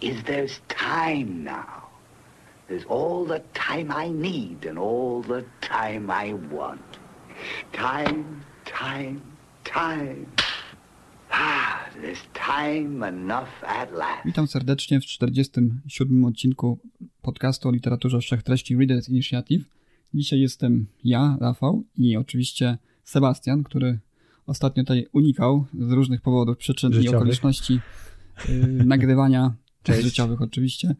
is there's time now. There's all the time I need and all the time I want. Time, time, time. Ah, there's time enough at last. Witam serdecznie w 47 odcinku podcastu o literaturze wszechtreści Readers Initiative. Dzisiaj jestem ja, Rafał i oczywiście Sebastian, który ostatnio tutaj unikał z różnych powodów, przyczyn Życiowych. i okoliczności yy, nagrywania Cześć. życiowych oczywiście,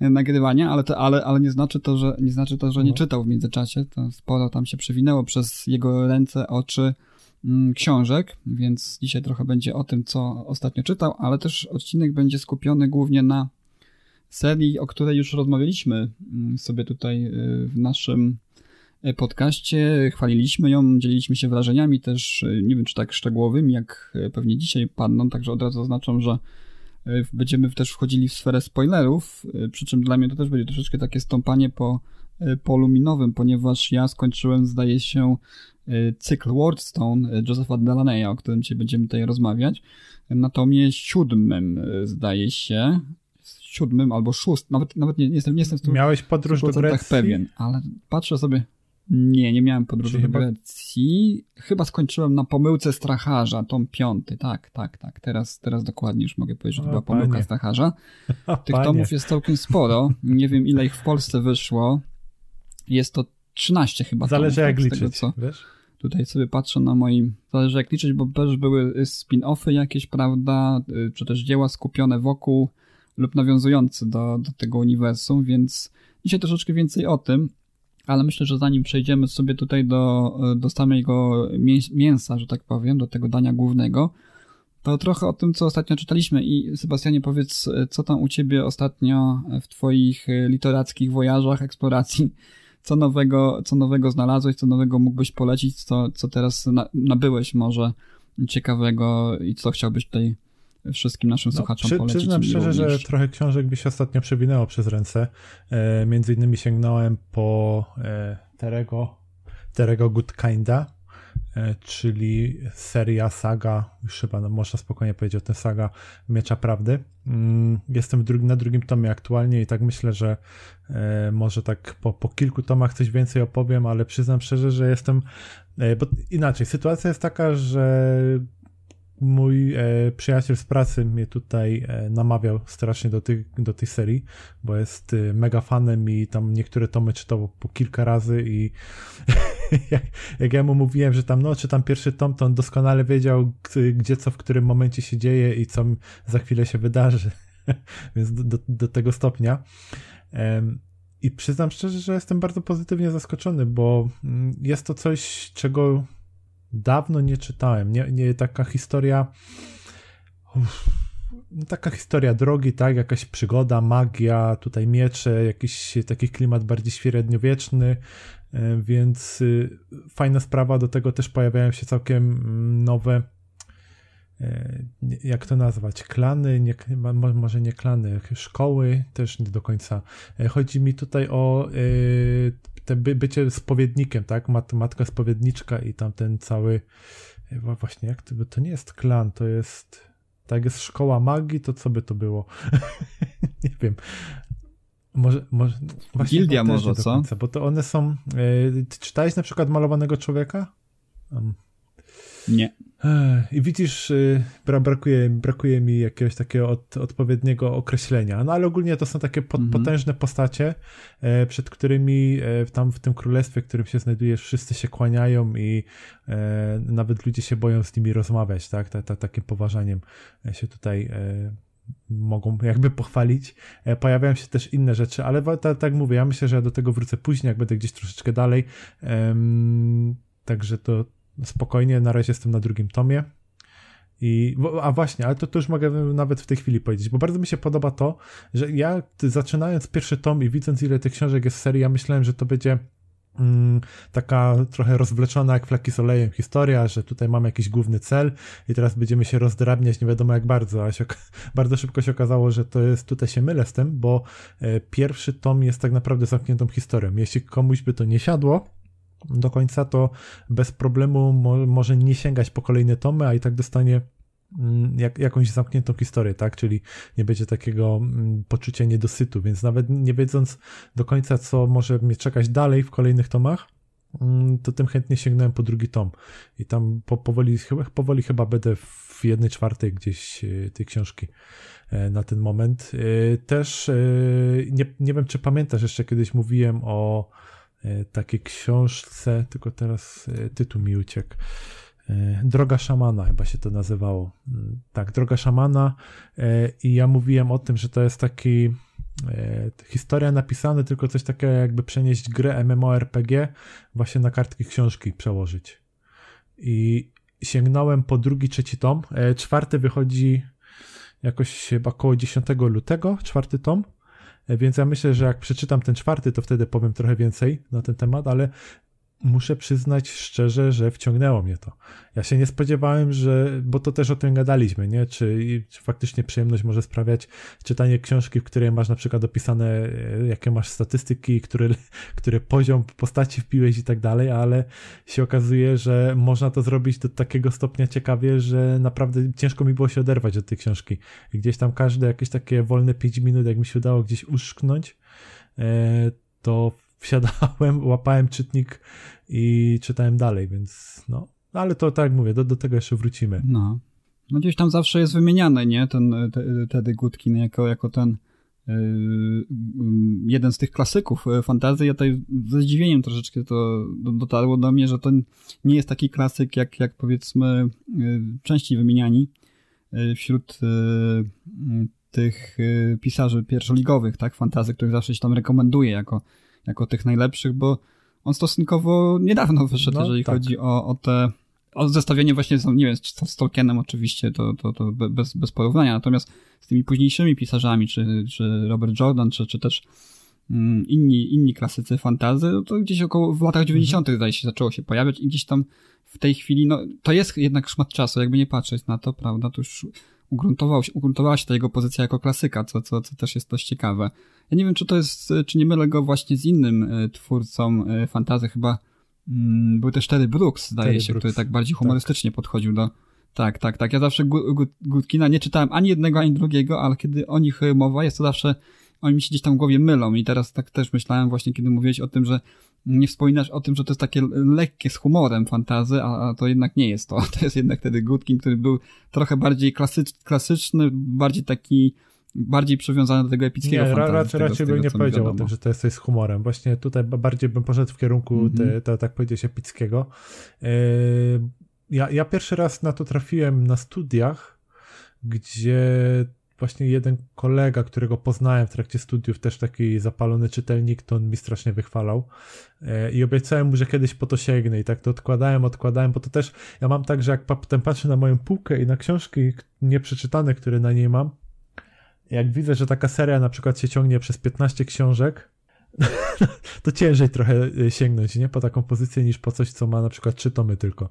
yy, nagrywania, ale, to, ale, ale nie znaczy to, że nie znaczy to, że nie No. czytał w międzyczasie. To sporo tam się przewinęło przez jego ręce, oczy mm, książek, więc dzisiaj trochę będzie o tym, co ostatnio czytał, ale też odcinek będzie skupiony głównie na serii, o której już rozmawialiśmy mm, sobie tutaj y, w naszym y, podcaście. Chwaliliśmy ją, dzieliliśmy się wrażeniami też, y, nie wiem czy tak szczegółowymi, jak y, pewnie dzisiaj padną, także od razu oznaczam, że będziemy też wchodzili w sferę spoilerów, y, przy czym dla mnie to też będzie troszeczkę takie stąpanie po y, polu minowym, ponieważ ja skończyłem, zdaje się, cykl Wordstone y, Josepha Delaneya, o którym dzisiaj będziemy tutaj rozmawiać. Na tomie siódmym, zdaje się, siódmym albo szóstym, nawet, nawet nie, nie jestem, nie jestem w tym Miałeś podróż do 100% Grecji? pewien, ale patrzę sobie. Nie, nie miałem podróży do chyba- Grecji. Chyba skończyłem na pomyłce stracharza, tom piąty. Tak, tak, tak. Teraz, teraz dokładnie już mogę powiedzieć, że to była pomyłka panie. stracharza. Tych panie. tomów jest całkiem sporo. Nie wiem, ile ich w Polsce wyszło. Jest to 13 chyba Zależy tomów, jak tak, z liczyć, Tego, co wiesz? tutaj sobie patrzę na moim... Zależy jak liczyć, bo też były spin-offy jakieś, prawda? Y, Czy też dzieła skupione wokół lub nawiązujące do, do tego uniwersum, więc dzisiaj troszeczkę więcej o tym, ale myślę, że zanim przejdziemy sobie tutaj do, do samego mięs- mięsa, że tak powiem, do tego dania głównego, to trochę o tym, co ostatnio czytaliśmy. I Sebastianie powiedz, co tam u ciebie ostatnio w twoich literackich wojażach, eksploracji, co nowego, co nowego znalazłeś, co nowego mógłbyś polecić, co, co teraz na, nabyłeś może ciekawego i co chciałbyś tutaj wszystkim naszym No, słuchaczom przy, polecić. przyznam szczerze, że trochę książek mi się ostatnio przewinęło przez ręce. E, między innymi sięgnąłem po e, Terego, Terego Good Kinda, e, czyli seria saga, już chyba no, można spokojnie powiedzieć o tym saga Miecza Prawdy. Mm, jestem w drug- na drugim tomie aktualnie i tak myślę, że e, może tak po, po kilku tomach coś więcej opowiem, ale przyznam szczerze, że jestem, e, bo inaczej, sytuacja jest taka, że mój e, przyjaciel z pracy mnie tutaj e, namawiał strasznie do, tych, do tej serii, bo jest e, mega fanem i tam niektóre tomy czytał po kilka razy i jak, jak ja mu mówiłem, że tam no, czytam pierwszy tom, to on doskonale wiedział, gdzie co w którym momencie się dzieje i co za chwilę się wydarzy. Więc do, do, do tego stopnia. I przyznam szczerze, że jestem bardzo pozytywnie zaskoczony, bo mm, jest to coś, czego dawno nie czytałem. Nie, nie taka historia. Uff, no taka historia drogi, tak? Jakaś przygoda, magia, tutaj miecze, jakiś taki klimat bardziej średniowieczny, e, więc y, fajna sprawa. Do tego też pojawiają się całkiem mm, nowe. e, Jak to nazwać? Klany, nie, mo- może nie klany, szkoły, też nie do końca. E, Chodzi mi tutaj o te by, bycie spowiednikiem, tak? Mat, matka spowiedniczka i tam ten cały. e, Właśnie, jak to, by- to nie jest klan, to jest. Tak, jest szkoła magii, to co by to było? nie wiem. Może, może właśnie Gildia może, co? końca, bo to one są. Ty czytałeś na przykład malowanego człowieka? Um, Nie. I widzisz, y, bra, brakuje, brakuje mi jakiegoś takiego od, odpowiedniego określenia. No ale ogólnie to są takie Mhm. potężne postacie, e, przed którymi e, tam w tym królestwie, w którym się znajdujesz, wszyscy się kłaniają i e, nawet ludzie się boją z nimi rozmawiać, tak? Ta, ta, takim poważaniem się tutaj mogą jakby pochwalić. Pojawiają się też inne rzeczy, ale tak mówię, ja myślę, że ja do tego wrócę później, jak będę gdzieś troszeczkę dalej. Także to spokojnie, na razie jestem na drugim tomie. I, a właśnie, ale to, to już mogę nawet w tej chwili powiedzieć, bo bardzo mi się podoba to, że ja zaczynając pierwszy tom i widząc ile tych książek jest w serii, ja myślałem, że to będzie mm, taka trochę rozwleczona jak flaki z olejem historia, że tutaj mamy jakiś główny cel i teraz będziemy się rozdrabniać nie wiadomo jak bardzo, a się, bardzo szybko się okazało, że to jest, tutaj się mylę z tym, bo e, pierwszy tom jest tak naprawdę zamkniętą historią. Jeśli komuś by to nie siadło, do końca, to bez problemu mo może nie sięgać po kolejne tomy, a i tak dostanie mm, jak, jakąś zamkniętą historię, tak? Czyli nie będzie takiego mm, poczucia niedosytu, więc nawet nie wiedząc do końca, co może mnie czekać dalej w kolejnych tomach, mm, to tym chętnie sięgnąłem po drugi tom. I tam po, powoli, powoli chyba będę w jednej czwartej gdzieś e, tej książki e, na ten moment. E, też nie, nie wiem, czy pamiętasz, jeszcze kiedyś mówiłem o takiej książce, tylko teraz e, tytuł mi uciekł. E, Droga szamana chyba się to nazywało. Mm, tak, Droga szamana i ja mówiłem o tym, że to jest taki historia napisana, tylko coś takiego jakby przenieść grę MMORPG właśnie na kartki książki przełożyć. I sięgnąłem po drugi, trzeci tom. Czwarty wychodzi jakoś chyba około 10 lutego, czwarty tom. Więc ja myślę, że jak przeczytam ten czwarty, to wtedy powiem trochę więcej na ten temat, ale muszę przyznać szczerze, że wciągnęło mnie to. Ja się nie spodziewałem, że, bo to też o tym gadaliśmy, nie? Czy, czy faktycznie przyjemność może sprawiać czytanie książki, w której masz na przykład opisane, e, jakie masz statystyki, który, który poziom postaci wpiłeś i tak dalej, ale się okazuje, że można to zrobić do takiego stopnia ciekawie, że naprawdę ciężko mi było się oderwać od tej książki. I gdzieś tam każde jakieś takie wolne 5 minut, jak mi się udało gdzieś uszknąć, e, to wsiadałem, łapałem czytnik i czytałem dalej, więc no. Ale to tak jak mówię, do, do tego jeszcze wrócimy. No. No gdzieś tam zawsze jest wymieniany, nie? Ten te, Teddy Goodkin jako, jako ten yy, jeden z tych klasyków y, fantazy. Ja tutaj ze zdziwieniem troszeczkę to dotarło do mnie, że to nie jest taki klasyk, jak, jak powiedzmy częściej wymieniani wśród tych pisarzy pierwszoligowych, tak? Fantazy, których zawsze się tam rekomenduje jako jako tych najlepszych, bo on stosunkowo niedawno wyszedł, no, jeżeli tak. chodzi o, o te o zestawienie właśnie, z, nie wiem, z Tolkienem oczywiście, to, to, to bez, bez porównania, natomiast z tymi późniejszymi pisarzami, czy, czy Robert Jordan, czy, czy też mm, inni, inni klasycy fantazy, no to gdzieś około w latach 90. Mhm. zdaje się zaczęło się pojawiać i gdzieś tam w tej chwili, no to jest jednak szmat czasu, jakby nie patrzeć na to, prawda, to już ugruntował się, ugruntowała się ta jego pozycja jako klasyka, co, co, co też jest dość ciekawe. Ja nie wiem, czy to jest, czy nie mylę go właśnie z innym e, twórcą e, fantazy, chyba mm, był też Terry Brooks, zdaje Terry się, Brooks. który tak bardziej tak. humorystycznie tak. podchodził do... Tak, tak, tak. Ja zawsze Gudkina nie czytałem ani jednego, ani drugiego, ale kiedy o nich mowa, jest to zawsze oni mi się gdzieś tam w głowie mylą i teraz tak też myślałem właśnie, kiedy mówiłeś o tym, że nie wspominasz o tym, że to jest takie lekkie z humorem fantazy, a, a to jednak nie jest to. To jest jednak wtedy Goodkin, który był trochę bardziej klasycz, klasyczny, bardziej taki bardziej przywiązany do tego epickiego nie, fantazy. Raczej, tego, raczej bym nie powiedział o tym, że to jest coś z humorem. Właśnie tutaj bardziej bym poszedł w kierunku mm -hmm. te, te, tak powiedzieć, epickiego. Yy, ja, ja pierwszy raz na to trafiłem na studiach, gdzie właśnie jeden kolega, którego poznałem w trakcie studiów, też taki zapalony czytelnik, to on mi strasznie wychwalał e, i obiecałem mu, że kiedyś po to sięgnę i tak to odkładałem, odkładałem, bo to też, ja mam tak, że jak potem patrzę na moją półkę i na książki nieprzeczytane, które na niej mam, jak widzę, że taka seria na przykład się ciągnie przez 15 książek, to ciężej trochę e, sięgnąć, nie? Po taką pozycję niż po coś, co ma na przykład trzy tomy tylko.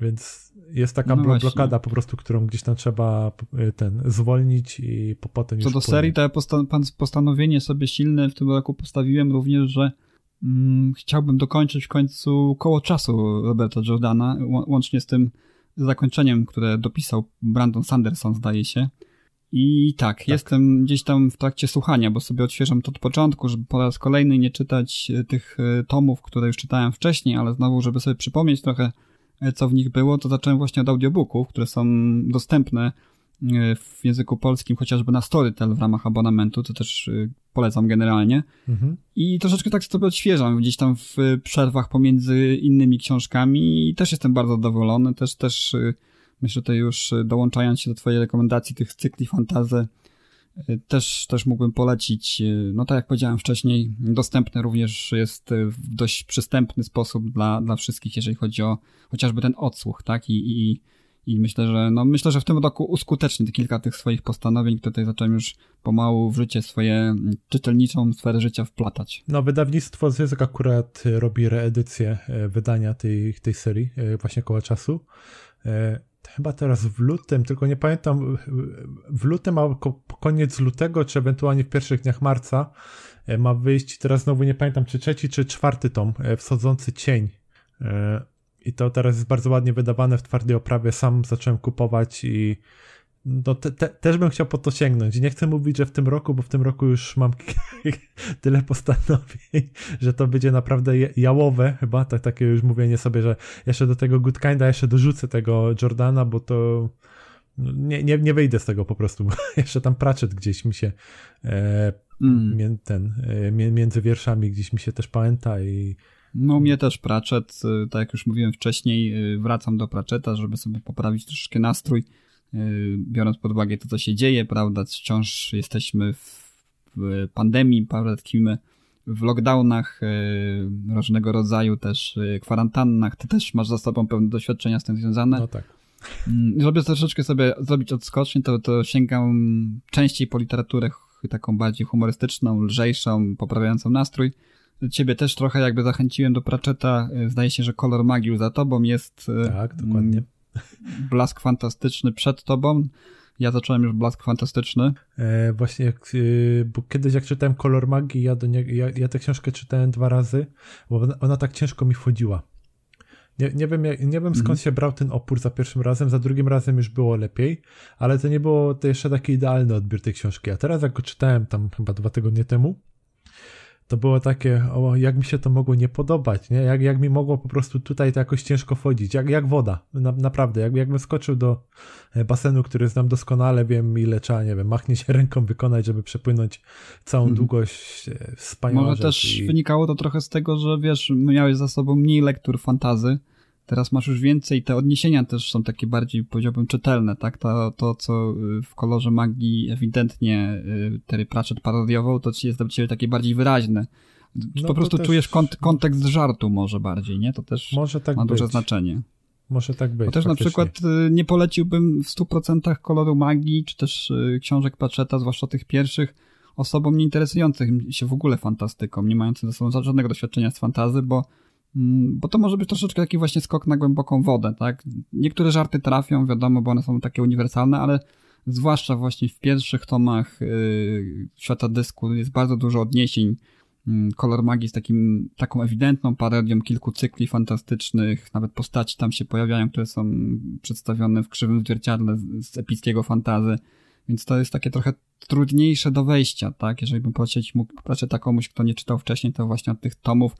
Więc jest taka no blokada po prostu, którą gdzieś tam trzeba y, ten zwolnić i po potem Co do serii, to ja postanowienie sobie silne w tym roku postawiłem również, że mm, chciałbym dokończyć w końcu koło czasu Roberta Jordana, łącznie z tym zakończeniem, które dopisał Brandon Sanderson, zdaje się. I tak, tak, jestem gdzieś tam w trakcie słuchania, bo sobie odświeżam to od początku, żeby po raz kolejny nie czytać y, tych y, tomów, które już czytałem wcześniej, ale znowu, żeby sobie przypomnieć trochę co w nich było, to zacząłem właśnie od audiobooków, które są dostępne e, w języku polskim, chociażby na Storytel w ramach abonamentu, to też e, polecam generalnie. Mhm. I troszeczkę tak sobie odświeżam gdzieś tam w przerwach pomiędzy innymi książkami i też jestem bardzo zadowolony. Też, też e, myślę tutaj już dołączając się do twojej rekomendacji tych cykli fantazy, też, też mógłbym polecić, no tak jak powiedziałem wcześniej, dostępny również jest w dość przystępny sposób dla, dla wszystkich, jeżeli chodzi o chociażby ten odsłuch, tak? I, i, i myślę, że no myślę, że w tym roku uskutecznie kilka tych swoich postanowień, które tutaj zacząłem już pomału w życie swoje czytelniczą sferę życia wplatać. No, wydawnictwo Zysk akurat robi reedycję e, wydania tej, tej serii e, właśnie koło czasu. E, chyba teraz w lutym, tylko nie pamiętam, w lutym, a koniec lutego, czy ewentualnie w pierwszych dniach marca ma wyjść, teraz znowu nie pamiętam, czy trzeci, czy czwarty tom, Wschodzący Cień. I to teraz jest bardzo ładnie wydawane w twardej oprawie. Sam zacząłem kupować i no te, te, też bym chciał po to sięgnąć. Nie chcę mówić, że w tym roku, bo w tym roku już mam tyle postanowień, że to będzie naprawdę jałowe chyba, tak, takie już mówienie sobie, że jeszcze do tego Good Kinda jeszcze dorzucę tego Jordana, bo to no, nie, nie, nie wyjdę z tego po prostu, bo jeszcze tam Pratchett gdzieś mi się e, mm. ten, e, między wierszami gdzieś mi się też pamięta i no mnie też Pratchett, y, tak jak już mówiłem wcześniej, y, wracam do Pratchetta, żeby sobie poprawić troszeczkę nastrój, biorąc pod uwagę to, co się dzieje, prawda, wciąż jesteśmy w, pandemii, prawda, tkwimy w lockdownach, różnego rodzaju też kwarantannach, ty też masz za sobą pewne doświadczenia z tym związane. No tak. Mm, żeby troszeczkę sobie zrobić odskocznie, to, to sięgam częściej po literaturę taką bardziej humorystyczną, lżejszą, poprawiającą nastrój. Ciebie też trochę jakby zachęciłem do Pratchetta. Zdaje się, że kolor magii za tobą jest. Tak, dokładnie. Blask fantastyczny przed tobą. Ja zacząłem już blask fantastyczny. E, właśnie, jak, e, bo kiedyś jak czytałem Kolor Magii, ja, do nie, ja, ja tę książkę czytałem dwa razy, bo ona, ona tak ciężko mi wchodziła. Nie, nie, wiem, nie wiem skąd mm. się brał ten opór za pierwszym razem, za drugim razem już było lepiej, ale to nie było to jeszcze taki idealny odbiór tej książki. A teraz jak go czytałem tam chyba dwa tygodnie temu, to było takie, o, jak mi się to mogło nie podobać, nie? Jak, jak mi mogło po prostu tutaj to jakoś ciężko wchodzić, jak, jak woda, Na, naprawdę, jak, jakbym skoczył do e, basenu, który znam doskonale, wiem ile trzeba, nie wiem, machnie się ręką wykonać, żeby przepłynąć całą hmm. długość e, wspaniałą Może też i... wynikało to trochę z tego, że wiesz, miałeś za sobą mniej lektur fantazy, Teraz masz już więcej, te odniesienia też są takie bardziej, powiedziałbym, czytelne, tak? To, to co y, w kolorze magii ewidentnie y, Terry Pratchett parodiował, to jest dla ciebie takie bardziej wyraźne. No po prostu też... czujesz kont kontekst żartu może bardziej, nie? To też tak ma być. duże znaczenie. Może tak być. Bo też faktycznie. na przykład y, nie poleciłbym w 100% koloru magii, czy też książek Pratchetta, zwłaszcza tych pierwszych, osobom nieinteresujących się w ogóle fantastyką, nie mającym ze sobą żadnego doświadczenia z fantazy, bo bo to może być troszeczkę taki właśnie skok na głęboką wodę, tak? Niektóre żarty trafią, wiadomo, bo one są takie uniwersalne, ale zwłaszcza właśnie w pierwszych tomach yy, Świata Dysku jest bardzo dużo odniesień. Kolor mm, Magii jest takim, taką ewidentną parodią kilku cykli fantastycznych, nawet postaci tam się pojawiają, które są przedstawione w krzywym zwierciadle z, z epickiego fantazy, więc to jest takie trochę trudniejsze do wejścia, tak? Jeżeli bym polecić mógł, poprosić komuś, kto nie czytał wcześniej, to właśnie od tych tomów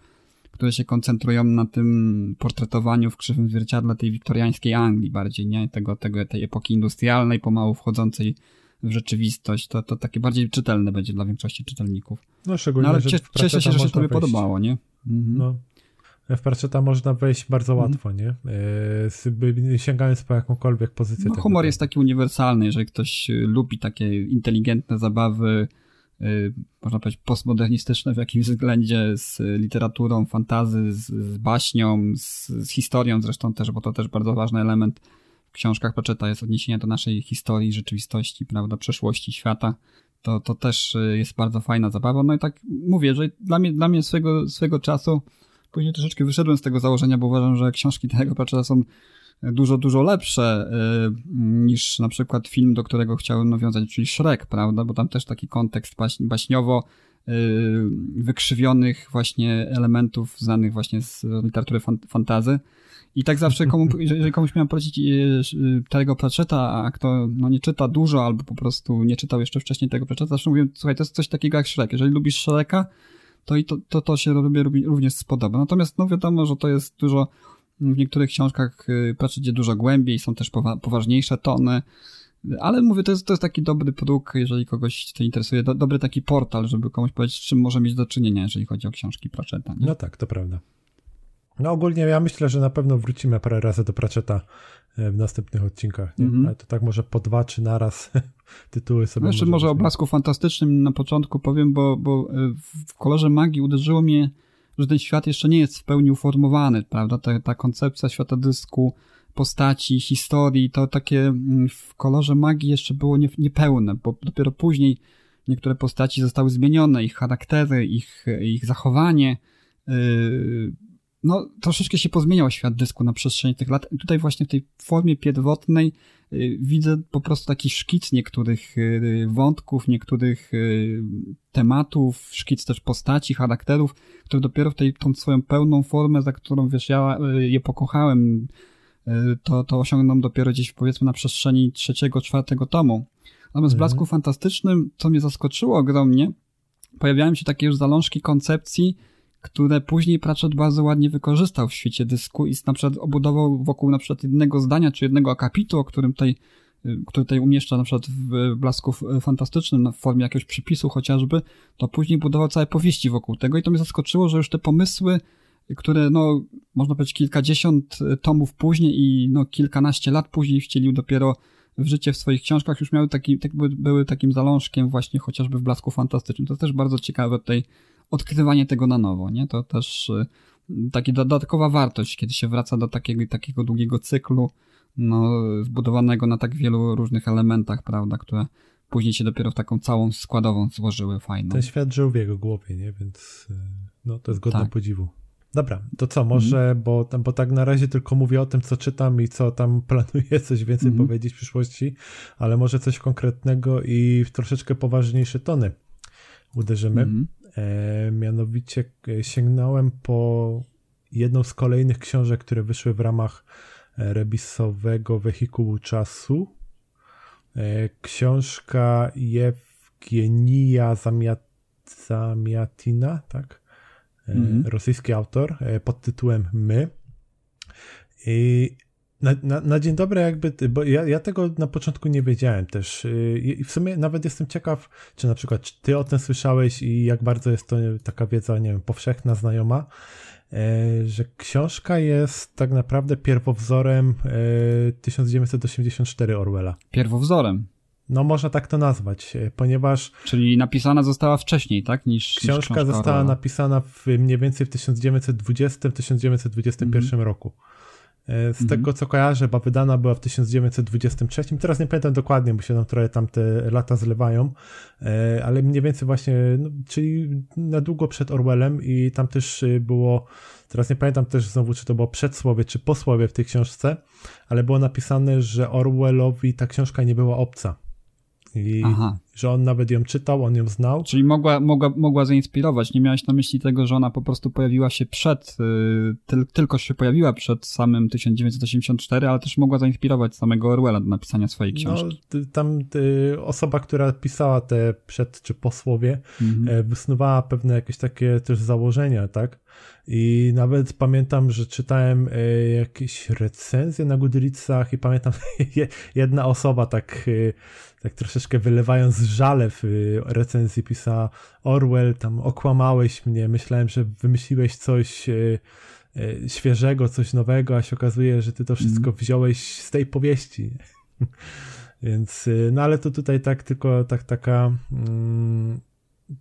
które się koncentrują na tym portretowaniu w krzywym zwierciadle tej wiktoriańskiej Anglii bardziej, nie? Tego, tego, tej epoki industrialnej, pomału wchodzącej w rzeczywistość, to, to takie bardziej czytelne będzie dla większości czytelników. No szczególnie, no, ale cie, cieszę się, że się tobie podobało, nie? Mhm. No. W Pratchetta można wejść bardzo mhm. łatwo, nie? E, sięgając po jakąkolwiek pozycję. No, humor jest taki uniwersalny, jeżeli ktoś lubi takie inteligentne zabawy, Y, można powiedzieć, postmodernistyczne w jakimś względzie z literaturą, fantazy, z, z baśnią, z, z, historią zresztą też, bo to też bardzo ważny element w książkach Pratchetta jest odniesienie do naszej historii, rzeczywistości, prawda, przeszłości świata. To, to też y, jest bardzo fajna zabawa. No i tak mówię, że dla mnie, dla mnie swego, swego czasu później troszeczkę wyszedłem z tego założenia, bo uważam, że książki tego Pratchetta są dużo, dużo lepsze y, niż na przykład film, do którego chciałem nawiązać, czyli Shrek, prawda? Bo tam też taki kontekst baś, baśniowo y, wykrzywionych właśnie elementów znanych właśnie z literatury fantazy. I tak zawsze, komu, jeżeli komuś miałem polecić y, tego Pratchetta, a kto no, nie czyta dużo albo po prostu nie czytał jeszcze wcześniej tego Pratchetta, zawsze mówię, słuchaj, to jest coś takiego jak Shrek. Jeżeli lubisz Shreka, to i to, to, to się również spodoba. Natomiast no wiadomo, że to jest dużo w niektórych książkach y, idzie dużo głębiej, są też poważniejsze tony, ale mówię, to jest, to jest taki dobry próg, jeżeli kogoś to interesuje, do, dobry taki portal, żeby komuś powiedzieć, z czym może mieć do czynienia, jeżeli chodzi o książki Pratchetta. Nie? No tak, to prawda. No ogólnie ja myślę, że na pewno wrócimy parę razy do Pratchetta e, w następnych odcinkach, nie? Mm -hmm. ale to tak może po dwa czy naraz tytuły sobie. No jeszcze może, może o blasku fantastycznym na początku powiem, bo, bo e, w kolorze magii uderzyło mnie że ten świat jeszcze nie jest w pełni uformowany, prawda? Ta, ta koncepcja świata dysku postaci, historii, to takie mm, w kolorze magii jeszcze było nie, niepełne, bo dopiero później niektóre postaci zostały zmienione, ich charaktery, ich, ich zachowanie. Yy, no, troszeczkę się pozmieniał świat dysku na przestrzeni tych lat. I tutaj właśnie w tej formie pierwotnej yy, widzę po prostu taki szkic niektórych yy, wątków, niektórych tematów, szkic też postaci, charakterów, które dopiero w tej tą swoją pełną formę, za którą wiesz, ja je pokochałem, to, to osiągną dopiero gdzieś powiedzmy na przestrzeni trzeciego, czwartego tomu. Natomiast w mhm. Blasku Fantastycznym, co mnie zaskoczyło ogromnie, pojawiają się takie już zalążki koncepcji, które później Pratchett bardzo ładnie wykorzystał w świecie dysku i na przykład obudował wokół na przykład jednego zdania, czy jednego akapitu, o którym tutaj, y, który tutaj umieszcza na przykład w Blasku Fantastycznym w formie jakiegoś przypisu chociażby, to później budował całe powieści wokół tego i to mnie zaskoczyło, że już te pomysły, które no, można powiedzieć kilkadziesiąt tomów później i no kilkanaście lat później wcielił dopiero w życie w swoich książkach już miały taki, tak, były takim zalążkiem właśnie chociażby w Blasku Fantastycznym. To jest też bardzo ciekawe tutaj odkrywanie tego na nowo, nie? To też y, taka dodatkowa wartość, kiedy się wraca do takiego, takiego długiego cyklu, no, zbudowanego na tak wielu różnych elementach, prawda, które później się dopiero w taką całą składową złożyły fajną. Ten świat żył w jego głowie, nie? Więc y, no, to jest godne tak. podziwu. Dobra, to co, może, mm. bo, bo tak na razie tylko mówię o tym, co czytam i co tam planuję coś więcej mm. powiedzieć w przyszłości, ale może coś konkretnego i w troszeczkę poważniejsze tony uderzymy. Mm. E, mianowicie e, sięgnąłem po jedną z kolejnych książek, które wyszły w ramach e, rebisowego wehikułu czasu. E, książka Jewgenia Zamiat Zamiatina, tak? Mm. rosyjski autor e, pod tytułem My. I na, na, na, dzień dobry, jakby, bo ja, ja, tego na początku nie wiedziałem też. E, I w sumie nawet jestem ciekaw, czy na przykład czy ty o tym słyszałeś i jak bardzo jest to taka wiedza, nie wiem, powszechna, znajoma, że książka jest tak naprawdę pierwowzorem 1984 Orwella. Pierwowzorem? No, można tak to nazwać, e, ponieważ. Czyli napisana została wcześniej, tak? Niż. Książka niż została napisana w, mniej więcej w 1920-1921 mhm. roku. E, z mhm. tego co kojarzę, bo wydana była w 1923. Teraz nie pamiętam dokładnie, bo się tam trochę tam te lata zlewają, e, ale mniej więcej właśnie, no, czyli na długo przed Orwellem i tam też było, teraz nie pamiętam też znowu, czy to było przedsłowie, czy posłowie w tej książce, ale było napisane, że Orwellowi ta książka nie była obca i Aha. że on nawet ją czytał, on ją znał. Czyli mogła, mogła, mogła zainspirować. Nie miałeś na myśli tego, że ona po prostu pojawiła się przed, yy, tyl, tylko się pojawiła przed samym 1984, ale też mogła zainspirować samego Orwella do napisania swojej no, książki. No, tam osoba, która pisała te przed czy posłowie, mhm. E, wysnuwała pewne jakieś takie też założenia, tak? I nawet pamiętam, że czytałem e, jakieś recenzje na Goodreadsach i pamiętam jedna osoba tak, e, tak troszeczkę wylewając żale w e, recenzji pisała Orwell, tam okłamałeś mnie, myślałem, że wymyśliłeś coś świeżego, coś nowego, a się okazuje, że ty to wszystko mm. wziąłeś z tej powieści. Więc, no ale to tutaj tak tylko tak, taka mm,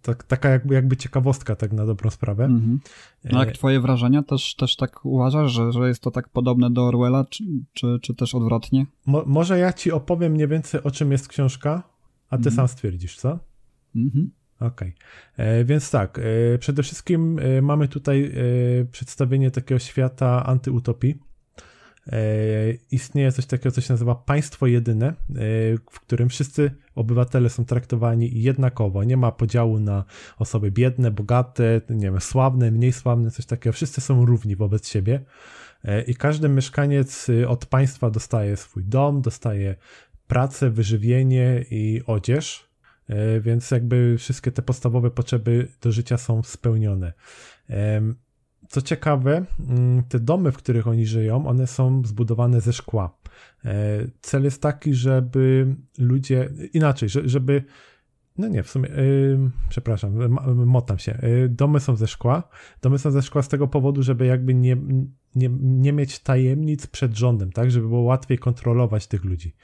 tak, taka jakby, jakby ciekawostka tak na dobrą sprawę. Mhm. No jak twoje wrażenia? Też, też tak uważasz, że, że jest to tak podobne do Orwella, czy, czy, czy też odwrotnie? Mo, może ja ci opowiem mniej więcej o czym jest książka, a ty mhm. sam stwierdzisz, co? Mhm. Okej, okay. E, więc tak, e, przede wszystkim e, mamy tutaj e, przedstawienie takiego świata antyutopii, E, istnieje coś takiego, co się nazywa państwo jedyne, e, w którym wszyscy obywatele są traktowani jednakowo. Nie ma podziału na osoby biedne, bogate, nie wiem, sławne, mniej sławne, coś takiego. Wszyscy są równi wobec siebie. E, I każdy mieszkaniec od państwa dostaje swój dom, dostaje pracę, wyżywienie i odzież, więc jakby wszystkie te podstawowe potrzeby do życia są spełnione co ciekawe, mm, te domy, w których oni żyją, one są zbudowane ze szkła. E, cel jest taki, żeby ludzie, inaczej, żeby, no nie, w sumie, przepraszam, motam się. Yy, domy są ze szkła. Domy są ze szkła z tego powodu, żeby jakby nie, nie, nie mieć tajemnic przed rządem, tak, żeby było łatwiej kontrolować tych ludzi.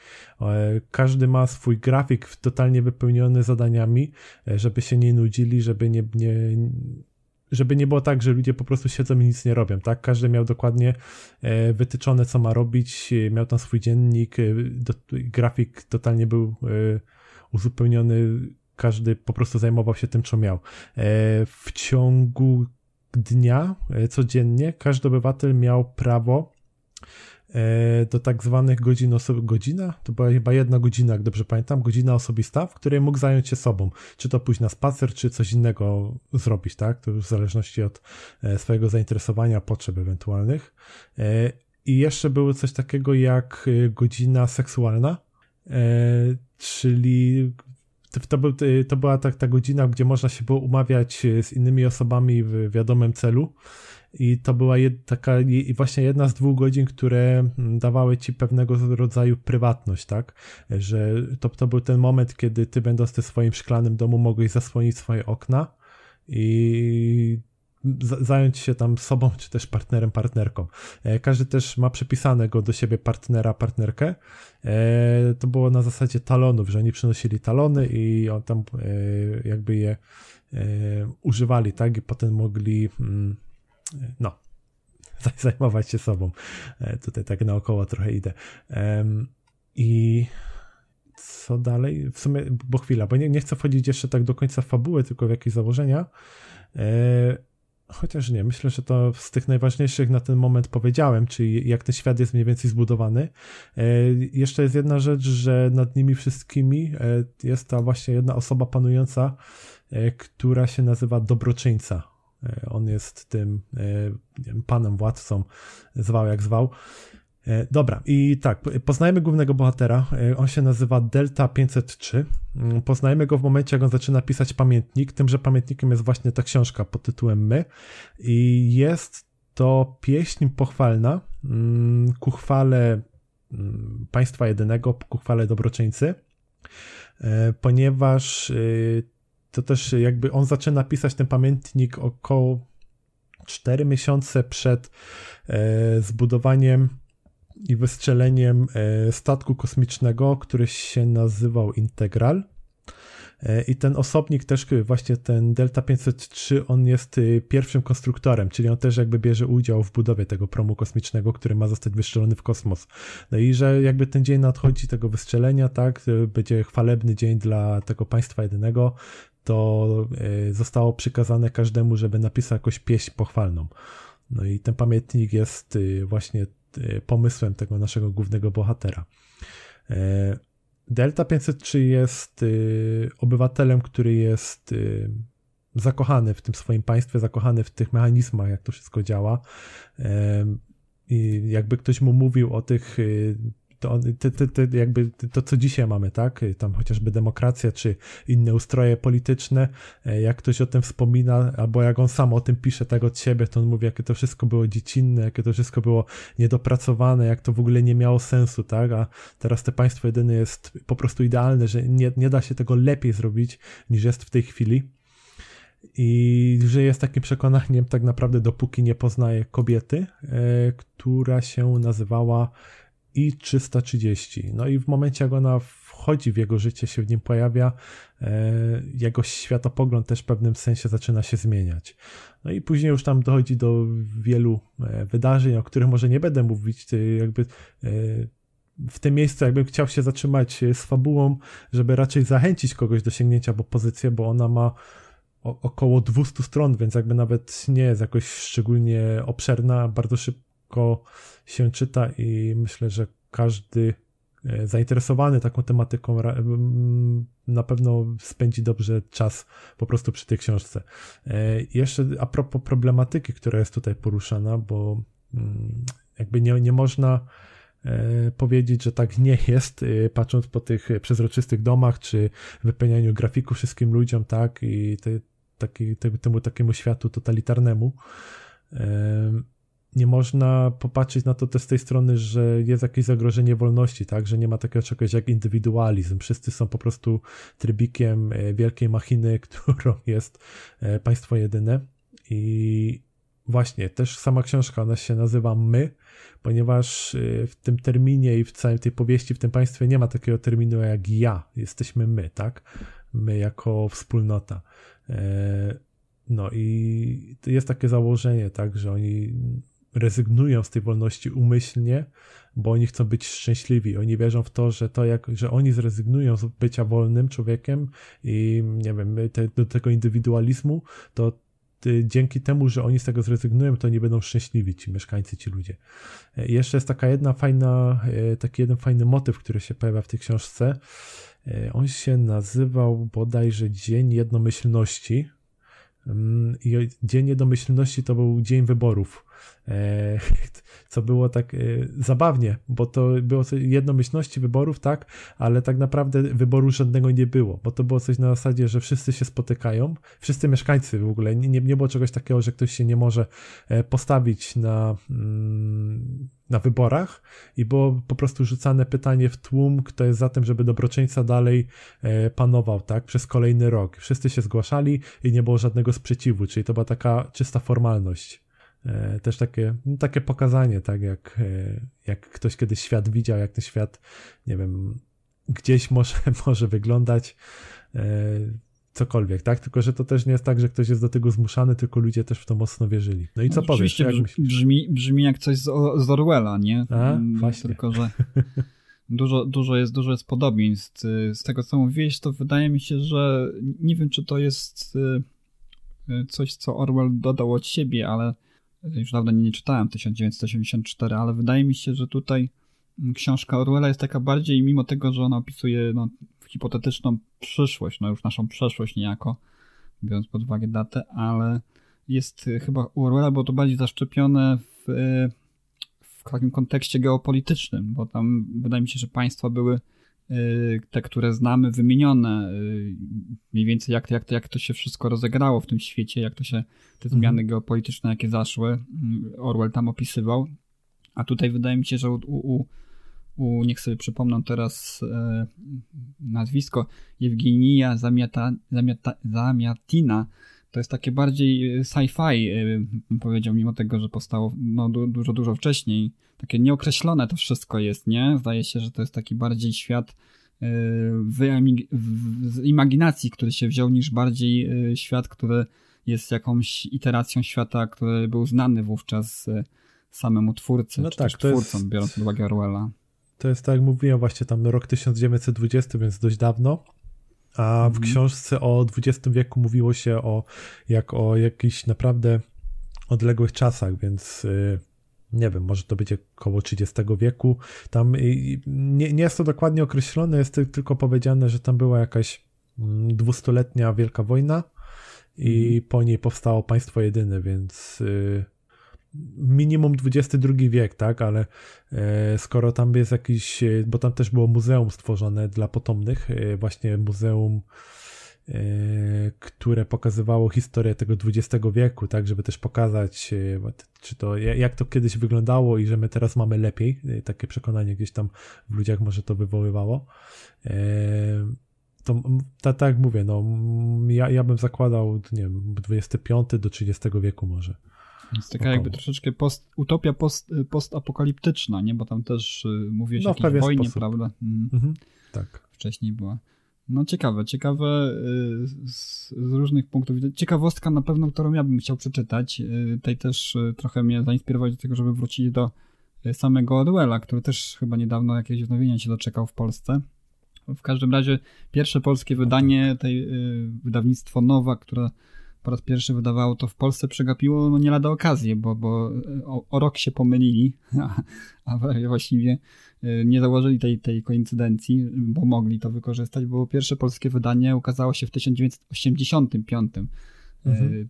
Yy, każdy ma swój grafik totalnie wypełniony zadaniami, żeby się nie nudzili, żeby nie, nie żeby nie było tak, że ludzie po prostu siedzą i nic nie robią, tak? Każdy miał dokładnie e, wytyczone, co ma robić, e, miał tam swój dziennik, e, do, grafik totalnie był uzupełniony, każdy po prostu zajmował się tym, co miał. W ciągu dnia, codziennie, każdy obywatel miał prawo do tak zwanych godzin osoby. Godzina? To była chyba jedna godzina, jak dobrze pamiętam, godzina osobista, w której mógł zająć się sobą. Czy to pójść na spacer, czy coś innego zrobić, tak? To już w zależności od e, swojego zainteresowania, potrzeb ewentualnych. E, I jeszcze było coś takiego jak godzina seksualna, czyli to, był, to była ta, ta godzina, gdzie można się było umawiać z innymi osobami w wiadomym celu i to była jed, taka właśnie jedna z dwóch godzin, które mm, dawały ci pewnego rodzaju prywatność, tak? Że to, to był ten moment, kiedy ty będąc w swoim szklanym domu mogłeś zasłonić swoje okna i zająć się tam sobą, czy też partnerem, partnerką. E, każdy też ma przypisanego do siebie partnera, partnerkę. E, to było na zasadzie talonów, że oni przynosili talony i on tam e, jakby je używali, tak? I potem mogli mm, no, zajmować się sobą. E, tutaj tak naokoło trochę idę. I co dalej? W sumie, bo chwila, bo nie, nie chcę wchodzić jeszcze tak do końca w fabuły, tylko w jakieś założenia. E, chociaż nie, myślę, że to z tych najważniejszych na ten moment powiedziałem, czyli jak ten świat jest mniej więcej zbudowany. E, jeszcze jest jedna rzecz, że nad nimi wszystkimi jest ta właśnie jedna osoba panująca, która się nazywa Dobroczyńca. E, on jest tym e, panem, władcą, zwał jak zwał. E, dobra, i tak, poznajemy głównego bohatera. On się nazywa Delta 503. Mm, poznajemy go w momencie, jak on zaczyna pisać pamiętnik. Tymże pamiętnikiem jest właśnie ta książka pod tytułem My. I jest to pieśń pochwalna mm, ku chwale mm, państwa jedynego, ku chwale dobroczyńcy, ponieważ y, to też jakby on zaczyna pisać ten pamiętnik około 4 miesiące przed e, zbudowaniem i wystrzeleniem e, statku kosmicznego, który się nazywał Integral. E, I ten osobnik też, właśnie ten Delta 503, on jest y, pierwszym konstruktorem, czyli on też jakby bierze udział w budowie tego promu kosmicznego, który ma zostać wystrzelony w kosmos. No i że jakby ten dzień nadchodzi tego wystrzelenia, tak, będzie chwalebny dzień dla tego państwa jedynego, to e, zostało przykazane każdemu, żeby napisał jakąś pieśń pochwalną. No i ten pamiętnik jest y, właśnie y, pomysłem tego naszego głównego bohatera. E, Delta 503 jest obywatelem, który jest zakochany w tym swoim państwie, zakochany w tych mechanizmach, jak to wszystko działa. E, I jakby ktoś mu mówił o tych to, te, te, te, jakby to, co dzisiaj mamy, tak? Tam chociażby demokracja, czy inne ustroje polityczne, e, jak ktoś o tym wspomina, albo jak on sam o tym pisze tak od siebie, to on mówi, jakie to wszystko było dziecinne, jakie to wszystko było niedopracowane, jak to w ogóle nie miało sensu, tak? A teraz te państwo jedyne jest po prostu idealne, że nie, nie da się tego lepiej zrobić, niż jest w tej chwili. I żyje z takim przekonaniem tak naprawdę, dopóki nie poznaje kobiety, e, która się nazywała i 330. No i w momencie, jak ona wchodzi w jego życie, się w nim pojawia, e, jego światopogląd też w pewnym sensie zaczyna się zmieniać. No i później już tam dochodzi do wielu e, wydarzeń, o których może nie będę mówić, jakby e, w tym miejscu jakbym chciał się zatrzymać z fabułą, żeby raczej zachęcić kogoś do sięgnięcia po pozycję, bo ona ma około 200 stron, więc jakby nawet nie jest jakoś szczególnie obszerna, bardzo szybko się czyta i myślę, że każdy e, zainteresowany taką tematyką na pewno spędzi dobrze czas po prostu przy tej książce. E, jeszcze a propos problematyki, która jest tutaj poruszana, bo mm, jakby nie, nie można e, powiedzieć, że tak nie jest, patrząc po tych przezroczystych domach, czy wypełnianiu grafików wszystkim ludziom, tak, i te, taki, te, temu takiemu światu totalitarnemu można popatrzeć na to też z tej strony, że jest jakieś zagrożenie wolności, tak, że nie ma takiego czegoś jak indywidualizm. Wszyscy są po prostu trybikiem e, wielkiej machiny, którą jest e, państwo jedyne. I właśnie, też sama książka, ona się nazywa My, ponieważ e, w tym terminie i w całej tej powieści, w tym państwie nie ma takiego terminu jak ja. Jesteśmy my, tak? My jako wspólnota. no i jest takie założenie, tak, że oni rezygnują z tej wolności umyślnie, bo oni chcą być szczęśliwi. Oni wierzą w to, że to jak, że oni zrezygnują z bycia wolnym człowiekiem i nie wiem, te, do tego indywidualizmu, to ty, dzięki temu, że oni z tego zrezygnują, to nie będą szczęśliwi ci mieszkańcy, ci ludzie. I jeszcze jest taka jedna fajna, e, taki jeden fajny motyw, który się pojawia w tej książce. E, on się nazywał bodajże Dzień Jednomyślności. Mm, I Dzień Jednomyślności to był dzień wyborów. E, co było tak e, zabawnie, bo to było jednomyślności wyborów, tak, ale tak naprawdę wyboru żadnego nie było, bo to było coś na zasadzie, że wszyscy się spotykają, wszyscy mieszkańcy w ogóle, nie, nie było czegoś takiego, że ktoś się nie może e, postawić na, mm, na wyborach i było po prostu rzucane pytanie w tłum, kto jest za tym, żeby dobroczyńca dalej panował, tak, przez kolejny rok. Wszyscy się zgłaszali i nie było żadnego sprzeciwu, czyli to była taka czysta formalność. E, też takie, no, takie pokazanie, tak jak, e, jak ktoś kiedyś świat widział, jak ten świat, nie wiem, gdzieś może, może wyglądać e, cokolwiek, tak? Tylko, że to też nie jest tak, że ktoś jest do tego zmuszany, tylko ludzie też w to mocno wierzyli. No i co no, powiesz? Jak brzmi, brzmi jak coś z, z Orwella, nie? A, mm, właśnie. Tylko, że dużo, dużo, jest, dużo jest podobieństw. Z tego, co mówiłeś, to wydaje mi się, że nie wiem, czy to jest coś, co Orwell dodał od siebie, ale już dawno nie czytałem 1984, ale wydaje mi się, że tutaj książka Orwella jest taka bardziej, mimo tego, że ona opisuje no, hipotetyczną przyszłość, no już naszą przeszłość niejako, biorąc pod uwagę datę, ale jest chyba u Orwella było to bardziej zaszczepione w, w takim kontekście geopolitycznym, bo tam wydaje mi się, że państwa były Y, te, które znamy, wymienione, y, mniej więcej jak, jak, jak to się wszystko rozegrało w tym świecie, jak to się, te mhm. zmiany geopolityczne, jakie zaszły, y, Orwell tam opisywał. A tutaj wydaje mi się, że u, u, u niech sobie przypomnę teraz e, nazwisko, Jewginija Zamiata, Zamiata, Zamiatina, to jest takie bardziej sci-fi, bym powiedział, mimo tego, że powstało no, dużo, dużo wcześniej takie nieokreślone to wszystko jest, nie? Zdaje się, że to jest taki bardziej świat y, z imaginacji, który się wziął, niż bardziej świat, który jest jakąś iteracją świata, który był znany wówczas samemu twórcy, no czy tak, też twórcom, jest, biorąc pod uwagę Orwella. To jest tak jak mówiłem, właśnie tam rok 1920, więc dość dawno. A w mhm. książce o XX wieku mówiło się o jak o jakichś naprawdę odległych czasach, więc nie wiem, może to być około 30 wieku. Tam nie, nie jest to dokładnie określone, jest tylko powiedziane, że tam była jakaś mm, dwustuletnia wielka wojna i mhm. po niej powstało państwo jedyne, więc y, minimum XXI wiek, tak, ale e, skoro tam jest jakiś, bo tam też było muzeum stworzone dla potomnych, e, właśnie muzeum E, które pokazywało historię tego XX wieku, tak, żeby też pokazać, e, czy to, jak to kiedyś wyglądało i że my teraz mamy lepiej. E, takie przekonanie gdzieś tam w ludziach może to wywoływało. To tak, mówię, no, ja, ja bym zakładał, nie wiem, 25 do 30 wieku może. Jest taka jakby troszeczkę post, utopia post, postapokaliptyczna, nie? Bo tam też mówiłeś no, o jakiejś wojnie, sposób. prawda? Mm. Mhm, tak. Wcześniej była. No ciekawe, ciekawe y, z, z, różnych punktów widzenia. Ciekawostka na pewno, którą ja bym chciał przeczytać. Y, tej też y, trochę mnie zainspirować do tego, żeby wrócić do samego Orwella, który też chyba niedawno jakieś wznowienia się doczekał w Polsce. W każdym razie pierwsze polskie wydanie, tej wydawnictwo Nowa, które po raz pierwszy wydawało to w Polsce, przegapiło no nie lada okazję, bo, bo o, o rok się pomylili, a, a właściwie Y, nie założyli tej, tej koincydencji, bo mogli to wykorzystać, bo pierwsze polskie wydanie ukazało się w 1985 y, mhm.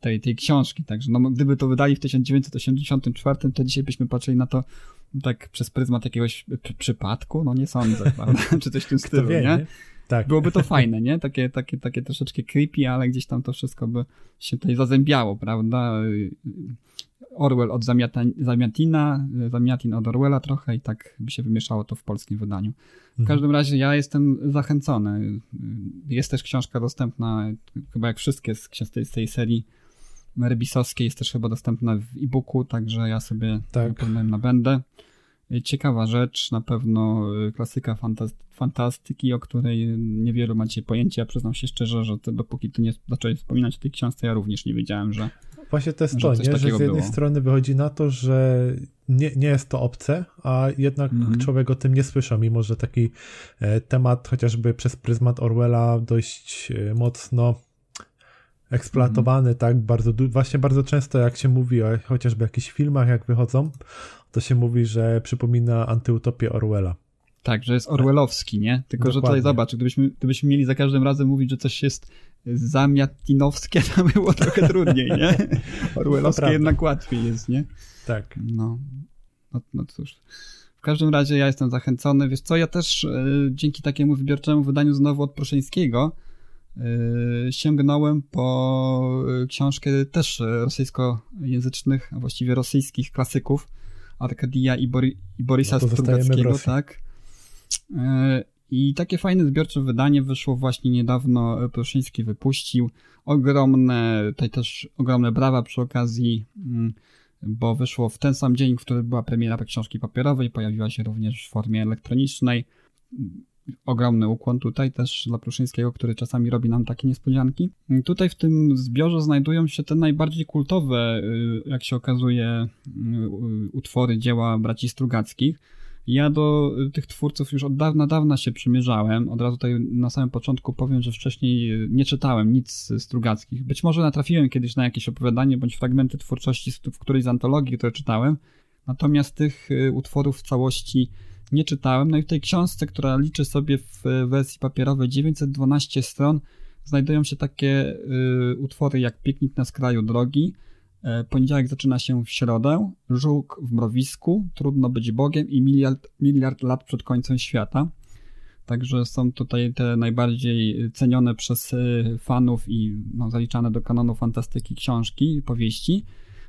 tej, tej książki. Także no, gdyby to wydali w 1984, to dzisiaj byśmy patrzyli na to tak przez pryzmat jakiegoś przypadku. No nie sądzę, prawda? Czy coś w tym stylu, wie, nie? nie? Tak. Byłoby to fajne, nie? Takie, takie, takie troszeczkę creepy, ale gdzieś tam to wszystko by się tutaj zazębiało, prawda? Orwell od Zamiata, Zamiatina, Zamiatin od Orwella trochę i tak by się wymieszało to w polskim wydaniu. W mhm. każdym razie ja jestem zachęcony. Jest też książka dostępna, chyba jak wszystkie z, z tej serii Merbisowskiej, jest też chyba dostępna w e-booku, także ja sobie tak. na nabędę. Ciekawa rzecz, na pewno y, klasyka fantas- fantastyki, o której niewielu macie pojęcia. Przyznam się szczerze, że to, dopóki ty nie zacząłeś wspominać o tej książce, ja również nie wiedziałem, że Właśnie to jest Że to, coś nie? że z jednej było. strony wychodzi na to, że nie, nie jest to obce, a jednak Mhm. człowiek o tym nie słyszał, mimo że taki e, temat chociażby przez pryzmat Orwella dość e, mocno eksploatowany, Mhm. tak, bardzo, właśnie bardzo często jak się mówi o chociażby jakichś filmach, jak wychodzą, to się mówi, że przypomina antyutopię Orwella. tak, że jest orwellowski, nie? Tylko, że Dokładnie. tutaj zobacz, gdybyśmy, gdybyśmy mieli za każdym razem mówić, że coś jest zamiatinowskie, to było trochę trudniej, nie? Orwellowskie jednak łatwiej jest, nie? Tak. No, no, no cóż. W każdym razie ja jestem zachęcony. Wiesz co, ja też e, dzięki takiemu wybiorczemu wydaniu znowu od Pruszyńskiego e, sięgnąłem po e, książkę też rosyjskojęzycznych, a właściwie rosyjskich klasyków Arkadija i, Bori, i Borisa No Strugackiego, tak. E, I takie fajne zbiorcze wydanie wyszło właśnie niedawno, e, Pruszyński wypuścił. Ogromne, tutaj też ogromne brawa przy okazji, mm, bo wyszło w ten sam dzień, w który była premiera książki papierowej, pojawiła się również w formie elektronicznej. Ogromny ukłon tutaj też dla Pruszyńskiego, który czasami robi nam takie niespodzianki. Tutaj w tym zbiorze znajdują się te najbardziej kultowe, y, jak się okazuje, y, utwory dzieła braci Strugackich. Ja do y, tych twórców już od dawna, dawna się przymierzałem. Od razu tutaj na samym początku powiem, że wcześniej y, nie czytałem nic Strugackich. Być może natrafiłem kiedyś na jakieś opowiadanie bądź fragmenty twórczości w którejś z antologii, które czytałem. Natomiast tych y, utworów w całości nie czytałem. No i w tej książce, która liczy sobie w y, wersji papierowej 912 stron, znajdują się takie y, utwory jak Piknik na skraju drogi, e, Poniedziałek zaczyna się w środę, Żółk w mrowisku, Trudno być Bogiem i miliard, miliard lat przed końcem świata. Także są tutaj te najbardziej cenione przez y, fanów i no, zaliczane do kanonu fantastyki książki, powieści.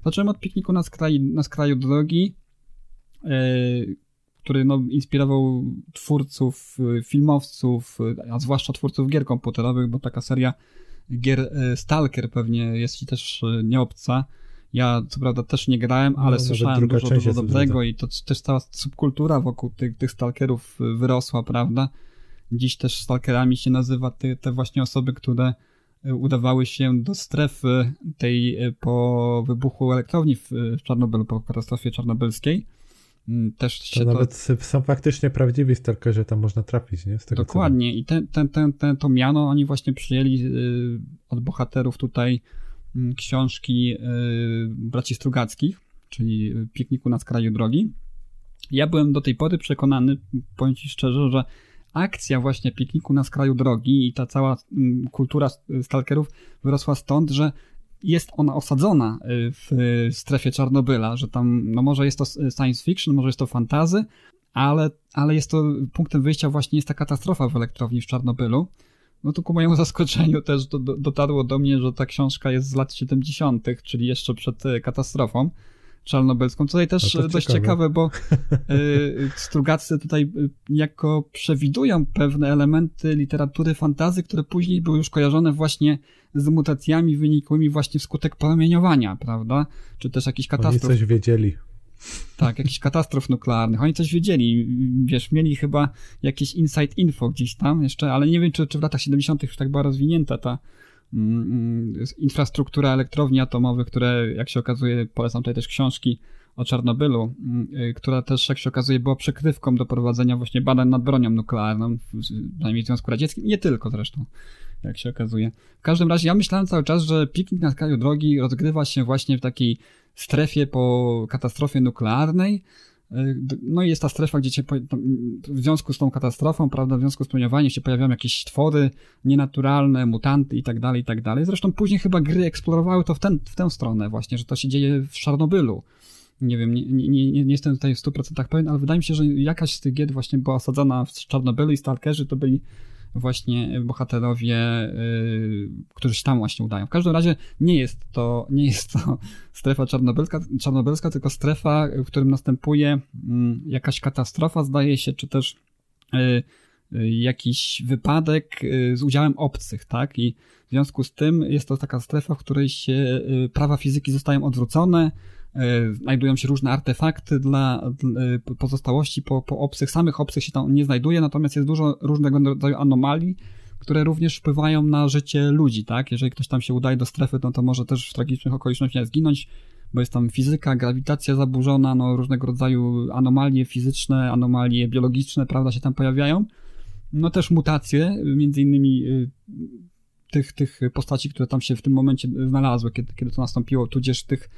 Zacząłem od pikniku na, skraju, na skraju drogi, który no, inspirował twórców, y, filmowców, y, a zwłaszcza twórców gier komputerowych, bo taka seria gier y, Stalker pewnie jest ci też nieobca. Ja co prawda też nie grałem, ale nawet słyszałem dużo, dużo dobrego i to też cała subkultura wokół tych, tych stalkerów wyrosła, prawda? Dziś też stalkerami się nazywa te, te właśnie osoby, które udawały się do strefy tej po wybuchu elektrowni w, w Czarnobylu, po katastrofie czarnobylskiej. Mm, Też się To to, nawet są faktycznie prawdziwi stalkerzy, tam można trafić, nie? Z tego, co Dokładnie. I ten, ten, ten, ten, to miano oni właśnie przyjęli y, od bohaterów tutaj y, książki y, braci Strugackich, czyli y, Pikniku na skraju drogi. Ja byłem do tej pory przekonany, powiem Ci szczerze, że akcja właśnie Pikniku na skraju drogi i ta cała mm, kultura stalkerów wyrosła stąd, że jest ona osadzona y, w y, strefie Czarnobyla, że tam, no może jest to science fiction, może jest to fantazy, ale, ale jest to punktem wyjścia właśnie jest ta katastrofa w elektrowni w Czarnobylu. No to ku mojemu zaskoczeniu też do, do, dotarło do mnie, że ta książka jest z lat 70., czyli jeszcze przed e, katastrofą czarnobylską. Tutaj też No dość ciekawe. ciekawe, bo y, Strugacy tutaj y, jako przewidują pewne elementy literatury fantazy, które później były już kojarzone właśnie z mutacjami wynikłymi właśnie wskutek promieniowania, prawda? Czy też jakichś Oni katastrof coś wiedzieli. tak, jakichś katastrof nuklearnych. Oni coś wiedzieli, wiesz, mieli chyba jakieś inside info gdzieś tam jeszcze, ale nie wiem, czy, czy w latach 70. już tak była rozwinięta ta infrastruktura elektrowni atomowych, które, jak się okazuje, polecam tutaj też książki o Czarnobylu, mm, y, która też, jak się okazuje, była przykrywką do prowadzenia właśnie badań nad bronią nuklearną, przynajmniej w Związku Radzieckim, nie tylko zresztą, jak się okazuje. W każdym razie ja myślałem cały czas, że piknik na skraju drogi rozgrywa się właśnie w takiej strefie po katastrofie nuklearnej. D- No i jest ta strefa, gdzie się w związku z tą katastrofą, prawda, w związku z promieniowaniem się pojawiają jakieś stwory nienaturalne, mutanty i tak dalej, i tak dalej. Zresztą później chyba gry eksplorowały to w, ten, w tę stronę właśnie, że to się dzieje w Czarnobylu. Nie wiem, nie, nie, nie, nie jestem tutaj w 100% pewien, ale wydaje mi się, że jakaś z tych gier właśnie była osadzona w Czarnobylu i Stalkerzy to byli właśnie bohaterowie, y, którzy się tam właśnie udają. W każdym razie nie jest to, nie jest to strefa czarnobylska, czarnobylska tylko strefa, w którym następuje mm, jakaś katastrofa, zdaje się, czy też y, y, jakiś wypadek z udziałem obcych, tak? I w związku z tym jest to taka strefa, w której się prawa fizyki zostają odwrócone, znajdują się różne artefakty dla, dla pozostałości po, po obcych. Samych obcych się tam nie znajduje, natomiast jest dużo różnego rodzaju anomalii, które również wpływają na życie ludzi, tak? Jeżeli ktoś tam się udaje do strefy, no to może też w tragicznych okolicznościach zginąć, bo jest tam fizyka, grawitacja zaburzona, no różnego rodzaju anomalie fizyczne, anomalie biologiczne, prawda, się tam pojawiają. No też mutacje, między innymi y, tych, tych postaci, które tam się w tym momencie znalazły, kiedy, kiedy to nastąpiło, tudzież tych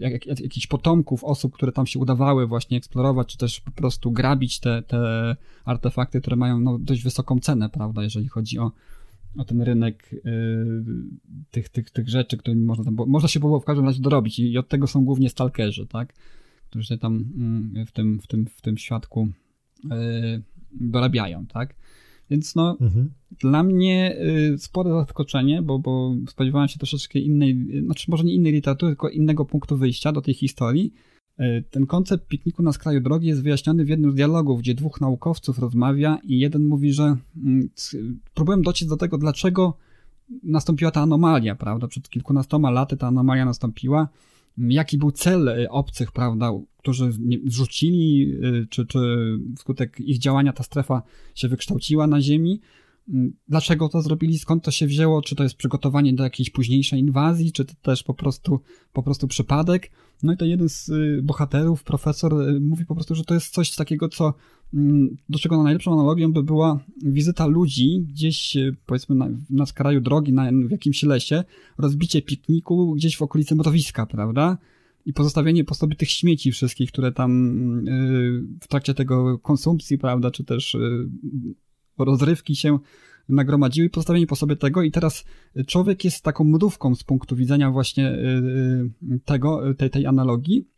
jak, jak, jakichś potomków osób, które tam się udawały właśnie eksplorować, czy też po prostu grabić te, te artefakty, które mają no, dość wysoką cenę, prawda, jeżeli chodzi o, o ten rynek y, tych, tych, tych rzeczy, którymi można tam, można się było w każdym razie dorobić i, i od tego są głównie stalkerzy, tak, którzy tam y, w tym, w tym, w tym świadku y, dorabiają, tak. Więc no, mhm. dla mnie y, spore zaskoczenie, bo, bo spodziewałem się troszeczkę innej, znaczy może nie innej literatury, tylko innego punktu wyjścia do tej historii, E, ten koncept pikniku na skraju drogi jest wyjaśniony w jednym z dialogów, gdzie dwóch naukowców rozmawia i jeden mówi, że mm, próbowałem dociec do tego, dlaczego nastąpiła ta anomalia, prawda? Przed kilkunastoma laty ta anomalia nastąpiła. Jaki był cel obcych, prawda, którzy rzucili, e, czy, czy wskutek ich działania ta strefa się wykształciła na Ziemi? Mm, dlaczego to zrobili? Skąd to się wzięło? Czy to jest przygotowanie do jakiejś późniejszej inwazji, czy to też po prostu, po prostu przypadek? No i to jeden z y, bohaterów, profesor, y, mówi po prostu, że to jest coś takiego, co mm, do czego najlepszą analogią by była wizyta ludzi gdzieś, y, powiedzmy, na, na skraju drogi, na, w jakimś lesie, rozbicie pikniku gdzieś w okolicy mrowiska, prawda? I pozostawienie po sobie tych śmieci wszystkich, które tam w trakcie tego konsumpcji, prawda, czy też rozrywki się nagromadziły, pozostawienie po sobie tego. I teraz człowiek jest taką mrówką z punktu widzenia właśnie y, y, tego, tej, tej analogii,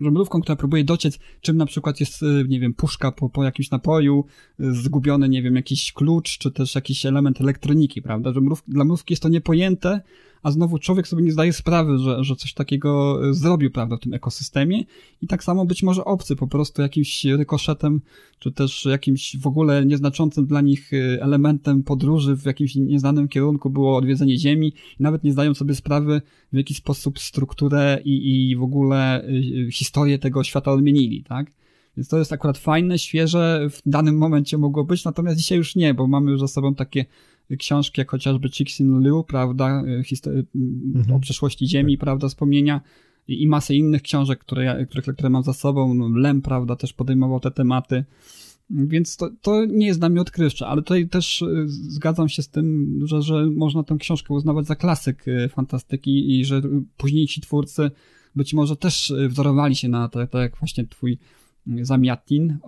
że mrówką, która próbuje dociec, czym na przykład jest, y, nie wiem, puszka po, po jakimś napoju, zgubiony, nie wiem, jakiś klucz, czy też jakiś element elektroniki, prawda, że dla mrówki jest to niepojęte, a znowu człowiek sobie nie zdaje sprawy, że, że coś takiego e, zrobił, prawda, w tym ekosystemie i tak samo być może obcy po prostu jakimś rykoszetem, czy też jakimś w ogóle nieznaczącym dla nich e, elementem podróży w jakimś nieznanym kierunku było odwiedzenie Ziemi nawet nie zdają sobie sprawy, w jaki sposób strukturę i, i w ogóle e, historię tego świata odmienili, tak? Więc to jest akurat fajne, świeże, w danym momencie mogło być, natomiast dzisiaj już nie, bo mamy już za sobą takie książki, jak chociażby Cixin Liu, prawda, y, mhm. o przeszłości Ziemi, prawda, wspomnienia i, i masę innych książek, które, ja, które, które mam za sobą. No, Lem, prawda, też podejmował te tematy. Więc to, to nie jest dla mnie odkrywcze, ale tutaj też y, zgadzam się z tym, że, że można tę książkę uznawać za klasyk y, fantastyki i że późniejsi twórcy być może też wzorowali się na to, tak jak właśnie twój Zamiatin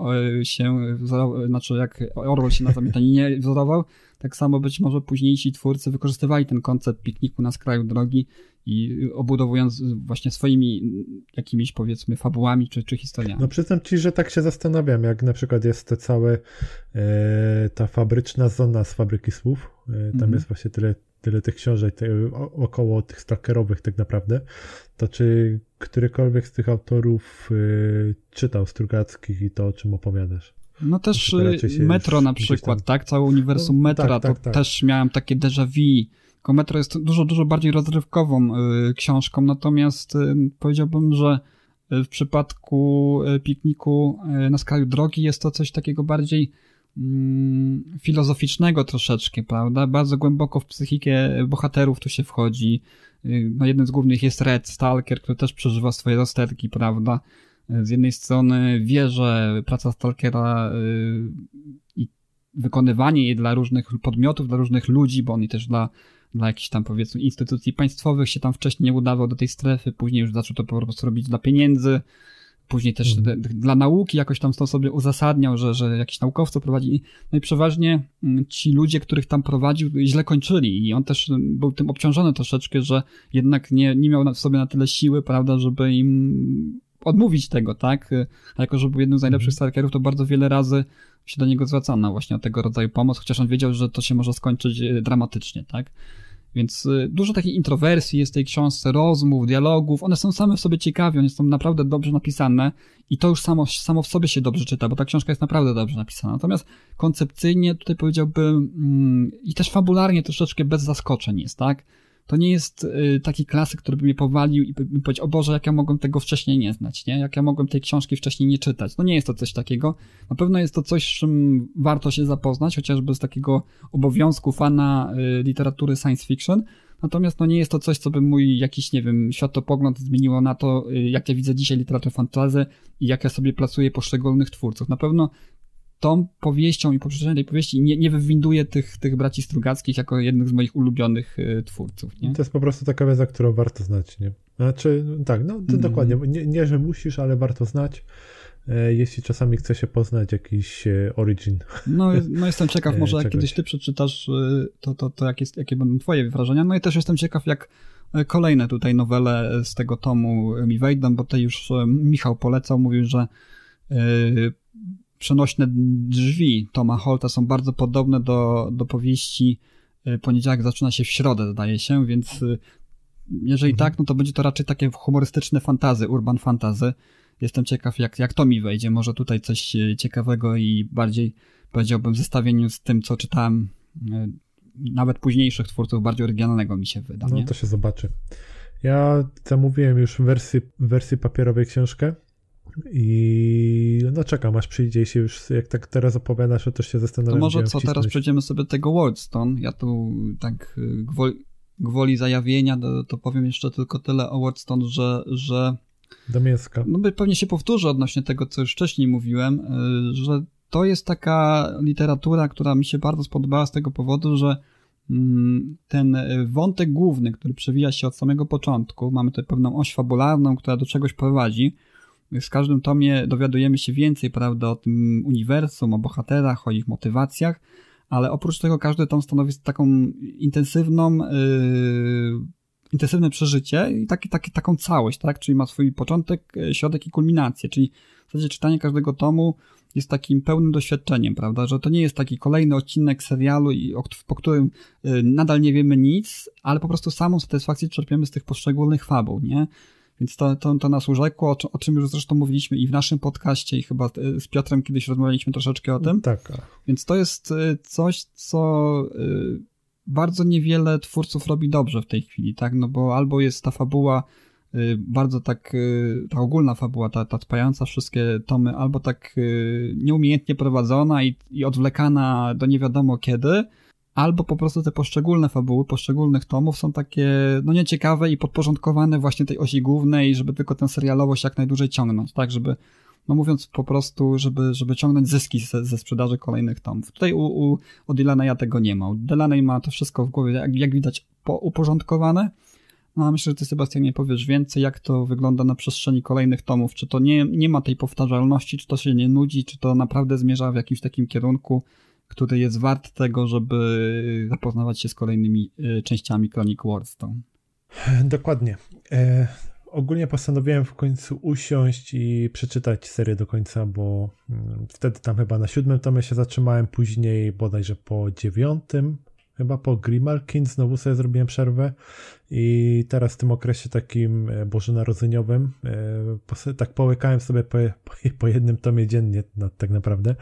się wzorował, znaczy jak Orwell się na Zamiataninie wzorował, tak samo być może późniejsi twórcy wykorzystywali ten koncept pikniku na skraju drogi i obudowując właśnie swoimi jakimiś powiedzmy fabułami czy, czy historiami. No przyznam ci, że tak się zastanawiam, jak na przykład jest to całe e, ta fabryczna zona z fabryki słów. E, tam -hmm. jest właśnie tyle, tyle tych książek te, około tych stalkerowych tak naprawdę. To czy którykolwiek z tych autorów e, czytał Strugackich i to, o czym opowiadasz? No też y, Metro na przykład, tam... tak? Całe uniwersum no, Metra, tak, tak, to tak. też miałem takie déjà vu. Tylko Metro jest dużo, dużo bardziej rozrywkową y, książką, natomiast y, powiedziałbym, że y, w przypadku y, pikniku y, na skraju drogi jest to coś takiego bardziej filozoficznego troszeczkę, prawda? Bardzo głęboko w psychikę bohaterów tu się wchodzi. No, jednym z głównych jest Red Stalker, który też przeżywa swoje rozterki, prawda? z jednej strony wie, że praca Stalkera y, i wykonywanie jej dla różnych podmiotów, dla różnych ludzi, bo on i też dla, dla jakichś tam powiedzmy instytucji państwowych się tam wcześniej nie udawał do tej strefy, później już zaczął to po prostu robić dla pieniędzy, później też mhm. dla nauki jakoś tam to sobie uzasadniał, że, że jakiś naukowcy prowadzi. No i przeważnie mm, ci ludzie, których tam prowadził, źle kończyli i on też był tym obciążony troszeczkę, że jednak nie, nie miał w sobie na tyle siły, prawda, żeby im odmówić tego, tak? A jako, że był jednym z najlepszych mhm. stalkerów, to bardzo wiele razy się do niego zwracano właśnie o tego rodzaju pomoc, chociaż on wiedział, że to się może skończyć e, dramatycznie, tak? Więc y, dużo takiej introwersji jest w tej książce, rozmów, dialogów, one są same w sobie ciekawe, one są naprawdę dobrze napisane i to już samo, samo w sobie się dobrze czyta, bo ta książka jest naprawdę dobrze napisana. Natomiast koncepcyjnie tutaj powiedziałbym mm, i też fabularnie troszeczkę bez zaskoczeń jest, tak? To nie jest y, taki klasyk, który by mnie powalił i bym powiedział, o Boże, jak ja mogłem tego wcześniej nie znać, nie? Jak ja mogłem tej książki wcześniej nie czytać. No nie jest to coś takiego. Na pewno jest to coś, z czym warto się zapoznać, chociażby z takiego obowiązku fana y, literatury science fiction. Natomiast no nie jest to coś, co by mój jakiś, nie wiem, światopogląd zmieniło na to, y, jak ja widzę dzisiaj literaturę fantazy i jak ja sobie placuję poszczególnych twórców. Na pewno tą powieścią i po przeczytaniu tej powieści nie, nie wywinduję tych, tych braci Strugackich jako jednych z moich ulubionych y, twórców. Nie? To jest po prostu taka wiedza, którą warto znać, nie? Znaczy, tak, no to Mhm. dokładnie. Nie, nie, że musisz, ale warto znać. E, jeśli czasami chce się poznać jakiś e, origin. No, no jestem ciekaw, E, może jak kiedyś ty przeczytasz, y, to, to, to jak jest, jakie będą twoje wrażenia. No i też jestem ciekaw, jak kolejne tutaj nowele z tego tomu mi wejdą, bo tutaj już Michał polecał, mówił, że przenośne drzwi Toma Holta są bardzo podobne do, do powieści y, Poniedziałek zaczyna się w środę, zdaje się, więc y, jeżeli Mhm. tak, no to będzie to raczej takie humorystyczne fantazy, urban fantazy. Jestem ciekaw, jak, jak to mi wejdzie. Może tutaj coś e, ciekawego i bardziej, powiedziałbym, w zestawieniu z tym, co czytałem nawet późniejszych twórców, bardziej oryginalnego mi się wyda. No nie? to się zobaczy. Ja zamówiłem już w wersji, w wersji papierowej książkę i no czekam, aż przyjdzie i się już, jak tak teraz opowiadasz, to też się To zastanawiam. może gdzie co, ją teraz wcisnąć. przejdziemy sobie tego Wordstone. Ja tu tak y, gwoli, gwoli zajawienia, to, to powiem jeszcze tylko tyle o Wordstone, że, że Do mięska. no pewnie się powtórzę odnośnie tego, co już wcześniej mówiłem, y, że to jest taka literatura, która mi się bardzo spodobała z tego powodu, że mm, ten wątek główny, który przewija się od samego początku, mamy tutaj pewną oś fabularną, która do czegoś prowadzi. W każdym tomie dowiadujemy się więcej, prawda, o tym uniwersum, o bohaterach, o ich motywacjach, ale oprócz tego każdy tom stanowi taką intensywną, yy, intensywne przeżycie i taki, taki, taką całość, tak? Czyli ma swój początek, e, środek i kulminację, czyli w zasadzie czytanie każdego tomu jest takim pełnym doświadczeniem, prawda? Że to nie jest taki kolejny odcinek serialu, po którym y, nadal nie wiemy nic, ale po prostu samą satysfakcję czerpiemy z tych poszczególnych fabuł, nie? Więc to, to, to nas urzekło, o, czym- o czym już zresztą mówiliśmy i w naszym podcaście, i chyba y, z Piotrem kiedyś rozmawialiśmy troszeczkę o tym. Tak. Więc to jest y, coś, co y, bardzo niewiele twórców robi dobrze w tej chwili, tak? No bo albo jest ta fabuła bardzo tak, ta ogólna fabuła, ta, ta spajająca wszystkie tomy, albo tak nieumiejętnie prowadzona i, i odwlekana do nie wiadomo kiedy, albo po prostu te poszczególne fabuły, poszczególnych tomów są takie, no nieciekawe i podporządkowane właśnie tej osi głównej, żeby tylko tę serialowość jak najdłużej ciągnąć, tak? Żeby no mówiąc po prostu, żeby, żeby ciągnąć zyski ze, ze sprzedaży kolejnych tomów. Tutaj u, u, u Dylana ja tego nie ma. U Delaney ma to wszystko w głowie, jak, jak widać, po, uporządkowane. No a myślę, że ty, Sebastianie, powiesz więcej, jak to wygląda na przestrzeni kolejnych tomów. Czy to nie, nie ma tej powtarzalności, czy to się nie nudzi, czy to naprawdę zmierza w jakimś takim kierunku, który jest wart tego, żeby zapoznawać się z kolejnymi y, częściami Chronic Wardstone. Dokładnie. E, ogólnie postanowiłem w końcu usiąść i przeczytać serię do końca, bo mm, wtedy tam chyba na siódmym tomie się zatrzymałem, później bodajże po dziewiątym, chyba po Grimalkin znowu sobie zrobiłem przerwę i teraz w tym okresie takim e, bożonarodzeniowym e, tak połykałem sobie po, po, jednym tomie dziennie na, tak naprawdę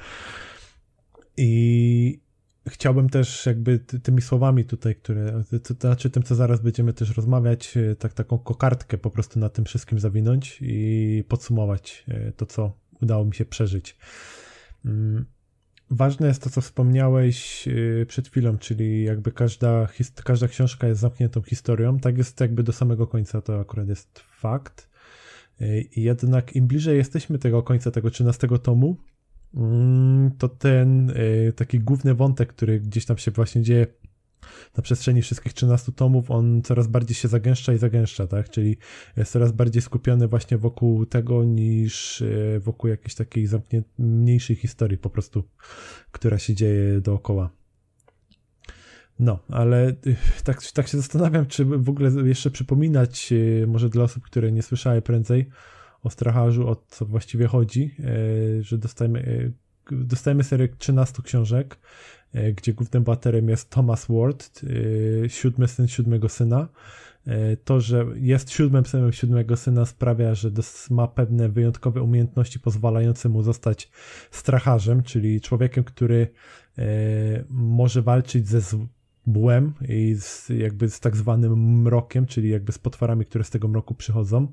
i chciałbym też jakby ty, tymi słowami tutaj, które, to, znaczy tym, co zaraz będziemy też rozmawiać, e, tak taką kokardkę po prostu na tym wszystkim zawinąć i podsumować e, to, co udało mi się przeżyć. Mm, Ważne jest to, co wspomniałeś e, przed chwilą, czyli jakby każda, każda książka jest zamkniętą historią. Tak jest jakby do samego końca, to akurat jest fakt. Jednak im bliżej jesteśmy tego końca, tego 13 tomu, to ten e, taki główny wątek, który gdzieś tam się właśnie dzieje na przestrzeni wszystkich 13 tomów, on coraz bardziej się zagęszcza i zagęszcza, tak? Czyli jest coraz bardziej skupiony właśnie wokół tego niż e, wokół jakiejś takiej zamknię- mniejszej historii po prostu, która się dzieje dookoła. No, ale y, tak, tak się zastanawiam, czy w ogóle jeszcze przypominać, y, może dla osób, które nie słyszały prędzej o stracharzu, o co właściwie chodzi, y, że dostajemy. y, dostajemy serię 13 książek, e, gdzie głównym bohaterem jest Thomas Ward, e, siódmy syn siódmego syna. E, to, że jest siódmym synem siódmego syna sprawia, że ma pewne wyjątkowe umiejętności pozwalające mu zostać stracharzem, czyli człowiekiem, który może walczyć ze złem i z, jakby z tak zwanym mrokiem, czyli jakby z potworami, które z tego mroku przychodzą.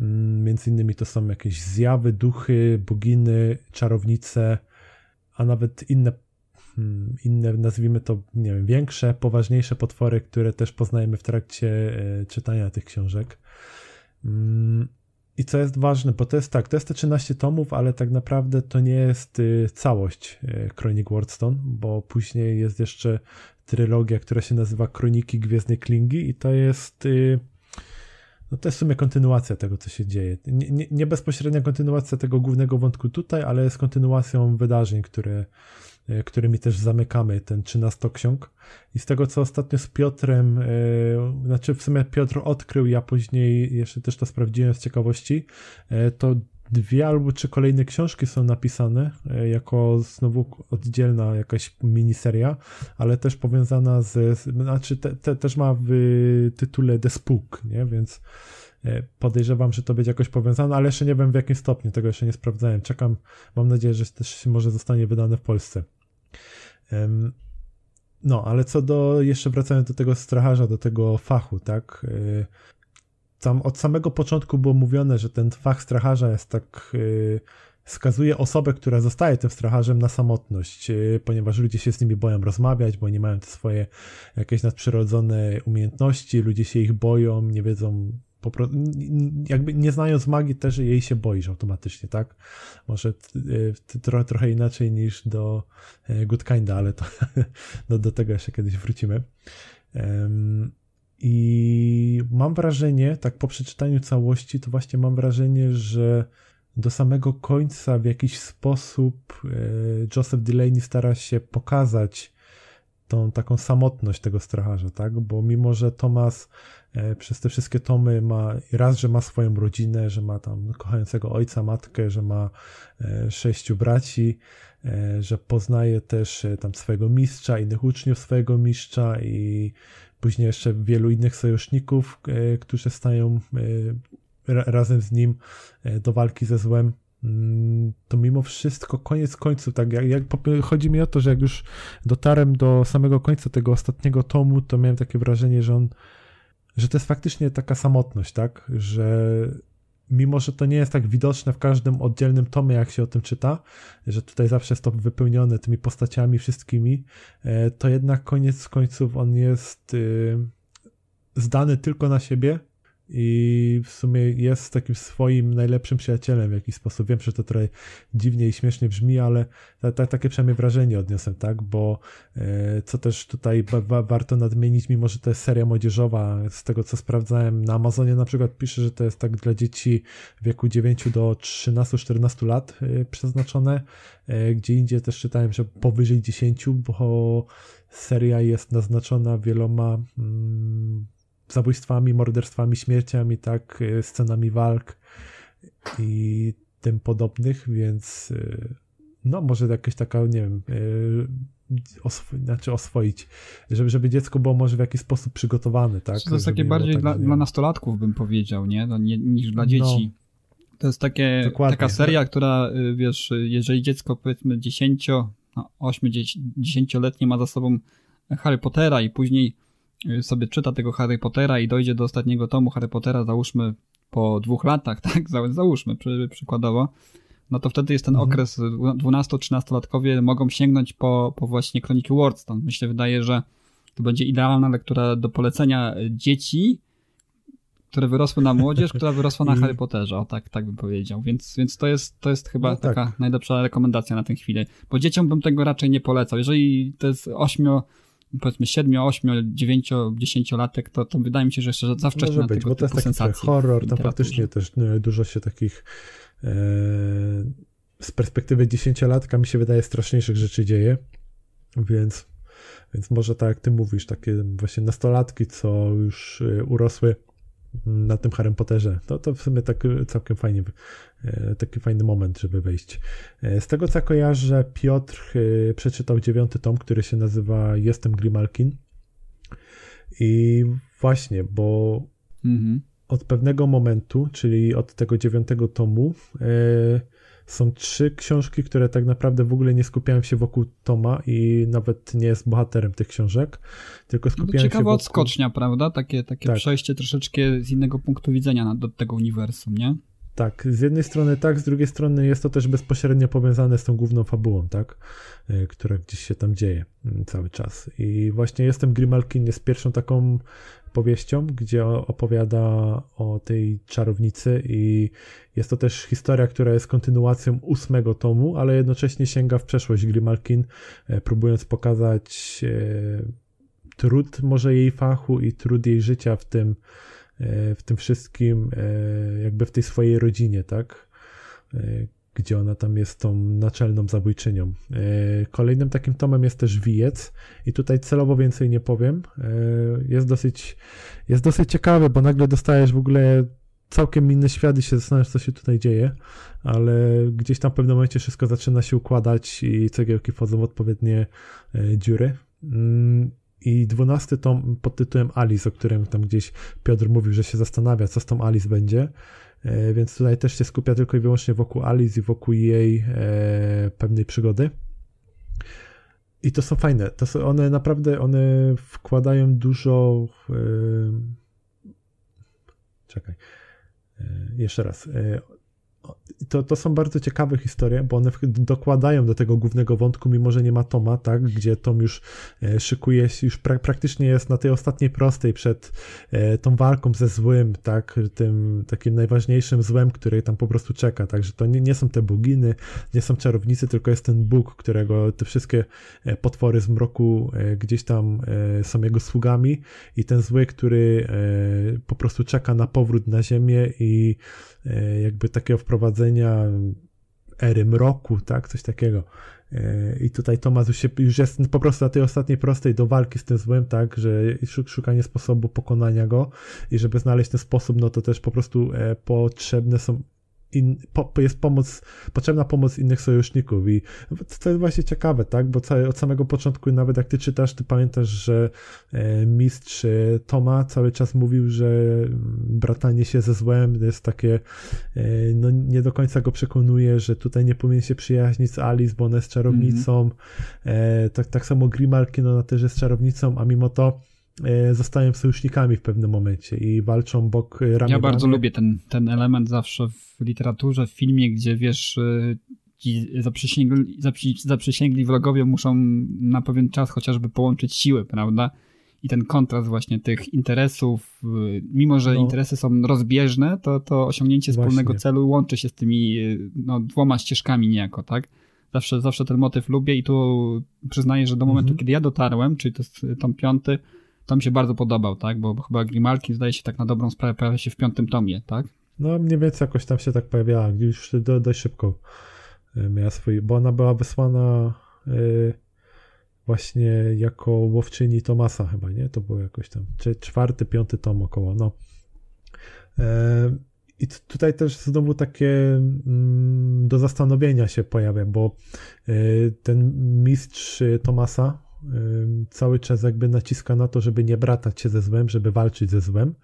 Mm, między innymi to są jakieś zjawy, duchy, boginy, czarownice, a nawet inne, hmm, inne nazwijmy to, nie wiem, większe, poważniejsze potwory, które też poznajemy w trakcie e, czytania tych książek. I co jest ważne, bo to jest tak, to jest te 13 tomów, ale tak naprawdę to nie jest y, całość Kronik e, Wardstone, bo później jest jeszcze trylogia, która się nazywa Kroniki Gwiezdnej Klingi i to jest y, no to jest w sumie kontynuacja tego, co się dzieje. Nie, nie, nie, bezpośrednia kontynuacja tego głównego wątku tutaj, ale jest kontynuacją wydarzeń, które, y, którymi też zamykamy ten 13 ksiąg. I z tego, co ostatnio z Piotrem, yy, znaczy w sumie Piotr odkrył, ja później jeszcze też to sprawdziłem z ciekawości, yy, to dwie albo trzy kolejne książki są napisane jako znowu oddzielna jakaś miniseria, ale też powiązana z, znaczy te, te, też ma w tytule The Spook, nie? Więc podejrzewam, że to będzie jakoś powiązane, ale jeszcze nie wiem w jakim stopniu, tego jeszcze nie sprawdzałem. Czekam, mam nadzieję, że też może zostanie wydane w Polsce. No, ale co do, jeszcze wracając do tego stracharza, do tego fachu, tak, e, tam od samego początku było mówione, że ten fach stracharza jest tak. Yy, skazuje osobę, która zostaje tym stracharzem na samotność, yy, ponieważ ludzie się z nimi boją rozmawiać, bo nie mają te swoje jakieś nadprzyrodzone umiejętności, ludzie się ich boją, nie wiedzą. Po jakby nie znając magii, też jej się boisz automatycznie, tak? Może yy, trochę, trochę inaczej niż do yy, Good Kinda, ale to do, do tego jeszcze kiedyś wrócimy. I mam wrażenie, tak po przeczytaniu całości, to właśnie mam wrażenie, że do samego końca w jakiś sposób e, Joseph Delaney stara się pokazać tą taką samotność tego stracharza, tak? Bo mimo, że Thomas e, przez te wszystkie tomy ma raz, że ma swoją rodzinę, że ma tam kochającego ojca, matkę, że ma e, sześciu braci, że poznaje też tam swojego mistrza, innych uczniów swojego mistrza i później jeszcze wielu innych sojuszników, e, którzy stają e, razem z nim e, do walki ze złem. Mm, to mimo wszystko, koniec końców, tak jak, jak chodzi mi o to, że jak już dotarłem do samego końca tego ostatniego tomu, to miałem takie wrażenie, że on, że to jest faktycznie taka samotność, tak, że mimo że to nie jest tak widoczne w każdym oddzielnym tomie, jak się o tym czyta, że tutaj zawsze jest to wypełnione tymi postaciami wszystkimi, e, to jednak koniec końców on jest y, zdany tylko na siebie i w sumie jest takim swoim najlepszym przyjacielem w jakiś sposób. Wiem, że to trochę dziwnie i śmiesznie brzmi, ale ta, ta, takie przynajmniej wrażenie odniosłem, tak? Bo e, co też tutaj wa, warto nadmienić, mimo że to jest seria młodzieżowa, z tego co sprawdzałem, na Amazonie na przykład pisze, że to jest tak dla dzieci w wieku 9 do 13-14 lat e, przeznaczone. E, gdzie indziej też czytałem, że powyżej 10, bo seria jest naznaczona wieloma. Mm, zabójstwami, morderstwami, śmierciami, tak, y, scenami walk i tym podobnych, więc y, no może jakaś taka, nie wiem, y, oswo znaczy oswoić, żeby, żeby dziecko było może w jakiś sposób przygotowane, tak? To jest takie bardziej tak, dla, dla, nastolatków, bym powiedział, nie? No, nie niż dla dzieci. No. To jest takie, Dokładnie. taka seria, która, wiesz, jeżeli dziecko powiedzmy 10, no 8, 10-letnie ma za sobą Harry Pottera i później sobie czyta tego Harry Pottera i dojdzie do ostatniego tomu Harry Pottera, załóżmy po dwóch latach, tak, załóżmy przy, przykładowo, no to wtedy jest ten mhm. okres, 12-13-latkowie mogą sięgnąć po, po właśnie Kroniki Wardstone. Myślę, wydaje, że to będzie idealna lektura do polecenia dzieci, które wyrosły na młodzież, która wyrosła na Harry Potterze, o tak, tak bym powiedział. Więc, więc to, jest, to jest chyba no tak. taka najlepsza rekomendacja na tę chwilę. Bo dzieciom bym tego raczej nie polecał. Jeżeli to jest ośmio powiedzmy 7, 8, 9, 10 latek, to, to wydaje mi się, że jeszcze za wcześnie Może być, bo to jest taki horror, to faktycznie też dużo się takich e, z perspektywy 10-latka mi się wydaje straszniejszych rzeczy dzieje, więc, więc może tak jak ty mówisz, takie właśnie nastolatki, co już e, urosły na tym Harry Potterze. To, to w sumie tak całkiem fajnie, e, taki fajny moment, żeby wejść. E, z tego co kojarzę, Piotr e, przeczytał dziewiąty tom, który się nazywa Jestem Grimalkin. I właśnie, bo mhm. od pewnego momentu, czyli od tego dziewiątego tomu, są trzy książki, które tak naprawdę w ogóle nie skupiają się wokół Toma i nawet nie jest bohaterem tych książek, tylko no się wokół... odskocznia, prawda? Takie, takie tak. przejście troszeczkę z innego punktu widzenia do tego uniwersum, nie? Tak, z jednej strony tak, z drugiej strony jest to też bezpośrednio powiązane z tą główną fabułą, tak, e, która gdzieś się tam dzieje mm, cały czas. I właśnie Jestem Grimalkin jest pierwszą taką powieścią, gdzie opowiada o tej czarownicy i jest to też historia, która jest kontynuacją ósmego tomu, ale jednocześnie sięga w przeszłość Grimalkin, e, próbując pokazać e, trud może jej fachu i trud jej życia w tym, w tym wszystkim, jakby w tej swojej rodzinie, tak? gdzie ona tam jest tą naczelną zabójczynią. E, kolejnym takim tomem jest też Wijec i tutaj celowo więcej nie powiem. E, jest dosyć, jest dosyć ciekawy, bo nagle dostajesz w ogóle całkiem inny świat i się zastanawiasz, co się tutaj dzieje, ale gdzieś tam w pewnym momencie wszystko zaczyna się układać i cegiełki wchodzą w odpowiednie e, dziury. I dwunasty tom pod tytułem Alice, o którym tam gdzieś Piotr mówił, że się zastanawia, co z tą Alice będzie. E, więc tutaj też się skupia tylko i wyłącznie wokół Alice i wokół jej e, pewnej przygody. I to są fajne. To są, one naprawdę one wkładają dużo. E, czekaj. Jeszcze raz to, to są bardzo ciekawe historie, bo one dokładają do tego głównego wątku, mimo że nie ma Toma, tak, gdzie Tom już e, szykuje się, już pra praktycznie jest na tej ostatniej prostej przed e, tą walką ze złym, tak, tym takim najważniejszym złem, który tam po prostu czeka, także to nie, nie są te boginy, nie są czarownicy, tylko jest ten Bóg, którego te wszystkie e, potwory z mroku gdzieś tam są jego sługami. I ten zły, który po prostu czeka na powrót na ziemię i jakby takiego wprowadzenia ery mroku, tak, coś takiego. E, I tutaj Tomasz już, się, już jest po prostu na tej ostatniej prostej do walki z tym złem, tak, że szukanie sposobu pokonania go i żeby znaleźć ten sposób, no to też po prostu e, potrzebne są in, po, jest pomoc, potrzebna pomoc innych sojuszników i to jest właśnie ciekawe, tak, bo od samego początku nawet jak ty czytasz, ty pamiętasz, że e, mistrz e, Toma cały czas mówił, że bratanie się ze złem jest takie, e, no nie do końca go przekonuje, że tutaj nie powinien się przyjaźnić z Alice, bo ona jest czarownicą, mm -hmm. tak, tak samo Grimalkin, ona też jest czarownicą, a mimo to zostają sojusznikami w pewnym momencie i walczą bok e, ramię Ja bardzo lubię ten, ten element zawsze w literaturze, w filmie, gdzie wiesz, e, ci zaprzysięgli, zaprzysięgli wrogowie muszą na pewien czas chociażby połączyć siły, prawda? I ten kontrast właśnie tych interesów, mimo że no. interesy są rozbieżne, to, to osiągnięcie wspólnego właśnie. celu łączy się z tymi no, dwoma ścieżkami niejako, tak? Zawsze, zawsze ten motyw lubię i tu przyznaję, że do momentu, mhm. kiedy ja dotarłem, czyli to jest tom piąty, to mi się bardzo podobał, tak? Bo chyba Grimalki zdaje się tak na dobrą sprawę pojawia się w piątym tomie, tak? No mniej więcej jakoś tam się tak pojawiała, już do, dość szybko e, miała swój, bo ona była wysłana yy, właśnie jako łowczyni Tomasa chyba, nie? To było jakoś tam, czy czwarty, piąty tom około, no. I tutaj też znowu takie mm, do zastanowienia się pojawia, bo yy, ten mistrz Tomasa, cały czas jakby naciska na to, żeby nie bratać się ze złem, żeby walczyć ze złem,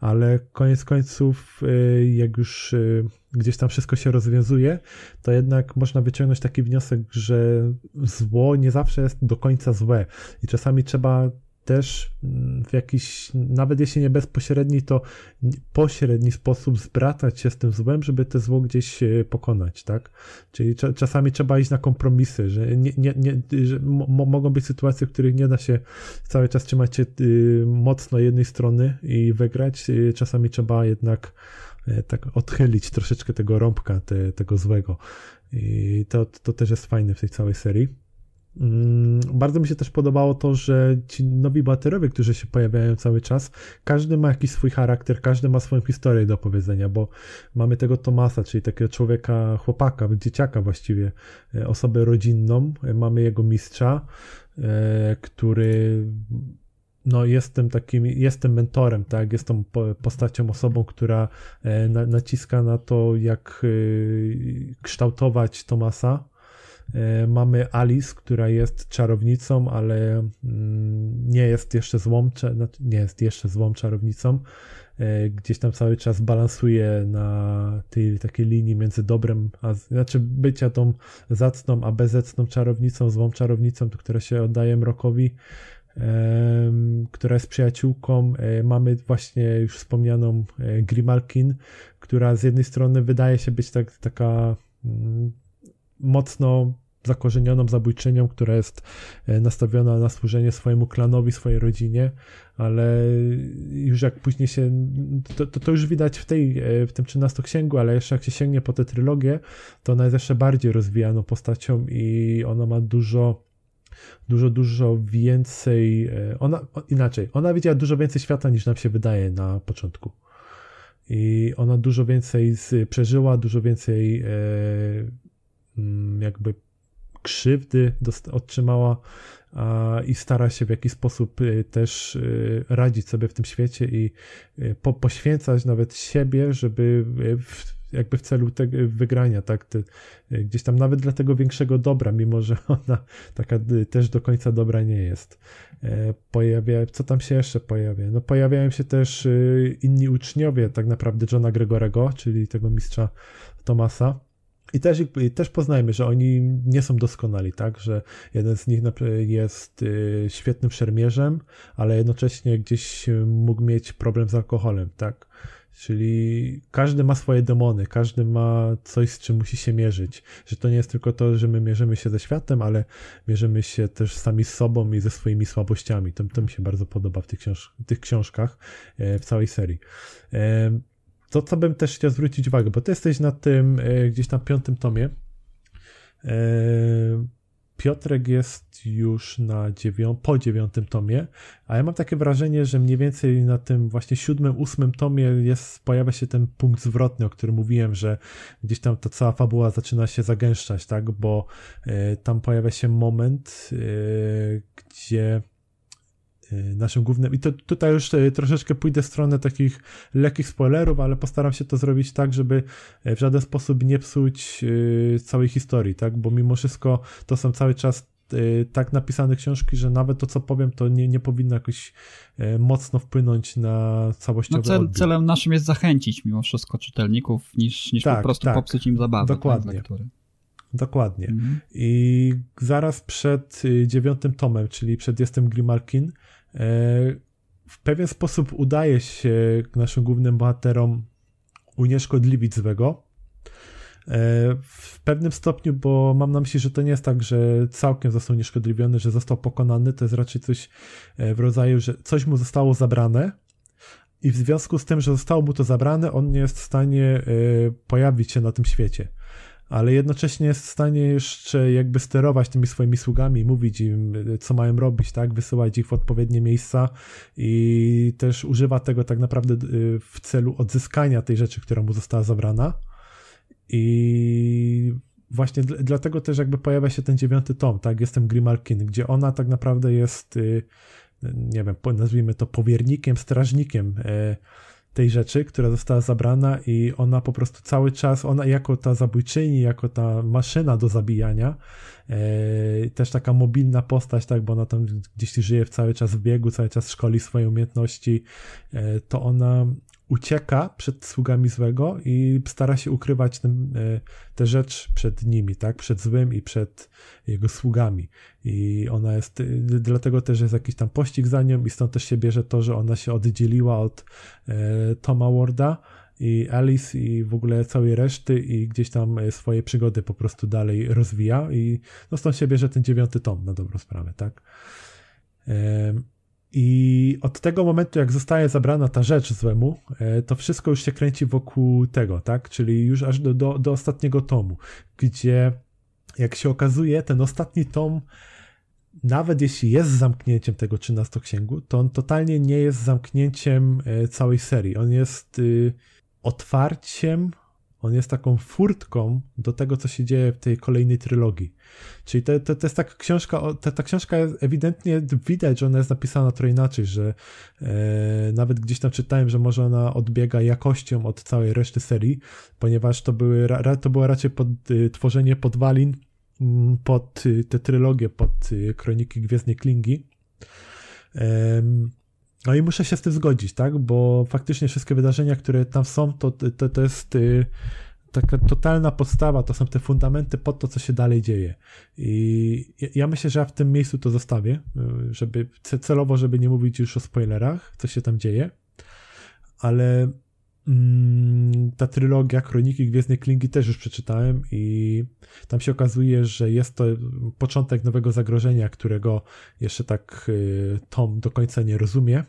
ale koniec końców, y, jak już y, gdzieś tam wszystko się rozwiązuje, to jednak można wyciągnąć taki wniosek, że zło nie zawsze jest do końca złe. I czasami trzeba też mm, w jakiś, nawet jeśli nie bezpośredni, to pośredni sposób zbratać się z tym złem, żeby te zło gdzieś pokonać, tak? Czyli czasami trzeba iść na kompromisy, że, nie, nie, nie, że mogą być sytuacje, w których nie da się cały czas trzymać się y, mocno jednej strony i wygrać. Y, czasami trzeba jednak tak odchylić troszeczkę tego rąbka, te, tego złego. I to, to też jest fajne w tej całej serii. Mm, bardzo mi się też podobało to, że ci nowi bohaterowie, którzy się pojawiają cały czas, każdy ma jakiś swój charakter, każdy ma swoją historię do opowiedzenia, bo mamy tego Tomasa, czyli takiego człowieka, chłopaka, dzieciaka właściwie, e, osobę rodzinną, e, mamy jego mistrza, e, który no jestem takim, jestem mentorem, tak, jestem postacią, osobą, która na, naciska na to, jak kształtować Tomasa. E, mamy Alice, która jest czarownicą, ale mm, nie jest jeszcze złą, znaczy nie jest jeszcze złą czarownicą. Gdzieś tam cały czas balansuje na tej takiej linii między dobrem, a znaczy bycia tą zacną, a bezecną czarownicą, złą czarownicą, która się oddaje mrokowi która jest przyjaciółką. E, mamy właśnie już wspomnianą e, Grimalkin, która z jednej strony wydaje się być tak, taka mm, mocno zakorzenioną zabójczynią, która jest e, nastawiona na służenie swojemu klanowi, swojej rodzinie, ale już jak później się, to, to, to już widać w, tej, w tym 13 księgu, ale jeszcze jak się sięgnie po tę trylogię, to ona jest jeszcze bardziej rozwijaną postacią i ona ma dużo dużo, dużo więcej. E, ona, inaczej, ona widziała dużo więcej świata niż nam się wydaje na początku. I ona dużo więcej z, przeżyła, dużo więcej e, jakby krzywdy otrzymała i stara się w jakiś sposób e, też radzić sobie w tym świecie i po, poświęcać nawet siebie, żeby w, jakby w celu tego wygrania, tak, Te, gdzieś tam nawet dla tego większego dobra, mimo że ona taka też do końca dobra nie jest. E, pojawia, co tam się jeszcze pojawia? No pojawiają się też y, inni uczniowie tak naprawdę Johna Gregorego, czyli tego mistrza Tomasa, i też, i też poznajmy, że oni nie są doskonali, tak? Że jeden z nich jest y, świetnym szermierzem, ale jednocześnie gdzieś mógł mieć problem z alkoholem, tak? Czyli każdy ma swoje demony, każdy ma coś, z czym musi się mierzyć. Że to nie jest tylko to, że my mierzymy się ze światem, ale mierzymy się też sami z sobą i ze swoimi słabościami. To, to mi się bardzo podoba w tych, książ tych książkach, e, w całej serii. E, to, co bym też chciał zwrócić uwagę, bo ty jesteś na tym e, gdzieś tam piątym tomie. Piotrek jest już na dziewią- po dziewiątym tomie, a ja mam takie wrażenie, że mniej więcej na tym właśnie siódmym, ósmym tomie jest, pojawia się ten punkt zwrotny, o którym mówiłem, że gdzieś tam ta cała fabuła zaczyna się zagęszczać, tak, bo y, tam pojawia się moment, y, gdzie naszym głównym. I to, tutaj już y, troszeczkę pójdę w stronę takich lekkich spoilerów, ale postaram się to zrobić tak, żeby y, w żaden sposób nie psuć całej historii, tak? Bo mimo wszystko to są cały czas tak napisane książki, że nawet to, co powiem, to nie, nie powinno jakoś mocno wpłynąć na całościowy no cel, Celem naszym jest zachęcić mimo wszystko czytelników, niż, niż tak, po prostu tak, popsuć im zabawę. Tak, Dokładnie. Tak, Dokładnie. Mhm. I zaraz przed dziewiątym tomem, czyli przed Jestem Grimalkin, E, w pewien sposób udaje się naszym głównym bohaterom unieszkodliwić złego. E, w pewnym stopniu, bo mam na myśli, że to nie jest tak, że całkiem został unieszkodliwiony, że został pokonany, to jest raczej coś e, w rodzaju, że coś mu zostało zabrane. I w związku z tym, że zostało mu to zabrane, on nie jest w stanie pojawić się na tym świecie ale jednocześnie jest w stanie jeszcze jakby sterować tymi swoimi sługami, mówić im, co mają robić, tak, wysyłać ich w odpowiednie miejsca i też używa tego tak naprawdę y, w celu odzyskania tej rzeczy, która mu została zabrana. I właśnie dlatego też jakby pojawia się ten dziewiąty tom, tak, jestem Grimalkin, gdzie ona tak naprawdę jest, y, nie wiem, nazwijmy to powiernikiem, strażnikiem y, tej rzeczy, która została zabrana i ona po prostu cały czas, ona jako ta zabójczyni, jako ta maszyna do zabijania, e, też taka mobilna postać, tak, bo ona tam gdzieś żyje cały czas w biegu, cały czas szkoli swoje umiejętności, e, to ona ucieka przed sługami złego i stara się ukrywać e, tę rzecz przed nimi, tak? Przed złym i przed jego sługami. I ona jest, y, dlatego też jest jakiś tam pościg za nią i stąd też się bierze to, że ona się oddzieliła od e, Toma Warda i Alice i w ogóle całej reszty i gdzieś tam e, swoje przygody po prostu dalej rozwija i no stąd się bierze ten dziewiąty tom na dobrą sprawę, tak? E, i od tego momentu, jak zostaje zabrana ta rzecz złemu, e, to wszystko już się kręci wokół tego, tak? Czyli już aż do, do, do ostatniego tomu, gdzie, jak się okazuje, ten ostatni tom, nawet jeśli jest zamknięciem tego 13 księgu, to on totalnie nie jest zamknięciem e, całej serii. On jest y, otwarciem On jest taką furtką do tego, co się dzieje w tej kolejnej trylogii. Czyli to, to, to jest taka książka, ta, ta książka ewidentnie widać, że ona jest napisana trochę inaczej, że e, nawet gdzieś tam czytałem, że może ona odbiega jakością od całej reszty serii, ponieważ to, były, to było raczej pod, y, tworzenie podwalin mm, pod y, tę trylogię, pod y, Kroniki Gwiezdnej Klingi. No i muszę się z tym zgodzić, tak? Bo faktycznie wszystkie wydarzenia, które tam są, to, to, to jest y, taka totalna podstawa, to są te fundamenty pod to, co się dalej dzieje. I ja myślę, że ja w tym miejscu to zostawię, y, żeby celowo, żeby nie mówić już o spoilerach, co się tam dzieje. Ale ta trylogia Kroniki Gwiezdnej Klingi też już przeczytałem i tam się okazuje, że jest to początek nowego zagrożenia, którego jeszcze tak y, Tom do końca nie rozumie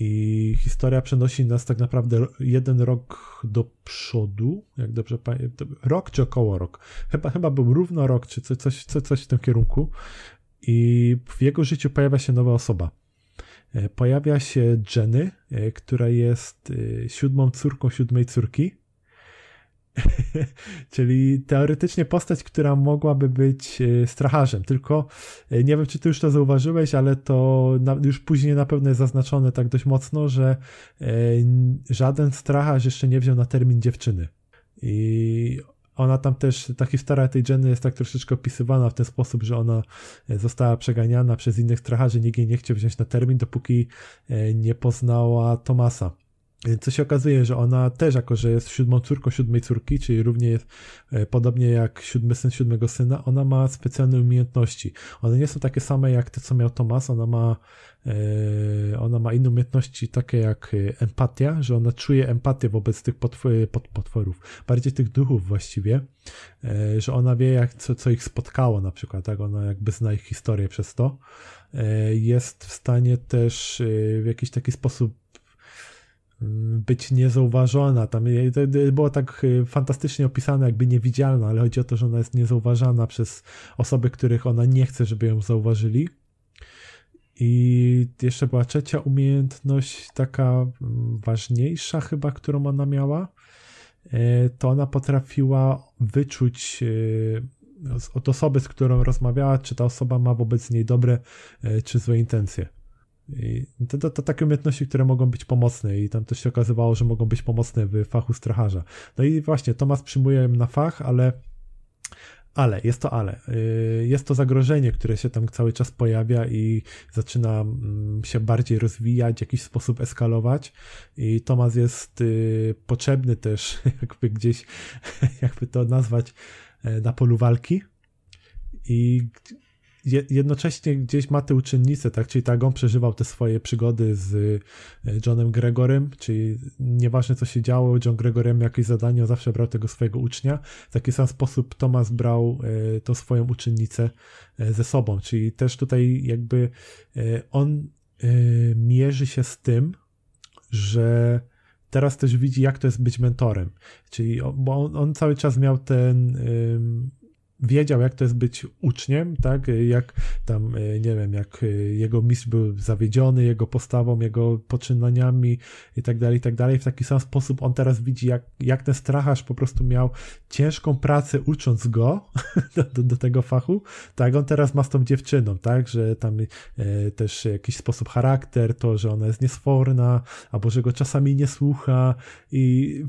i historia przenosi nas tak naprawdę jeden rok do przodu, jak dobrze pamiętam, rok czy około rok. Chyba, chyba był równo rok, czy coś, coś, coś w tym kierunku. I w jego życiu pojawia się nowa osoba. E, pojawia się Jenny, e, która jest e, siódmą córką siódmej córki Czyli teoretycznie postać, która mogłaby być stracharzem. Tylko nie wiem, czy ty już to zauważyłeś, ale to już później na pewno jest zaznaczone tak dość mocno, że żaden stracharz jeszcze nie wziął na termin dziewczyny. I ona tam też, ta historia tej Jenny jest tak troszeczkę opisywana w ten sposób, że ona została przeganiana przez innych stracharzy, nikt jej nie chciał wziąć na termin, dopóki nie poznała Tomasa. Co się okazuje, że ona też, jako że jest siódmą córką siódmej córki, czyli równie jest, e, podobnie jak siódmy syn siódmego syna, ona ma specjalne umiejętności. One nie są takie same jak te, co miał Tomas, ona ma, e, ona ma inne umiejętności, takie jak e, empatia, że ona czuje empatię wobec tych potworów, bardziej tych duchów właściwie, że ona wie, jak, co, co ich spotkało na przykład, tak, ona jakby zna ich historię przez to. Jest w stanie też w jakiś taki sposób być niezauważona. Tam było tak y, fantastycznie opisane, jakby niewidzialna, ale chodzi o to, że ona jest niezauważana przez osoby, których ona nie chce, żeby ją zauważyli. I jeszcze była trzecia umiejętność, taka mm, ważniejsza chyba, którą ona miała. E, to ona potrafiła wyczuć e, od osoby, z którą rozmawiała, czy ta osoba ma wobec niej dobre e, czy złe intencje. To, to, to, takie umiejętności, które mogą być pomocne i tam też się okazywało, że mogą być pomocne w fachu stracharza. No i właśnie, Tomas przyjmuje na fach, ale ale, jest to ale. Y, jest to zagrożenie, które się tam cały czas pojawia i zaczyna mm, się bardziej rozwijać, w jakiś sposób eskalować. I Tomas jest y, potrzebny też, jakby gdzieś, jakby to nazwać, e, na polu walki. I jednocześnie gdzieś ma te uczennice, tak? Czyli tak on przeżywał te swoje przygody z e, Johnem Gregorem, czyli nieważne co się działo, John Gregorem jakieś zadanie, on zawsze brał tego swojego ucznia. W taki sam sposób Thomas brał e, tą swoją uczennicę e, ze sobą, czyli też tutaj jakby on mierzy się z tym, że teraz też widzi, jak to jest być mentorem. Czyli, bo on, on cały czas miał ten wiedział, jak to jest być uczniem, tak? Jak tam, e, nie wiem, jak e, jego mistrz był zawiedziony jego postawą, jego poczynaniami i tak dalej, i tak dalej. W taki sam sposób on teraz widzi, jak, jak ten stracharz po prostu miał ciężką pracę ucząc go do, do, tego fachu, tak? On teraz ma z tą dziewczyną, tak? Że tam e, też jakiś sposób charakter, to, że ona jest niesforna, albo że go czasami nie słucha i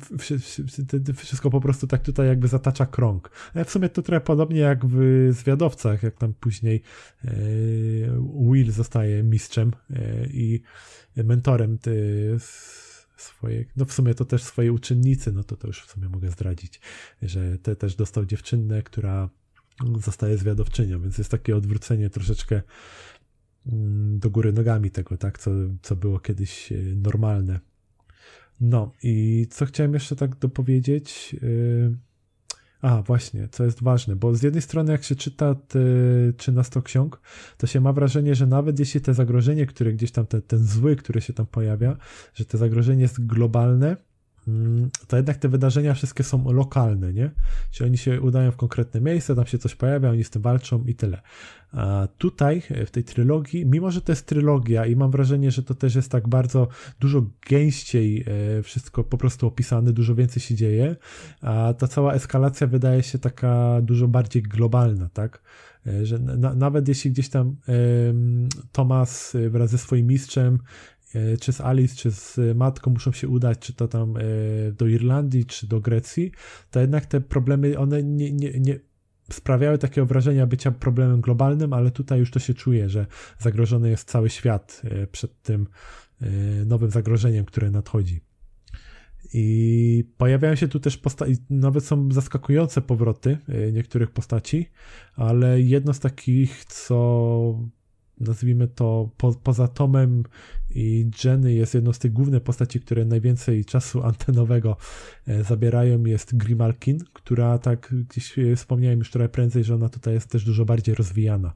wszystko po prostu tak tutaj jakby zatacza krąg. W sumie to trochę podobnie podobnie jak w Zwiadowcach, jak tam później e, Will zostaje mistrzem e, i mentorem swojej, no w sumie to też swojej uczennicy, no to to już w sumie mogę zdradzić, że te też dostał dziewczynę, która zostaje zwiadowczynią, więc jest takie odwrócenie troszeczkę mm, do góry nogami tego, tak, co, co było kiedyś e, normalne. No i co chciałem jeszcze tak dopowiedzieć, yy, a, właśnie, co jest ważne, bo z jednej strony jak się czyta te 13 ksiąg, to się ma wrażenie, że nawet jeśli te zagrożenie, które gdzieś tam, te, ten zły, który się tam pojawia, że to zagrożenie jest globalne, to jednak te wydarzenia wszystkie są lokalne, nie? Czyli oni się udają w konkretne miejsce, tam się coś pojawia, oni z tym walczą i tyle. A tutaj, w tej trylogii, mimo że to jest trylogia i mam wrażenie, że to też jest tak bardzo dużo gęściej e, wszystko po prostu opisane, dużo więcej się dzieje, a ta cała eskalacja wydaje się taka dużo bardziej globalna, tak? E, że na, nawet jeśli gdzieś tam Thomas wraz ze swoim mistrzem E, czy z Alice, czy z matką muszą się udać, czy to tam e, do Irlandii, czy do Grecji, to jednak te problemy, one nie, nie, nie sprawiały takiego wrażenia bycia problemem globalnym, ale tutaj już to się czuje, że zagrożony jest cały świat e, przed tym nowym zagrożeniem, które nadchodzi. I pojawiają się tu też postaci, nawet są zaskakujące powroty niektórych postaci, ale jedno z takich, co nazwijmy to, po, poza Tomem i Jenny jest jedną z tych głównych postaci, które najwięcej czasu antenowego e, zabierają, jest Grimalkin, która tak gdzieś e, wspomniałem już trochę prędzej, że ona tutaj jest też dużo bardziej rozwijana,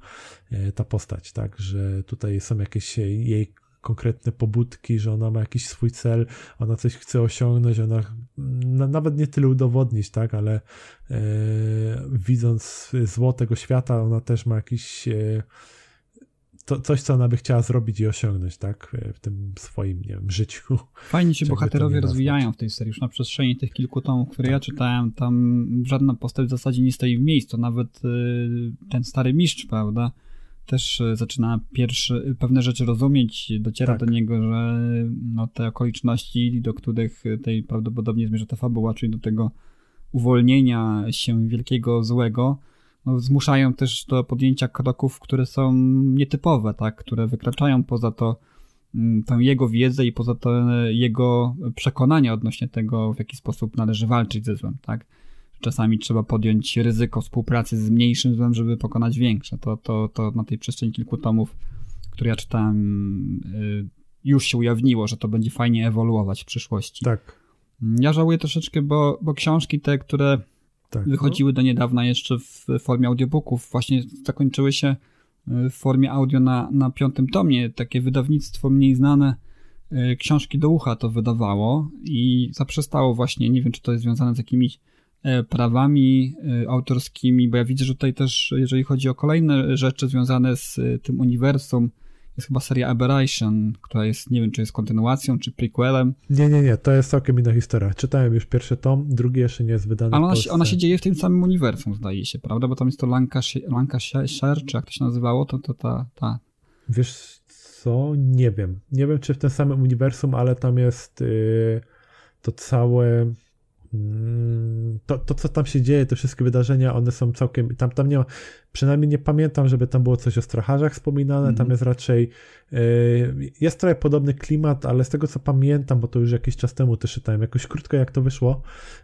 e, ta postać, tak, że tutaj są jakieś jej konkretne pobudki, że ona ma jakiś swój cel, ona coś chce osiągnąć, ona na, nawet nie tyle udowodnić, tak, ale e, widząc zło tego świata, ona też ma jakiś e, to, coś, co ona by chciała zrobić i osiągnąć, tak, w tym swoim, nie wiem, życiu. Fajnie się bohaterowie rozwijają w tej serii, już na przestrzeni tych kilku tomów, które tak. ja czytałem, tam żadna postać w zasadzie nie stoi w miejscu, nawet y, ten stary mistrz, prawda, też y, zaczyna pierwsze, pewne rzeczy rozumieć, dociera tak. do niego, że no, te okoliczności, do których tej prawdopodobnie zmierza ta fabuła, czyli do tego uwolnienia się wielkiego złego, zmuszają też do podjęcia kroków, które są nietypowe, tak, które wykraczają poza to, mm, tą jego wiedzę i poza to jego przekonania odnośnie tego, w jaki sposób należy walczyć ze złem, tak. Czasami trzeba podjąć ryzyko współpracy z mniejszym złem, żeby pokonać większe. To, to, to na tej przestrzeni kilku tomów, które ja czytałem, y, już się ujawniło, że to będzie fajnie ewoluować w przyszłości. Tak. Ja żałuję troszeczkę, bo, bo książki te, które tak, wychodziły no. do niedawna jeszcze w formie audiobooków, właśnie zakończyły się e, w formie audio na, na piątym tomie. Takie wydawnictwo mniej znane, e, książki do ucha to wydawało i zaprzestało właśnie, nie wiem czy to jest związane z jakimiś e, prawami autorskimi, bo ja widzę, że tutaj też, jeżeli chodzi o kolejne rzeczy związane z tym uniwersum, jest chyba seria Aberration, która jest, nie wiem, czy jest kontynuacją, czy prequelem. Nie, nie, nie, to jest całkiem inna historia. Czytałem już pierwszy tom, drugi jeszcze nie jest wydany. Ale ona, się, ona się dzieje w tym samym uniwersum, zdaje się, prawda? Bo tam jest to Lancashire, Lancashire czy jak to się nazywało, to, to ta, ta... Wiesz co? Nie wiem. Nie wiem, czy w tym samym uniwersum, ale tam jest yy, to całe to, to, co tam się dzieje, te wszystkie wydarzenia, one są całkiem. Tam, tam nie ma. Przynajmniej nie pamiętam, żeby tam było coś o stracharzach wspominane. Mm -hmm. Tam mhm. jest raczej. Y, jest trochę podobny klimat, ale z tego co pamiętam, bo to już jakiś czas temu też czytałem, jakoś krótko jak to wyszło,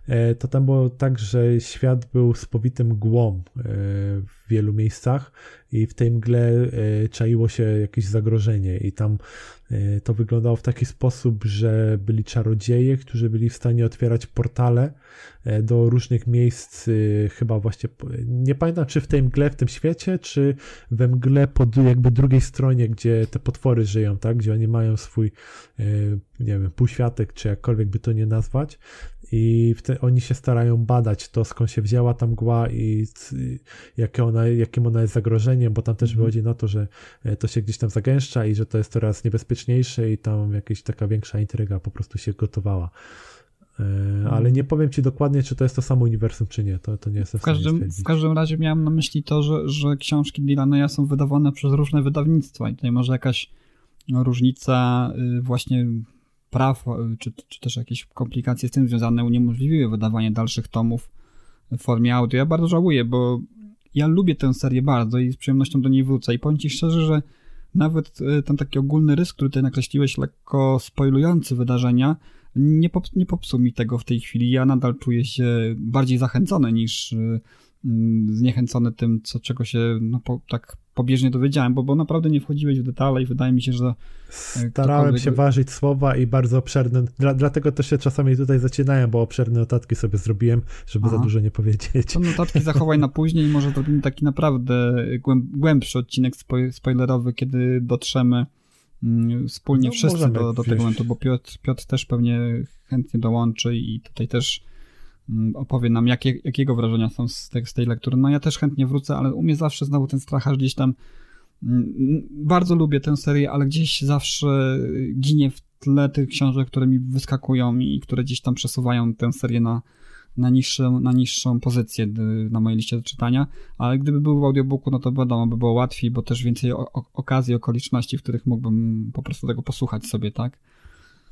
y, to tam było tak, że świat był spowity mgłą y, w wielu miejscach i w tej mgle czaiło się jakieś zagrożenie, i tam to wyglądało w taki sposób, że byli czarodzieje, którzy byli w stanie otwierać portale e, do różnych miejsc, e, chyba właśnie, nie pamiętam czy w tej mgle w tym świecie, czy we mgle po jakby drugiej stronie, gdzie te potwory żyją, tak, gdzie oni mają swój, nie wiem, półświatek, czy jakkolwiek by to nie nazwać i te, oni się starają badać to, skąd się wzięła ta mgła i jakie ona, jakim ona jest zagrożeniem, bo tam też mhm. wychodzi na to, że e, to się gdzieś tam zagęszcza i że to jest coraz niebezpieczniejsze i tam jakaś taka większa intryga po prostu się gotowała. E, ale mhm. nie powiem ci dokładnie, czy to jest to samo uniwersum, czy nie. To, to nie jest w każdym, w każdym razie miałem na myśli to, że, że książki Dylaneya są wydawane przez różne wydawnictwa i tutaj może jakaś no, różnica y, właśnie praw, e, czy, czy też jakieś komplikacje z tym związane uniemożliwiły wydawanie dalszych tomów w formie audio. Ja bardzo żałuję, bo ja lubię tę serię bardzo i z przyjemnością do niej wrócę. I powiem Ci szczerze, że nawet e, ten taki ogólny rys, który Ty nakreśliłeś, lekko spoilujący wydarzenia, nie, pop, nie popsuł mi tego w tej chwili. Ja nadal czuję się bardziej zachęcony niż e, zniechęcony tym, co, czego się no, po, tak pobieżnie dowiedziałem, bo, bo naprawdę nie wchodziłeś w detale i wydaje mi się, że... E, Starałem się ważyć słowa i bardzo obszerne, dla, dlatego też się czasami tutaj zaczynają, bo obszerne notatki sobie zrobiłem, żeby Aha. za dużo nie powiedzieć. To notatki zachowaj na później, może zrobimy taki naprawdę głębszy odcinek spoilerowy, kiedy dotrzemy mm, wspólnie No, wszyscy do, do tego momentu, bo Piotr, Piotr też pewnie chętnie dołączy i tutaj też mm, opowie nam, jakie, jakiego wrażenia są z, tej- z tej lektury. No ja też chętnie wrócę, ale u mnie zawsze znowu ten strach aż gdzieś tam mm, bardzo lubię tę serię, ale gdzieś zawsze ginie w tle tych książek, które mi wyskakują i które gdzieś tam przesuwają tę serię na, na, niższą, na niższą pozycję na mojej liście do czytania, ale gdyby był w audiobooku, no to wiadomo, by było łatwiej, bo też więcej o, o, okazji, okoliczności, w których mógłbym po prostu tego posłuchać sobie, tak?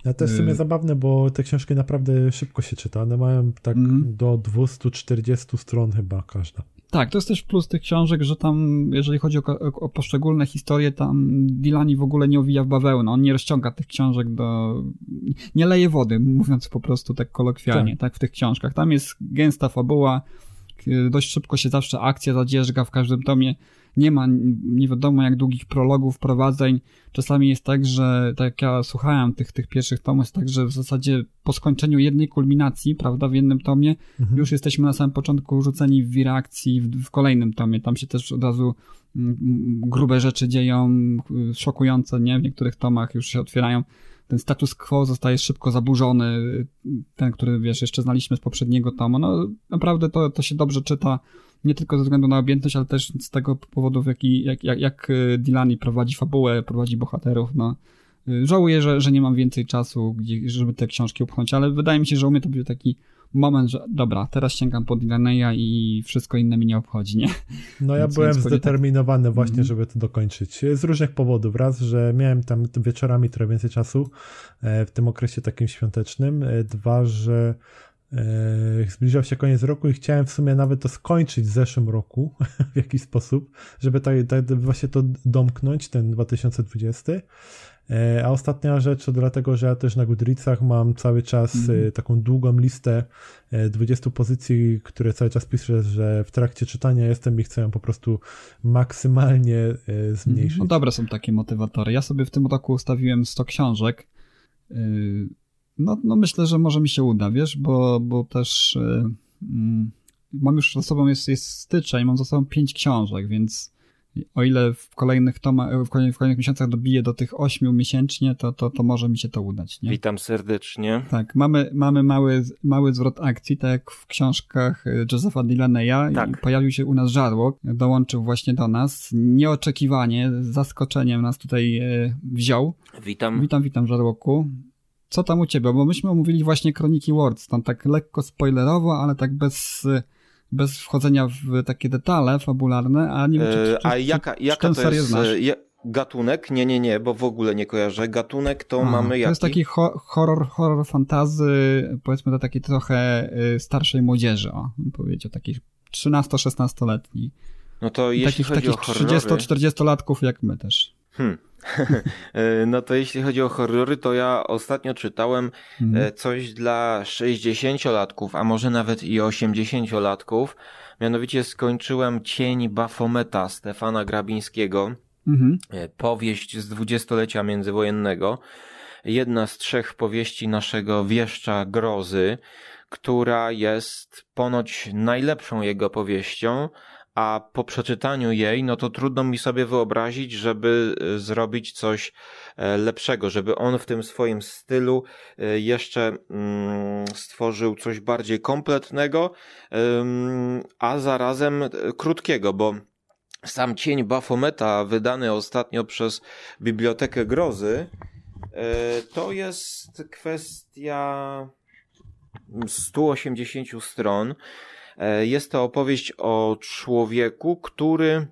A to jest w sumie Y- zabawne, bo te książki naprawdę szybko się czyta. One mają tak Mhm. do 240 stron chyba każda. Tak, to jest też plus tych książek, że tam, jeżeli chodzi o, o, poszczególne historie, tam Dilani w ogóle nie owija w bawełnę, on nie rozciąga tych książek do... nie leje wody, mówiąc po prostu tak kolokwialnie, tak, w tych książkach. Tam jest gęsta fabuła, dość szybko się zawsze akcja zadzierzga w każdym tomie, nie ma nie wiadomo jak długich prologów, prowadzeń. Czasami jest tak, że tak jak ja słuchałem tych, tych pierwszych tomów, jest tak, że w zasadzie po skończeniu jednej kulminacji, prawda, w jednym tomie, Mhm. już jesteśmy na samym początku rzuceni w wir akcji w, w kolejnym tomie. Tam się też od razu mm, mm, grube rzeczy dzieją, y, szokujące, nie? W niektórych tomach już się otwierają. Ten status quo zostaje szybko zaburzony, ten, który, wiesz, jeszcze znaliśmy z poprzedniego tomu. No, naprawdę to, to się dobrze czyta, nie tylko ze względu na objętość, ale też z tego powodu, w jaki, jak, jak, jak y, Dilani prowadzi fabułę, prowadzi bohaterów, no. Y, Żałuję, że, że nie mam więcej czasu, żeby te książki upchnąć, ale wydaje mi się, że u mnie to będzie taki moment, że dobra, teraz sięgam po Dilaneya i wszystko inne mnie nie obchodzi, nie? No ja byłem tak. zdeterminowany właśnie, Mhm. żeby to dokończyć. Z różnych powodów. Raz, że miałem tam wieczorami trochę więcej czasu e, w tym okresie takim świątecznym. E, Dwa, że e, zbliżał się koniec roku i chciałem w sumie nawet to skończyć w zeszłym roku w jakiś sposób, żeby tak, tak właśnie to domknąć, ten 2020. E, A ostatnia rzecz to dlatego, że ja też na Goodreadsach mam cały czas Mhm. e, taką długą listę e, 20 pozycji, które cały czas piszę, że w trakcie czytania jestem i chcę ją po prostu maksymalnie e, zmniejszyć. No dobre są takie motywatory. Ja sobie w tym roku ustawiłem 100 książek. No, no myślę, że może mi się uda, wiesz, bo, bo też yy, mm, mam już za sobą, jest, jest styczeń, mam za sobą 5 książek, więc o ile w kolejnych tomach, w kolejnych, w kolejnych miesiącach dobiję do tych 8 miesięcznie, to, to, to może mi się to udać, nie? Witam serdecznie. Tak, mamy, mamy mały, mały zwrot akcji, tak jak w książkach y, Josepha Dilaneya. Tak. Pojawił się u nas żarłok, dołączył właśnie do nas. Nieoczekiwanie, z zaskoczeniem nas tutaj e, wziął. Witam. Witam, witam żarłoku. Co tam u ciebie? Bo myśmy omówili właśnie Kroniki Words, tam tak lekko spoilerowo, ale tak bez, bez wchodzenia w takie detale fabularne, a nie wiem, czy, E, czy, A czy, jaka, czy jaka to jest znasz? e, gatunek? Nie, nie, nie, bo w ogóle nie kojarzę. Gatunek to mamy To jaki? jest taki ho- horror, horror fantazy, powiedzmy do takiej trochę y, starszej młodzieży, o, powiedział, takich 13-16-letni. No to jeśli Takich, chodzi takich o horrory... 30-40-latków jak my też. Hmm. E, no to jeśli chodzi o horrory, to ja ostatnio czytałem Mhm. e, coś dla 60-latków, a może nawet i 80-latków. Mianowicie skończyłem Cień Bafometa Stefana Grabińskiego. Mhm. E, powieść z dwudziestolecia międzywojennego. Jedna z trzech powieści naszego wieszcza grozy, która jest ponoć najlepszą jego powieścią, a po przeczytaniu jej, no to trudno mi sobie wyobrazić, żeby e, zrobić coś e, lepszego, żeby on w tym swoim stylu e, jeszcze mm, stworzył coś bardziej kompletnego, a zarazem krótkiego, bo sam cień Bafometa, wydany ostatnio przez Bibliotekę Grozy, to jest kwestia 180 stron. E, Jest to opowieść o człowieku, który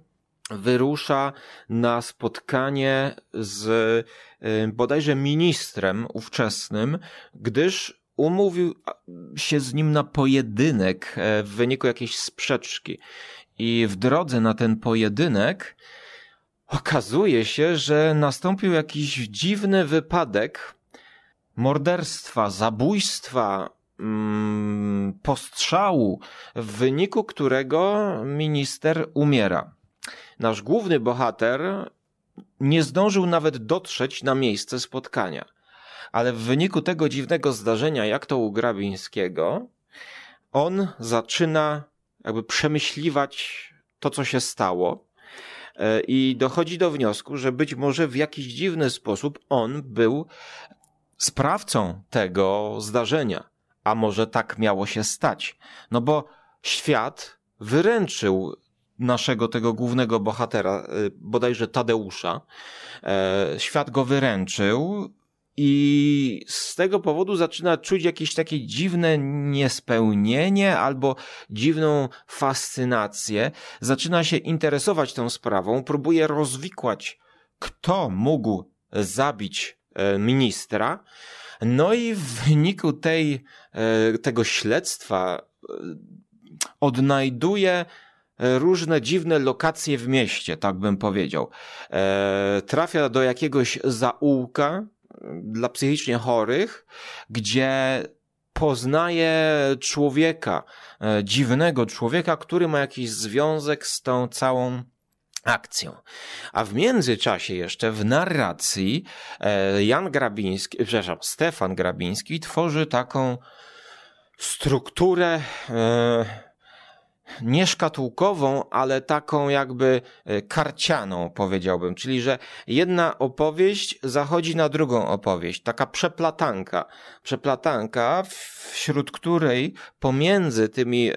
wyrusza na spotkanie z e, bodajże ministrem ówczesnym, gdyż umówił się z nim na pojedynek e, w wyniku jakiejś sprzeczki. I w drodze na ten pojedynek okazuje się, że nastąpił jakiś dziwny wypadek morderstwa, zabójstwa, mm, postrzału, w wyniku którego minister umiera. Nasz główny bohater nie zdążył nawet dotrzeć na miejsce spotkania. Ale w wyniku tego dziwnego zdarzenia, jak to u Grabińskiego, on zaczyna jakby przemyśliwać to, co się stało. e, i dochodzi do wniosku, że być może w jakiś dziwny sposób on był sprawcą tego zdarzenia. A może tak miało się stać? No bo świat wyręczył naszego tego głównego bohatera, y, bodajże Tadeusza. E, świat go wyręczył i z tego powodu zaczyna czuć jakieś takie dziwne niespełnienie albo dziwną fascynację. Zaczyna się interesować tą sprawą, próbuje rozwikłać, kto mógł zabić e, ministra. No i w wyniku tej, e, tego śledztwa odnajduje różne dziwne lokacje w mieście, tak bym powiedział. E, trafia do jakiegoś zaułka dla psychicznie chorych, gdzie poznaje człowieka, e, dziwnego człowieka, który ma jakiś związek z tą całą akcją. A w międzyczasie jeszcze w narracji e, Jan Grabiński, przepraszam, Stefan Grabiński tworzy taką strukturę e, nie szkatułkową, ale taką jakby e, karcianą, powiedziałbym. Czyli, że jedna opowieść zachodzi na drugą opowieść. Taka przeplatanka. Przeplatanka, wśród której pomiędzy tymi e,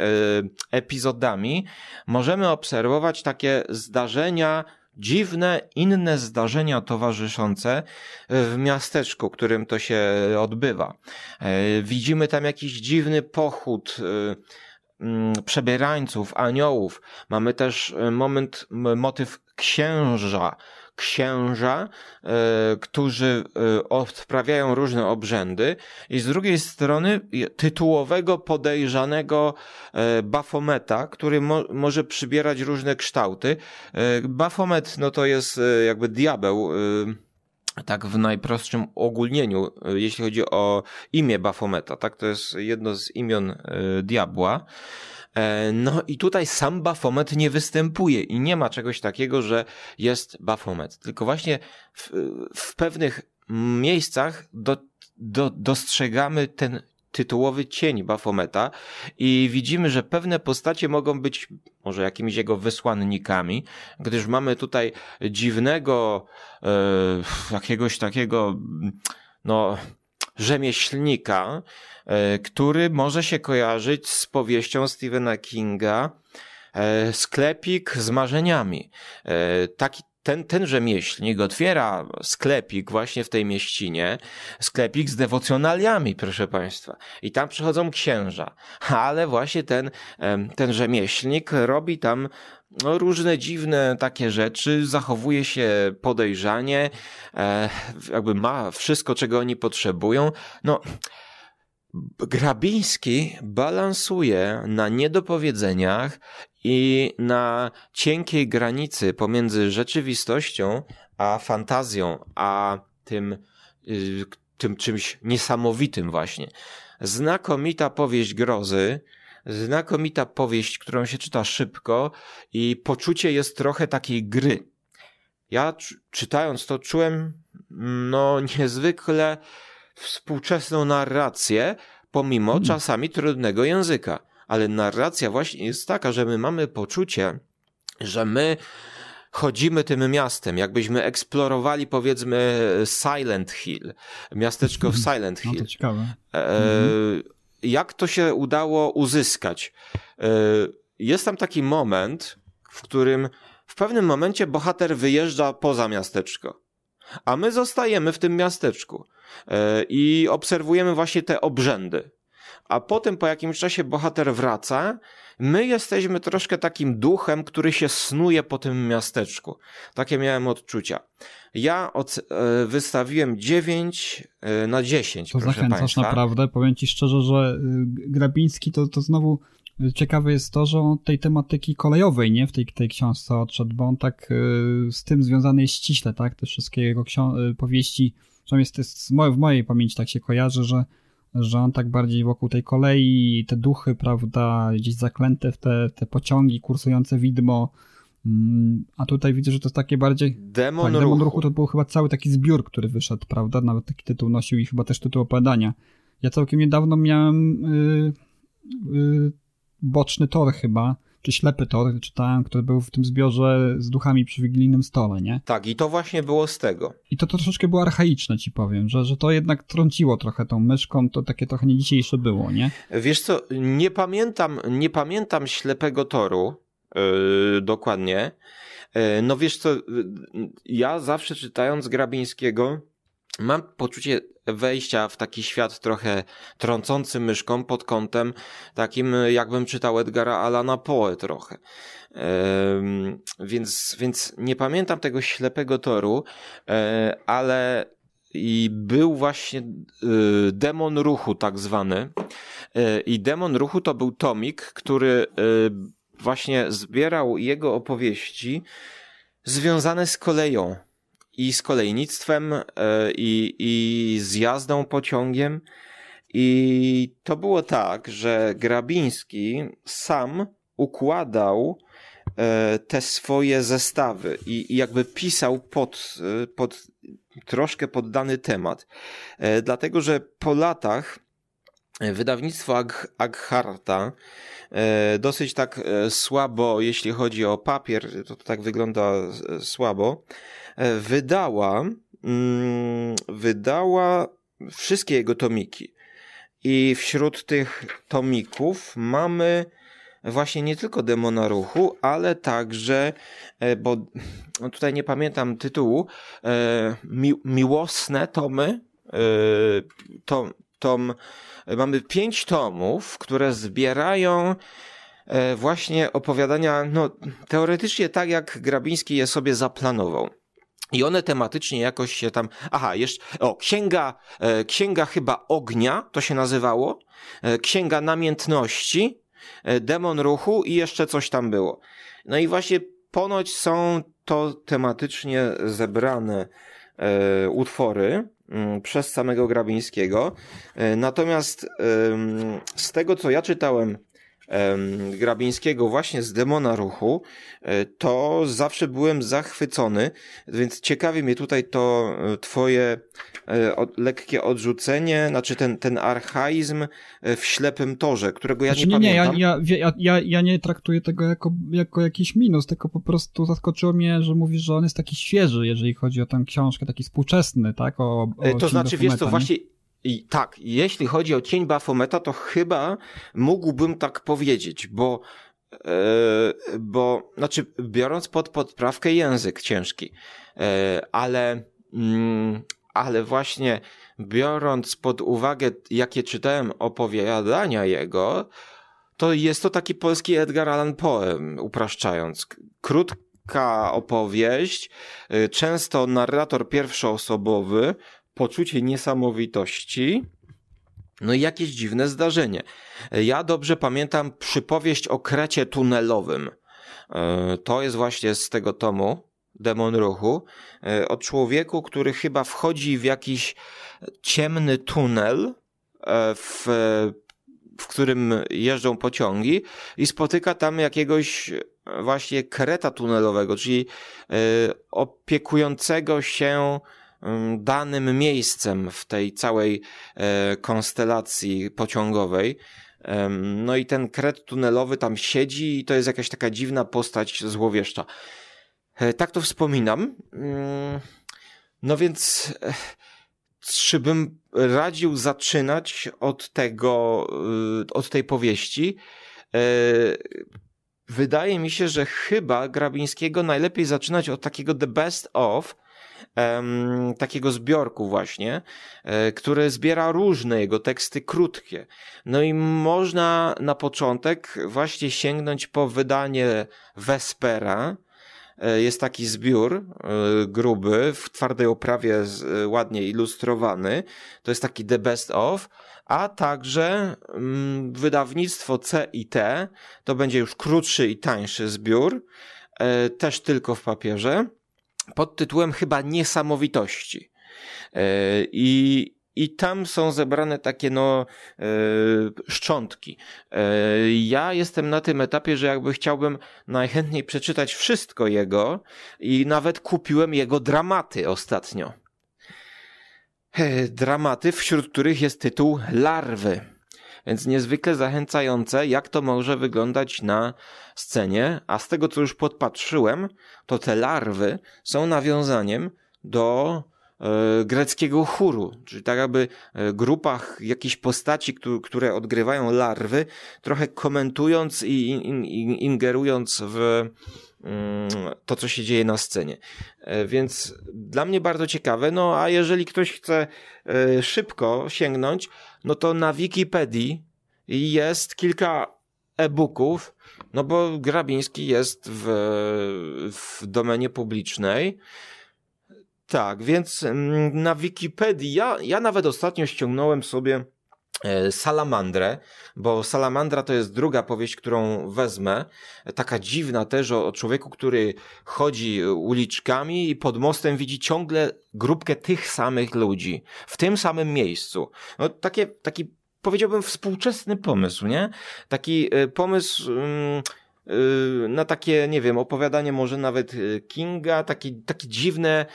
epizodami możemy obserwować takie zdarzenia, dziwne, inne zdarzenia towarzyszące w miasteczku, którym to się odbywa. E, widzimy tam jakiś dziwny pochód, przebierańców, aniołów. Mamy też e, moment, motyw księża, księża, e, którzy e, odprawiają różne obrzędy i z drugiej strony tytułowego podejrzanego Bafometa, który mo może przybierać różne kształty. Bafomet no to jest jakby diabeł tak w najprostszym ogólnieniu, e, jeśli chodzi o imię Bafometa, tak, to jest jedno z imion y, diabła. E, no i tutaj sam Bafomet nie występuje i nie ma czegoś takiego, że jest Bafomet. Tylko właśnie w, w pewnych miejscach do, do, dostrzegamy ten tytułowy cień Bafometa i widzimy, że pewne postacie mogą być może jakimiś jego wysłannikami, gdyż mamy tutaj dziwnego e, jakiegoś takiego no rzemieślnika, e, który może się kojarzyć z powieścią Stephena Kinga e, Sklepik z marzeniami. E, taki ten, ten rzemieślnik otwiera sklepik właśnie w tej mieścinie, sklepik z dewocjonaliami, proszę Państwa. I tam przychodzą księża. Ale właśnie ten, ten rzemieślnik robi tam no, różne dziwne takie rzeczy, zachowuje się podejrzanie, e, jakby ma wszystko, czego oni potrzebują. No, Grabiński balansuje na niedopowiedzeniach i na cienkiej granicy pomiędzy rzeczywistością a fantazją, a tym, y, tym czymś niesamowitym właśnie. Znakomita powieść grozy, znakomita powieść, którą się czyta szybko i poczucie jest trochę takiej gry. Ja czytając to czułem no niezwykle współczesną narrację, pomimo hmm. czasami trudnego języka ale narracja właśnie jest taka, że my mamy poczucie, że my chodzimy tym miastem, jakbyśmy eksplorowali powiedzmy Silent Hill, miasteczko w Silent Hill. No to ciekawe. E, mhm. Jak to się udało uzyskać? E, jest tam taki moment, w którym w pewnym momencie bohater wyjeżdża poza miasteczko, a my zostajemy w tym miasteczku e, i obserwujemy właśnie te obrzędy a potem po jakimś czasie bohater wraca. My jesteśmy troszkę takim duchem, który się snuje po tym miasteczku. Takie miałem odczucia. Ja od, e, wystawiłem 9 e, na 10. To proszę zachęcasz Państwa. naprawdę. Powiem Ci szczerze, że y, Grabiński to, to znowu ciekawe jest to, że on tej tematyki kolejowej, nie, w tej, tej książce odszedł, bo on tak y, z tym związany jest ściśle, tak, te wszystkie jego y, powieści, przynajmniej jest, jest w mojej pamięci tak się kojarzy, że że on tak bardziej wokół tej kolei, te duchy, prawda, gdzieś zaklęte w te, te pociągi, kursujące widmo, mm, a tutaj widzę, że to jest takie bardziej. Demon, tak, ruchu. Demon ruchu to był chyba cały taki zbiór, który wyszedł, prawda? Nawet taki tytuł nosił i chyba też tytuł opowiadania. Ja całkiem niedawno miałem yy, yy, boczny tor chyba, czy Ślepy Tor, czytałem, który był w tym zbiorze z duchami przy wigilijnym stole, nie? Tak, i to właśnie było z tego. I to, troszeczkę było archaiczne, ci powiem, że, że to jednak trąciło trochę tą myszką, to takie trochę nie dzisiejsze było, nie? Wiesz co, nie pamiętam, nie pamiętam Ślepego Toru yy, dokładnie. Yy, no wiesz co, yy, ja zawsze czytając Grabińskiego mam poczucie wejścia w taki świat trochę trącący myszką pod kątem takim, jakbym czytał Edgara Alana Poe trochę. więc, więc nie pamiętam tego ślepego toru, e, ale i był właśnie e, demon ruchu tak zwany. E, I demon ruchu to był tomik, który właśnie zbierał jego opowieści związane z koleją i z kolejnictwem, e, i, i z jazdą pociągiem. I to było tak, że Grabiński sam układał e, te swoje zestawy i, jakby pisał pod, e, pod troszkę pod dany temat. Dlatego, że po latach wydawnictwo Ag Agharta dosyć tak słabo, jeśli chodzi o papier, to, tak wygląda słabo, wydała, mm, wydała wszystkie jego tomiki. I wśród tych tomików mamy właśnie nie tylko Demona Ruchu, ale także, e, bo no tutaj nie pamiętam tytułu, e, mi, miłosne tomy, tom, tom, mamy pięć tomów, które zbierają właśnie opowiadania, no teoretycznie tak jak Grabiński je sobie zaplanował. I one tematycznie jakoś się tam. Aha, jeszcze. O, księga, e, księga chyba ognia to się nazywało. E, księga namiętności, e, demon ruchu i jeszcze coś tam było. No i właśnie ponoć są to tematycznie zebrane e, utwory m, przez samego Grabińskiego. E, natomiast z tego, co ja czytałem Grabińskiego właśnie z Demona Ruchu, e, to zawsze byłem zachwycony, więc ciekawi mnie tutaj to e, twoje e, lekkie odrzucenie, znaczy ten, ten archaizm w ślepym torze, którego ja znaczy, nie, nie pamiętam. Nie, ja, ja, ja, ja nie traktuję tego jako, jako jakiś minus, tylko po prostu zaskoczyło mnie, że mówisz, że on jest taki świeży, jeżeli chodzi o tę książkę, taki współczesny, tak? O, o to znaczy, wiesz co, właśnie i tak, jeśli chodzi o cień Bafometa, to chyba mógłbym tak powiedzieć, bo Yy, bo, znaczy, biorąc pod podprawkę język ciężki, yy, ale, yy, ale właśnie biorąc pod uwagę, jakie czytałem opowiadania jego, to jest to taki polski Edgar Allan Poe, upraszczając. Krótka opowieść, y, często narrator pierwszoosobowy, poczucie niesamowitości, no i jakieś dziwne zdarzenie. Ja dobrze pamiętam przypowieść o krecie tunelowym. E, to jest właśnie z tego tomu, Demon Ruchu, e, o człowieku, który chyba wchodzi w jakiś ciemny tunel, e, w, w którym jeżdżą pociągi i spotyka tam jakiegoś właśnie kreta tunelowego, czyli opiekującego się danym miejscem w tej całej e, konstelacji pociągowej. No i ten kret tunelowy tam siedzi i to jest jakaś taka dziwna postać złowieszcza. E, tak to wspominam. Mm, no więc e, czy bym radził zaczynać od tego, od tej powieści? Wydaje mi się, że chyba Grabińskiego najlepiej zaczynać od takiego the best of, um, takiego zbiorku właśnie, e, który zbiera różne jego teksty krótkie. No i można na początek właśnie sięgnąć po wydanie Vespera, e, jest taki zbiór e, gruby, w twardej oprawie ładnie ilustrowany. To jest taki The Best of, a także mm, wydawnictwo C i T, to będzie już krótszy i tańszy zbiór, też tylko w papierze pod tytułem chyba Niesamowitości. E, I, i tam są zebrane takie no e, szczątki. E, ja jestem na tym etapie, że jakby chciałbym najchętniej przeczytać wszystko jego i nawet kupiłem jego dramaty ostatnio. Dramaty, wśród których jest tytuł Larwy. Więc niezwykle zachęcające, jak to może wyglądać na scenie, a z tego co już podpatrzyłem, to te larwy są nawiązaniem do e, greckiego chóru, czyli tak jakby e, grupach jakichś postaci, które odgrywają larwy, trochę komentując i ingerując w mm, to, co się dzieje na scenie. E, więc dla mnie bardzo ciekawe. No a jeżeli ktoś chce szybko sięgnąć, no to na Wikipedii jest kilka e-booków, no bo Grabiński jest w, w domenie publicznej. Tak, więc mm, na Wikipedii, ja, ja nawet ostatnio ściągnąłem sobie Salamandrę, bo Salamandra to jest druga powieść, którą wezmę. Taka dziwna też o, o, człowieku, który chodzi uliczkami i pod mostem widzi ciągle grupkę tych samych ludzi w tym samym miejscu. No, takie, taki powiedziałbym współczesny pomysł, nie? Taki e, pomysł. Y, na takie, nie wiem, opowiadanie może nawet y, Kinga, taki dziwne,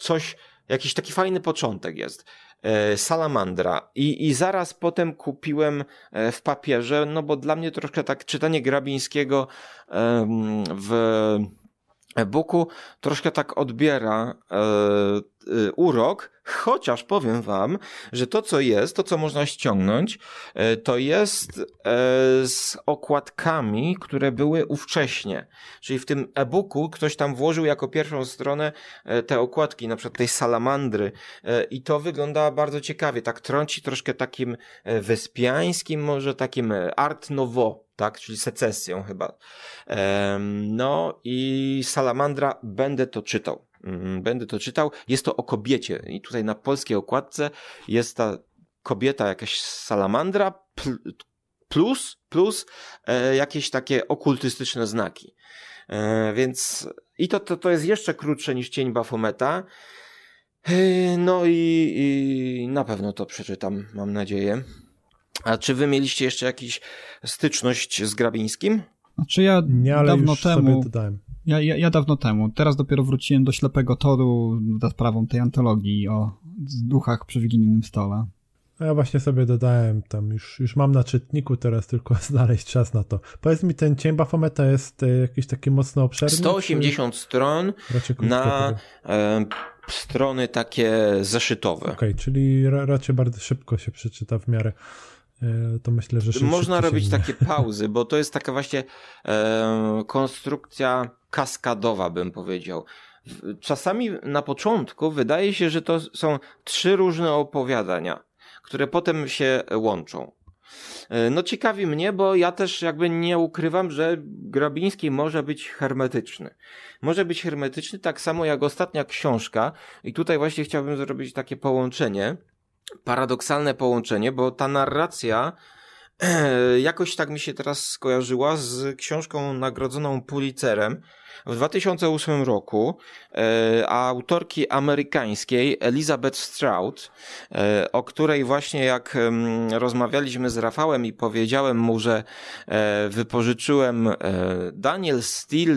coś, jakiś taki fajny początek jest. E, Salamandra. I, I zaraz potem kupiłem e, w papierze, no bo dla mnie troszkę tak czytanie Grabińskiego w e-booku troszkę tak odbiera e, urok, chociaż powiem wam, że to co jest, to co można ściągnąć, e, to jest e, z okładkami, które były ówcześnie. Czyli w tym e-booku ktoś tam włożył jako pierwszą stronę te okładki, na przykład tej salamandry i to wygląda bardzo ciekawie, tak trąci troszkę takim wyspiańskim, może takim art nouveau tak, czyli secesją chyba. No i Salamandra będę to czytał. Mm, będę to czytał. Jest to o kobiecie i tutaj na polskiej okładce jest ta kobieta, jakaś salamandra plus, plus e, jakieś takie okultystyczne znaki. E, więc i to, to, to jest jeszcze krótsze niż Cień Bafometa. E, no i, i na pewno to przeczytam, mam nadzieję. A czy wy mieliście jeszcze jakąś styczność z Grabińskim? Znaczy ja Nie, ale dawno temu. Ja, ja, ja, dawno temu. Teraz dopiero wróciłem do ślepego toru za sprawą tej antologii o duchach przy wigilijnym stole. A ja właśnie sobie dodałem tam, już, już mam na czytniku, teraz tylko znaleźć czas na to. Powiedz mi, ten cień Bafometa jest e, jakiś taki mocno obszerny? 180 czy... stron na e, strony takie zeszytowe. Okej, okay, czyli ra, raczej bardzo szybko się przeczyta w miarę. E, to myślę, że Można robić takie pauzy, bo to jest taka właśnie e, konstrukcja kaskadowa, bym powiedział. Czasami na początku wydaje się, że to są trzy różne opowiadania, które potem się łączą. E, no ciekawi mnie, bo ja też jakby nie ukrywam, że Grabiński może być hermetyczny. Może być hermetyczny tak samo jak ostatnia książka i tutaj właśnie chciałbym zrobić takie połączenie paradoksalne połączenie, bo ta narracja jakoś tak mi się teraz skojarzyła z książką nagrodzoną Pulitzerem w 2008 roku e, autorki amerykańskiej Elizabeth Stroud, e, o której właśnie jak rozmawialiśmy z Rafałem i powiedziałem mu, że e, wypożyczyłem e, Daniel Steele,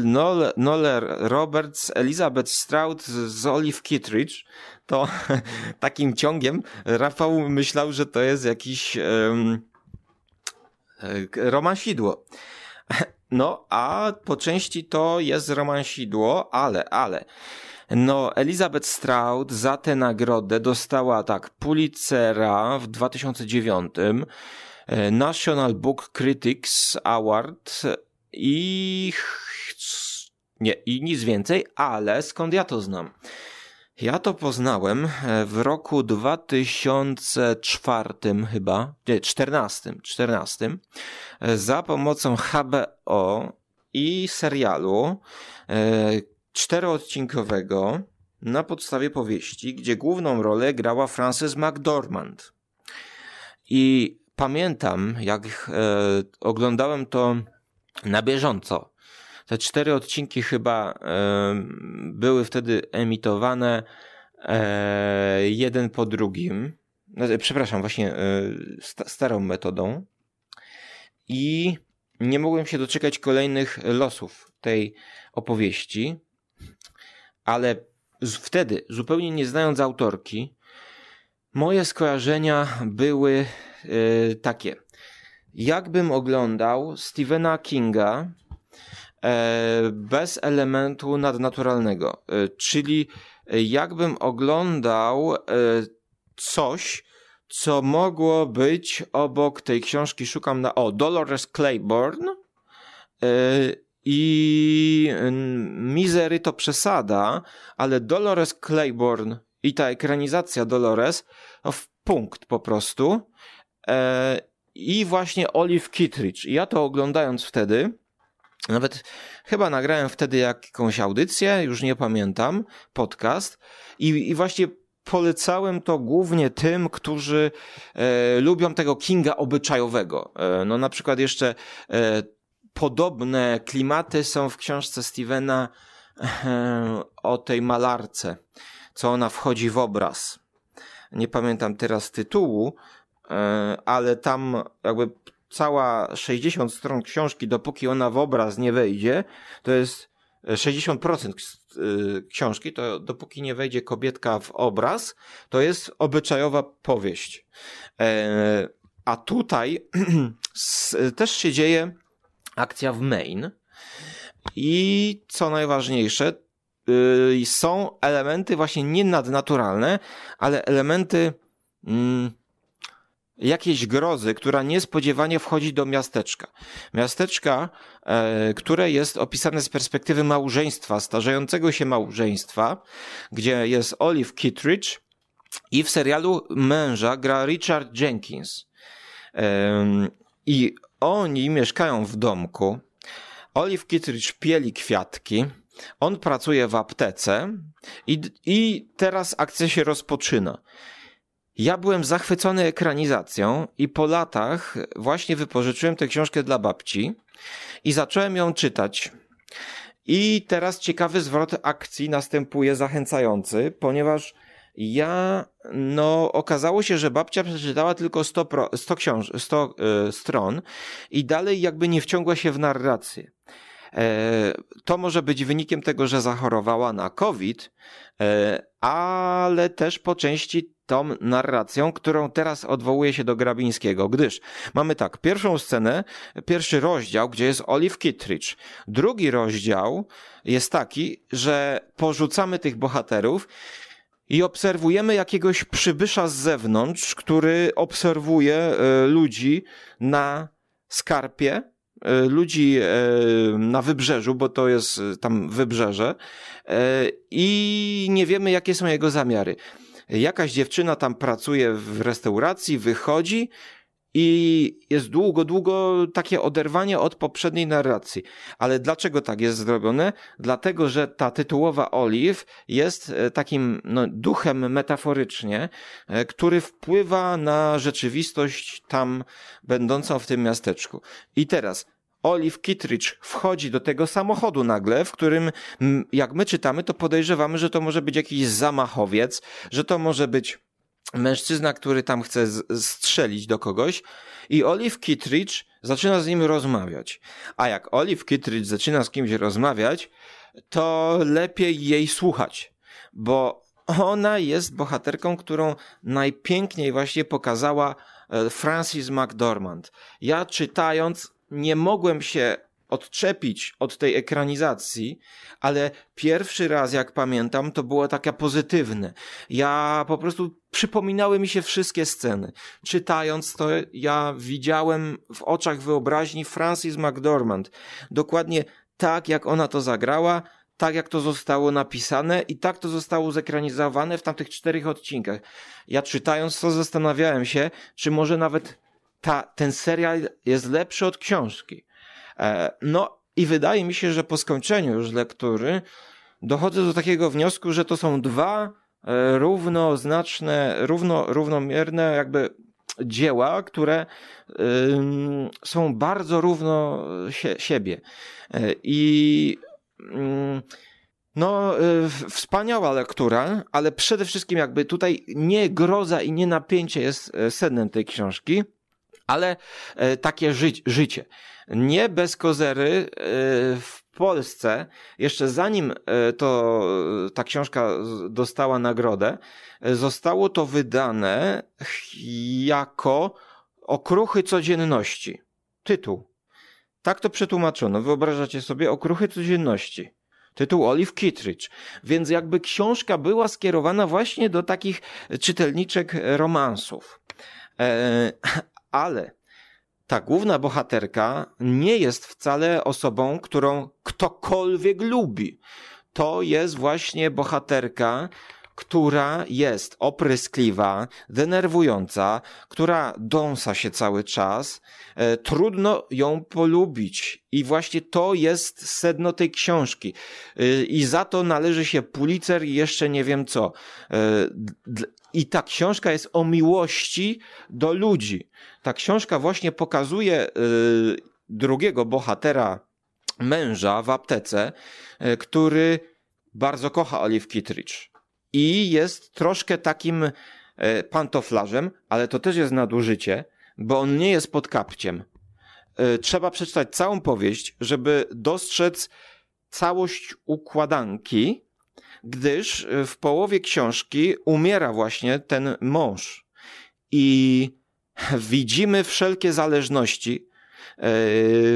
Noller Roberts, Elizabeth Stroud z Olive Kittredge, to takim ciągiem Rafał myślał, że to jest jakiś romansidło. No, a po części to jest romansidło, ale, ale. No, Elizabeth Stroud za tę nagrodę dostała tak Pulitzera w 2009, e, National Book Critics Award i nie, i nic więcej, ale skąd ja to znam? Ja to poznałem e, w roku 2004 chyba, nie, 14, 14 e, za pomocą HBO i serialu e, czteroodcinkowego na podstawie powieści, gdzie główną rolę grała Frances McDormand. I pamiętam, jak oglądałem to na bieżąco te cztery odcinki chyba były wtedy emitowane e, jeden po drugim. Znaczy, przepraszam, właśnie e, starą metodą. I nie mogłem się doczekać kolejnych losów tej opowieści, ale wtedy, zupełnie nie znając autorki, moje skojarzenia były e, takie. Jakbym oglądał Stephena Kinga e, bez elementu nadnaturalnego, e, czyli jakbym oglądał e, coś, co mogło być obok tej książki, szukam na, o, Dolores Claiborne, e, i Misery to przesada, ale Dolores Claiborne i ta ekranizacja Dolores to w punkt po prostu. E, I właśnie Olive Kittridge. Ja to oglądając wtedy, nawet chyba nagrałem wtedy jakąś audycję, już nie pamiętam, podcast. I, i właśnie polecałem to głównie tym, którzy e, lubią tego Kinga obyczajowego. E, no na przykład jeszcze e, podobne klimaty są w książce Stevena e, o tej malarce, co ona wchodzi w obraz. Nie pamiętam teraz tytułu, e, ale tam jakby cała 60 stron książki, dopóki ona w obraz nie wejdzie, to jest 60% e, książki, to dopóki nie wejdzie kobietka w obraz, to jest obyczajowa powieść. A tutaj też się dzieje akcja w main. I co najważniejsze, yy, są elementy właśnie nie nadnaturalne, ale elementy yy, jakiejś grozy, która niespodziewanie wchodzi do miasteczka. Miasteczka, yy, które jest opisane z perspektywy małżeństwa, starzejącego się małżeństwa, gdzie jest Olive Kittridge i w serialu męża gra Richard Jenkins. I oni mieszkają w domku. Olive Kittridge pieli kwiatki. On pracuje w aptece i, i teraz akcja się rozpoczyna. Ja byłem zachwycony ekranizacją i po latach właśnie wypożyczyłem tę książkę dla babci i zacząłem ją czytać. I teraz ciekawy zwrot akcji następuje zachęcający, ponieważ ja, no, okazało się, że babcia przeczytała tylko 100, pro, 100, książ 100 y, stron i dalej jakby nie wciągła się w narrację. E, to może być wynikiem tego, że zachorowała na COVID, e, ale też po części tą narracją, którą teraz odwołuje się do Grabińskiego, gdyż mamy tak, pierwszą scenę, pierwszy rozdział, gdzie jest Olive Kittridge. Drugi rozdział jest taki, że porzucamy tych bohaterów i obserwujemy jakiegoś przybysza z zewnątrz, który obserwuje e, ludzi na skarpie, e, ludzi e, na wybrzeżu, bo to jest tam wybrzeże i nie wiemy jakie są jego zamiary. Jakaś dziewczyna tam pracuje w restauracji, wychodzi i jest długo, długo takie oderwanie od poprzedniej narracji. Ale dlaczego tak jest zrobione? Dlatego, że ta tytułowa Olive jest e, takim no, duchem metaforycznie, e, który wpływa na rzeczywistość tam będącą w tym miasteczku. I teraz Olive Kittridge wchodzi do tego samochodu nagle, w którym, jak my czytamy, to podejrzewamy, że to może być jakiś zamachowiec, że to może być mężczyzna, który tam chce strzelić do kogoś i Olive Kittridge zaczyna z nim rozmawiać. A jak Olive Kittridge zaczyna z kimś rozmawiać, to lepiej jej słuchać, bo ona jest bohaterką, którą najpiękniej właśnie pokazała e, Francis McDormand. Ja czytając nie mogłem się odczepić od tej ekranizacji, ale pierwszy raz, jak pamiętam, to było takie pozytywne. Ja po prostu przypominały mi się wszystkie sceny. Czytając to, ja widziałem w oczach wyobraźni Francis McDormand. Dokładnie tak, jak ona to zagrała, tak jak to zostało napisane i tak to zostało zekranizowane w tamtych czterech odcinkach. Ja czytając to zastanawiałem się, czy może nawet ta, ten serial jest lepszy od książki. E, no i wydaje mi się, że po skończeniu już lektury dochodzę do takiego wniosku, że to są dwa e, równoznaczne, równo, równomierne jakby dzieła, które są bardzo równo sie, siebie. E, I no, wspaniała lektura, ale przede wszystkim jakby tutaj nie groza i nie napięcie jest sednem tej książki, ale takie ży życie nie bez kozery e, w Polsce, jeszcze zanim e, to ta książka dostała nagrodę, e, zostało to wydane jako Okruchy codzienności. Tytuł. Tak to przetłumaczono. Wyobrażacie sobie Okruchy codzienności. Tytuł Olive Kittridge. Więc jakby książka była skierowana właśnie do takich czytelniczek romansów. Ale ta główna bohaterka nie jest wcale osobą, którą ktokolwiek lubi. To jest właśnie bohaterka, która jest opryskliwa, denerwująca, która dąsa się cały czas, e, trudno ją polubić. I właśnie to jest sedno tej książki. E, I za to należy się Pulitzer i jeszcze nie wiem co. E, I ta książka jest o miłości do ludzi. Ta książka właśnie pokazuje drugiego bohatera, męża w aptece, który bardzo kocha Olive Kittridge i jest troszkę takim e, pantoflarzem, ale to też jest nadużycie, bo on nie jest pod kapciem. E, trzeba przeczytać całą powieść, żeby dostrzec całość układanki, gdyż e, w połowie książki umiera właśnie ten mąż. I widzimy wszelkie zależności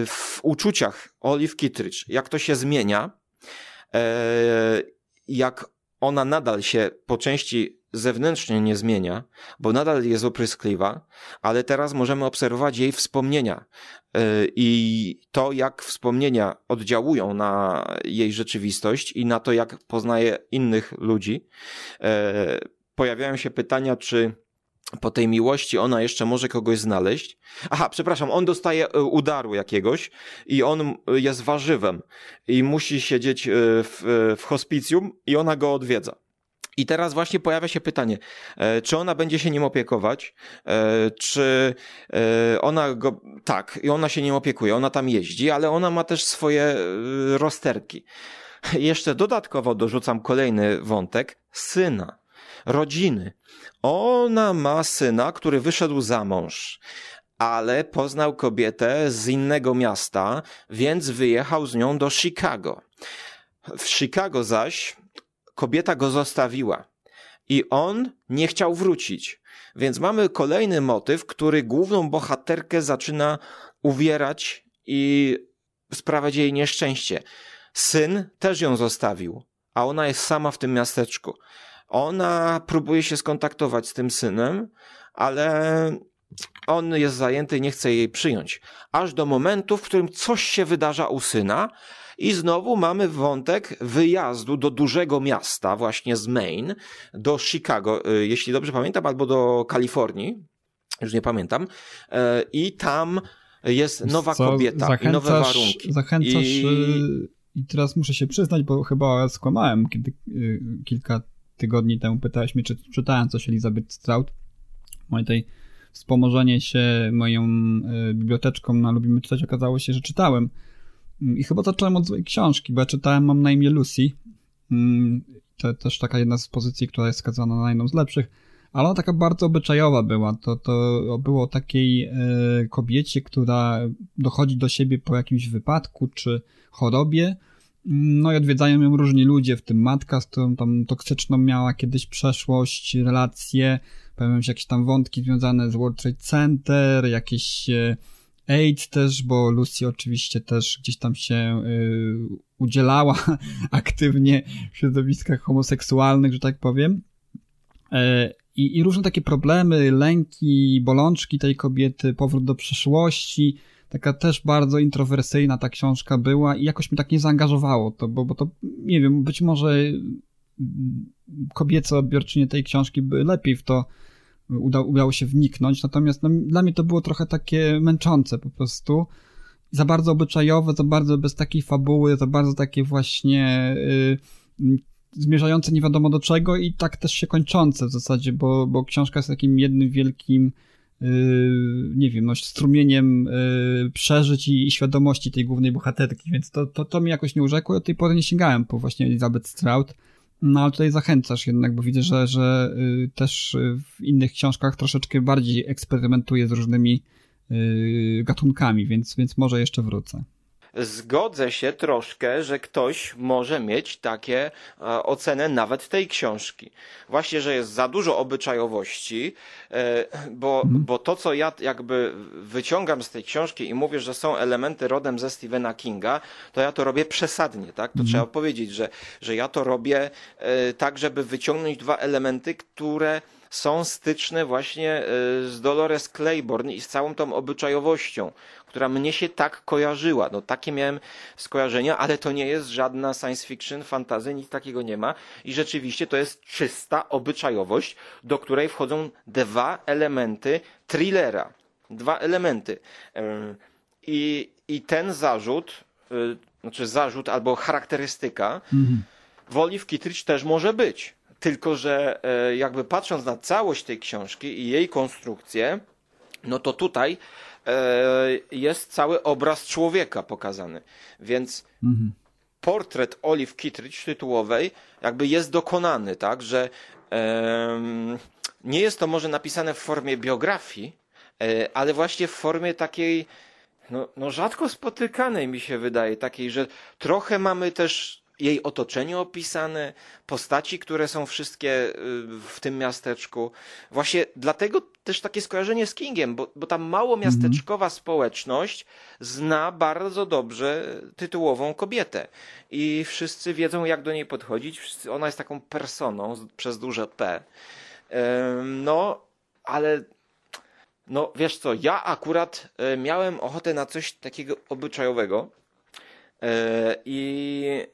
w uczuciach Olive Kittridge, jak to się zmienia, jak ona nadal się po części zewnętrznie nie zmienia, bo nadal jest opryskliwa, ale teraz możemy obserwować jej wspomnienia y, i to, jak wspomnienia oddziałują na jej rzeczywistość i na to, jak poznaje innych ludzi. Y, pojawiają się pytania, czy po tej miłości ona jeszcze może kogoś znaleźć. Aha, przepraszam, on dostaje e, udaru jakiegoś i on jest warzywem i musi siedzieć e, w, e, w hospicjum i ona go odwiedza. I teraz właśnie pojawia się pytanie, czy ona będzie się nim opiekować, czy ona go, tak, i ona się nim opiekuje, ona tam jeździ, ale ona ma też swoje rozterki. Jeszcze dodatkowo dorzucam kolejny wątek, syna, rodziny. Ona ma syna, który wyszedł za mąż, ale poznał kobietę z innego miasta, więc wyjechał z nią do Chicago. W Chicago zaś kobieta go zostawiła i on nie chciał wrócić. Więc mamy kolejny motyw, który główną bohaterkę zaczyna uwierać i sprawiać jej nieszczęście. Syn też ją zostawił, a ona jest sama w tym miasteczku. Ona próbuje się skontaktować z tym synem, ale on jest zajęty i nie chce jej przyjąć. Aż do momentu, w którym coś się wydarza u syna, i znowu mamy wątek wyjazdu do dużego miasta, właśnie z Maine, do Chicago, y, jeśli dobrze pamiętam, albo do Kalifornii, już nie pamiętam. Y, I tam jest nowa Co, kobieta i nowe warunki. Zachęcasz. I... Y, I teraz muszę się przyznać, bo chyba skłamałem, kiedy kilka tygodni temu pytałeś mnie, czy czytałem coś Elizabeth Strout. Moje tej wspomożenie się moją y, biblioteczką na Lubimy Czytać okazało się, że czytałem. Mm, I chyba zacząłem od złej książki, bo ja czytałem Mam na imię Lucy. Mm, to też taka jedna z pozycji, która jest skazana na jedną z lepszych, ale ona taka bardzo obyczajowa była. To, to było o takiej y, kobiecie, która dochodzi do siebie po jakimś wypadku czy chorobie, no i odwiedzają ją różni ludzie, w tym matka, z którą tam toksyczną miała kiedyś przeszłość, relacje, pojawiają się jakieś tam wątki związane z World Trade Center, jakieś e, AIDS też, bo Lucy oczywiście też gdzieś tam się y, udzielała aktywnie w środowiskach homoseksualnych, że tak powiem. I, I różne takie problemy, lęki, bolączki tej kobiety, powrót do przeszłości, taka też bardzo introwersyjna ta książka była i jakoś mi tak nie zaangażowało to, bo, bo to, nie wiem, być może kobiece odbiorczynie tej książki by lepiej w to uda, udało się wniknąć, natomiast no, dla mnie to było trochę takie męczące po prostu. Za bardzo obyczajowe, za bardzo bez takiej fabuły, za bardzo takie właśnie y, zmierzające nie wiadomo do czego i tak też się kończące w zasadzie, bo, bo książka jest takim jednym wielkim Yy, nie wiem, no, strumieniem yy, przeżyć i, świadomości tej głównej bohaterki, więc to, to, to mi jakoś nie urzekło i od tej pory nie sięgałem po właśnie Elizabeth Strout. No ale tutaj zachęcasz jednak, bo widzę, że, że yy, też w innych książkach troszeczkę bardziej eksperymentuje z różnymi gatunkami, więc, więc może jeszcze wrócę. Zgodzę się troszkę, że ktoś może mieć takie e, ocenę nawet tej książki. Właśnie, że jest za dużo obyczajowości, e, bo, bo to, co ja jakby wyciągam z tej książki i mówię, że są elementy rodem ze Stephena Kinga, to ja to robię przesadnie, tak? To trzeba powiedzieć, że, że ja to robię e, tak, żeby wyciągnąć dwa elementy, które są styczne właśnie z Dolores Claiborne i z całą tą obyczajowością, która mnie się tak kojarzyła. No takie miałem skojarzenia, ale to nie jest żadna science fiction, fantazy, nic takiego nie ma. I rzeczywiście to jest czysta obyczajowość, do której wchodzą dwa elementy thrillera. Dwa elementy. I, i ten zarzut, e, znaczy zarzut albo charakterystyka w Olive Kittredge też może być. Tylko, że e, jakby patrząc na całość tej książki i jej konstrukcję, no to tutaj jest cały obraz człowieka pokazany. Więc portret Olive Kittredge tytułowej jakby jest dokonany, tak, że nie jest to może napisane w formie biografii, e, ale właśnie w formie takiej no, no rzadko spotykanej mi się wydaje, takiej, że trochę mamy też jej otoczenie opisane, postaci, które są wszystkie y, w tym miasteczku. Właśnie dlatego też takie skojarzenie z Kingiem, bo, bo ta mało miasteczkowa społeczność zna bardzo dobrze tytułową kobietę. I wszyscy wiedzą, jak do niej podchodzić. Wszyscy, ona jest taką personą przez duże P. No, ale no wiesz co, ja akurat e, miałem ochotę na coś takiego obyczajowego. E, I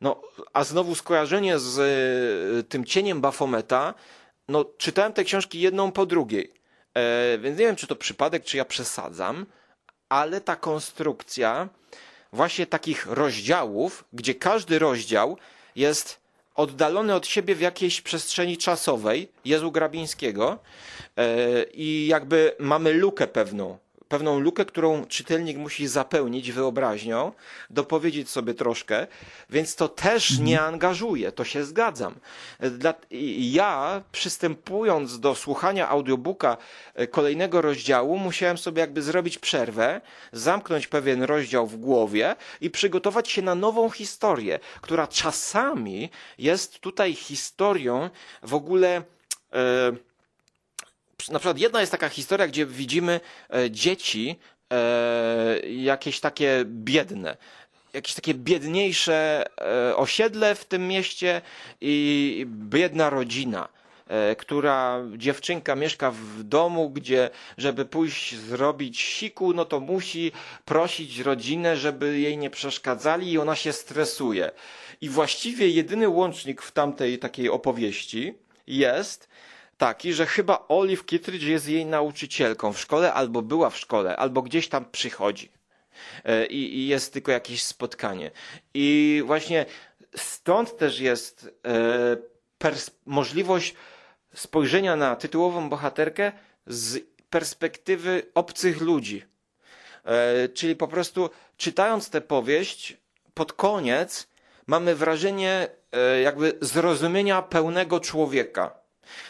no, a znowu skojarzenie z e, tym cieniem Bafometa, no czytałem te książki jedną po drugiej. E, więc nie wiem, czy to przypadek, czy ja przesadzam, ale ta konstrukcja właśnie takich rozdziałów, gdzie każdy rozdział jest oddalony od siebie w jakiejś przestrzeni czasowej, Jezu Grabińskiego i jakby mamy lukę pewną, pewną lukę, którą czytelnik musi zapełnić wyobraźnią, dopowiedzieć sobie troszkę, więc to też nie angażuje, to się zgadzam. Dla, ja przystępując do słuchania audiobooka e, kolejnego rozdziału, musiałem sobie jakby zrobić przerwę, zamknąć pewien rozdział w głowie i przygotować się na nową historię, która czasami jest tutaj historią w ogóle. E, na przykład jedna jest taka historia, gdzie widzimy e, dzieci e, jakieś takie biedne. Jakieś takie biedniejsze e, osiedle w tym mieście i biedna rodzina, która dziewczynka mieszka w domu, gdzie żeby pójść zrobić siku, no to musi prosić rodzinę, żeby jej nie przeszkadzali i ona się stresuje. I właściwie jedyny łącznik w tamtej takiej opowieści jest taki, że chyba Olive Kittredge jest jej nauczycielką w szkole, albo była w szkole, albo gdzieś tam przychodzi. E, I, i jest tylko jakieś spotkanie. I właśnie stąd też jest e, możliwość spojrzenia na tytułową bohaterkę z perspektywy obcych ludzi. E, czyli po prostu czytając tę powieść, pod koniec mamy wrażenie jakby zrozumienia pełnego człowieka.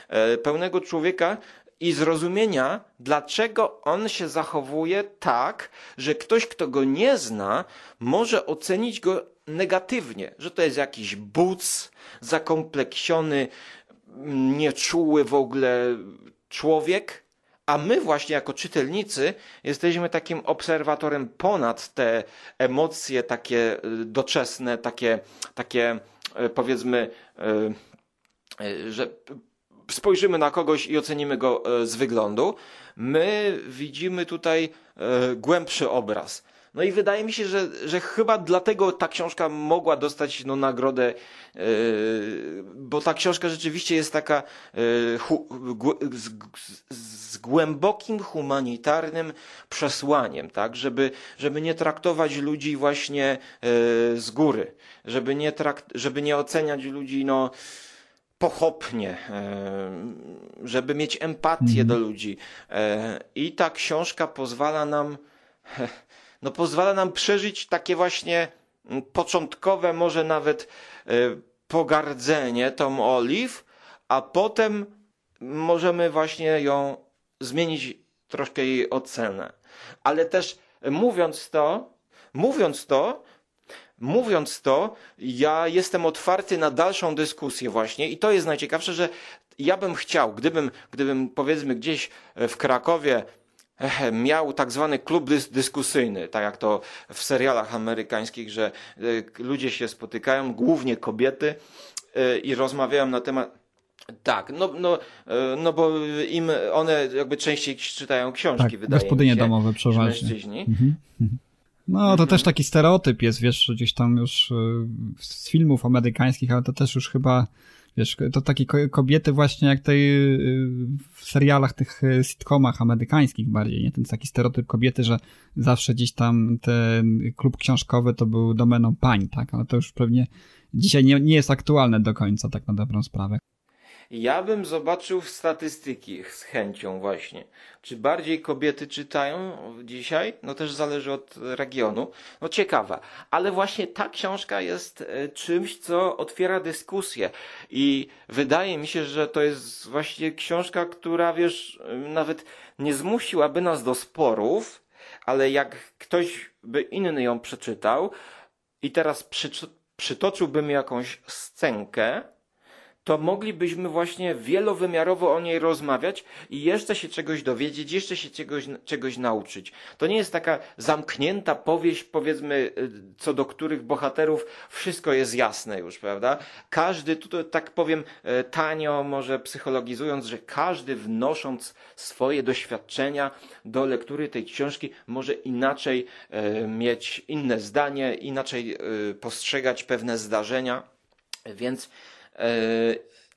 E, pełnego człowieka i zrozumienia, dlaczego on się zachowuje tak, że ktoś, kto go nie zna, może ocenić go negatywnie, że to jest jakiś buc, zakompleksiony, nieczuły w ogóle człowiek, a my właśnie jako czytelnicy jesteśmy takim obserwatorem ponad te emocje takie y, doczesne, takie, takie y, powiedzmy, y, że spojrzymy na kogoś i ocenimy go e, z wyglądu. My widzimy tutaj e, głębszy obraz. No i wydaje mi się, że, że chyba dlatego ta książka mogła dostać no, nagrodę, e, bo ta książka rzeczywiście jest taka e, hu, z, z, głębokim humanitarnym przesłaniem, tak? żeby, żeby nie traktować ludzi właśnie e, z góry, żeby nie, trakt, żeby nie oceniać ludzi no, pochopnie, e, żeby mieć empatię do ludzi. E, I ta książka pozwala nam, no pozwala nam przeżyć takie właśnie początkowe, może nawet e, pogardzenie tą Olive, a potem możemy właśnie ją zmienić troszkę jej ocenę. Ale też mówiąc to, mówiąc to, mówiąc to, ja jestem otwarty na dalszą dyskusję właśnie i to jest najciekawsze, że ja bym chciał, gdybym, gdybym powiedzmy gdzieś w Krakowie miał tak zwany klub dys dyskusyjny, tak jak to w serialach amerykańskich, że e, ludzie się spotykają, głównie kobiety e, i rozmawiają na temat tak, no, no, e, no bo im one jakby częściej czytają książki, tak, wydaje mi się. domowe przeważnie. Mężczyźni. Mhm. No, to mhm. też taki stereotyp jest, wiesz, gdzieś tam już z filmów amerykańskich, ale to też już chyba Wiesz, to takie kobiety właśnie jak tej y, w serialach, tych y, sitcomach amerykańskich bardziej, nie? Ten taki stereotyp kobiety, że zawsze gdzieś tam ten klub książkowy to był domeną pań, tak? Ale to już pewnie dzisiaj nie, nie jest aktualne do końca, tak na dobrą sprawę. Ja bym zobaczył statystyki z chęcią właśnie. Czy bardziej kobiety czytają dzisiaj? No też zależy od regionu. No ciekawa. Ale właśnie ta książka jest e, czymś, co otwiera dyskusję. I wydaje mi się, że to jest właśnie książka, która wiesz, nawet nie zmusiłaby nas do sporów, ale jak ktoś by inny ją przeczytał i teraz przytoczyłbym jakąś scenkę, to moglibyśmy właśnie wielowymiarowo o niej rozmawiać i jeszcze się czegoś dowiedzieć, jeszcze się czegoś, czegoś nauczyć. To nie jest taka zamknięta powieść, powiedzmy, y, co do których bohaterów wszystko jest jasne już, prawda? Każdy, tutaj tak powiem y, tanio, może psychologizując, że każdy wnosząc swoje doświadczenia do lektury tej książki może inaczej y, mieć inne zdanie, inaczej postrzegać pewne zdarzenia. Więc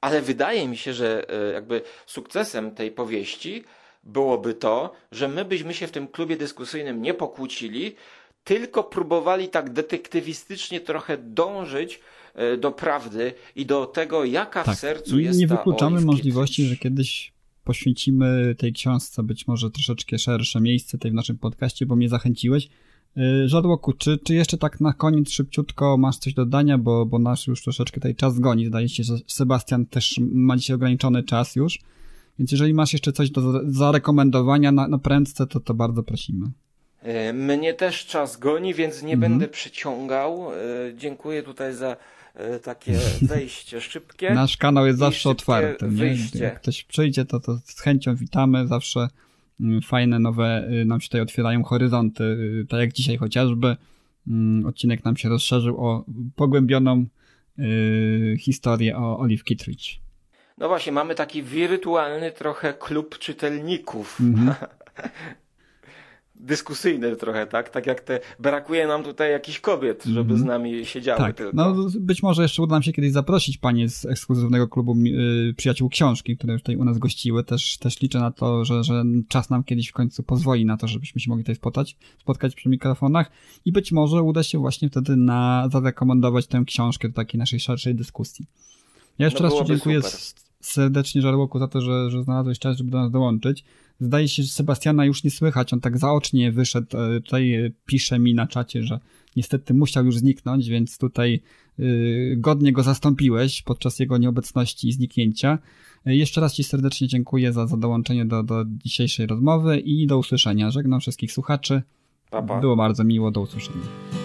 ale wydaje mi się, że e, jakby sukcesem tej powieści byłoby to, że my byśmy się w tym klubie dyskusyjnym nie pokłócili, tylko próbowali tak detektywistycznie trochę dążyć e, do prawdy i do tego, jaka tak. w sercu jest nie wykluczamy możliwości, że kiedyś poświęcimy tej książce być może troszeczkę szersze miejsce tej w naszym podcaście, bo mnie zachęciłeś. Y, Żadłoku, czy, czy jeszcze tak na koniec szybciutko masz coś do dodania, bo, bo nasz już troszeczkę tutaj czas goni. Zdaje się, że Sebastian też ma dzisiaj ograniczony czas już. Więc jeżeli masz jeszcze coś do zarekomendowania na, na prędce, to to bardzo prosimy. E, mnie też czas goni, więc nie mhm. będę przyciągał. E, dziękuję tutaj za e, takie wejście szybkie. Nasz kanał jest zawsze otwarty. Nie? Jak ktoś przyjdzie, to, to z chęcią witamy. Zawsze fajne, nowe y, nam się tutaj otwierają horyzonty, y, tak jak dzisiaj chociażby. Mm, odcinek nam się rozszerzył o pogłębioną y, historię o Olive Kittredge. No właśnie, mamy taki wirtualny trochę klub czytelników. Mm dyskusyjne trochę, tak? Tak jak te, brakuje nam tutaj jakichś kobiet, żeby mm. z nami siedziały tak. tylko. No być może jeszcze uda nam się kiedyś zaprosić panie z ekskluzywnego klubu y, Przyjaciół Książki, które już tutaj u nas gościły. Też, też liczę na to, że, że czas nam kiedyś w końcu pozwoli na to, żebyśmy się mogli tutaj spotkać, spotkać przy mikrofonach i być może uda się właśnie wtedy na, zarekomendować tę książkę do takiej naszej szerszej dyskusji. Ja jeszcze no raz Ci dziękuję super. serdecznie Żarłoku za to, że, że znalazłeś czas, żeby do nas dołączyć. Zdaje się, że Sebastiana już nie słychać, on tak zaocznie wyszedł. E, tutaj e, pisze mi na czacie, że niestety musiał już zniknąć, więc tutaj yy, godnie go zastąpiłeś podczas jego nieobecności i zniknięcia. Jeszcze raz Ci serdecznie dziękuję za, za dołączenie do, do dzisiejszej rozmowy i do usłyszenia. Żegnam wszystkich słuchaczy. Pa, Było bardzo miło, do usłyszenia.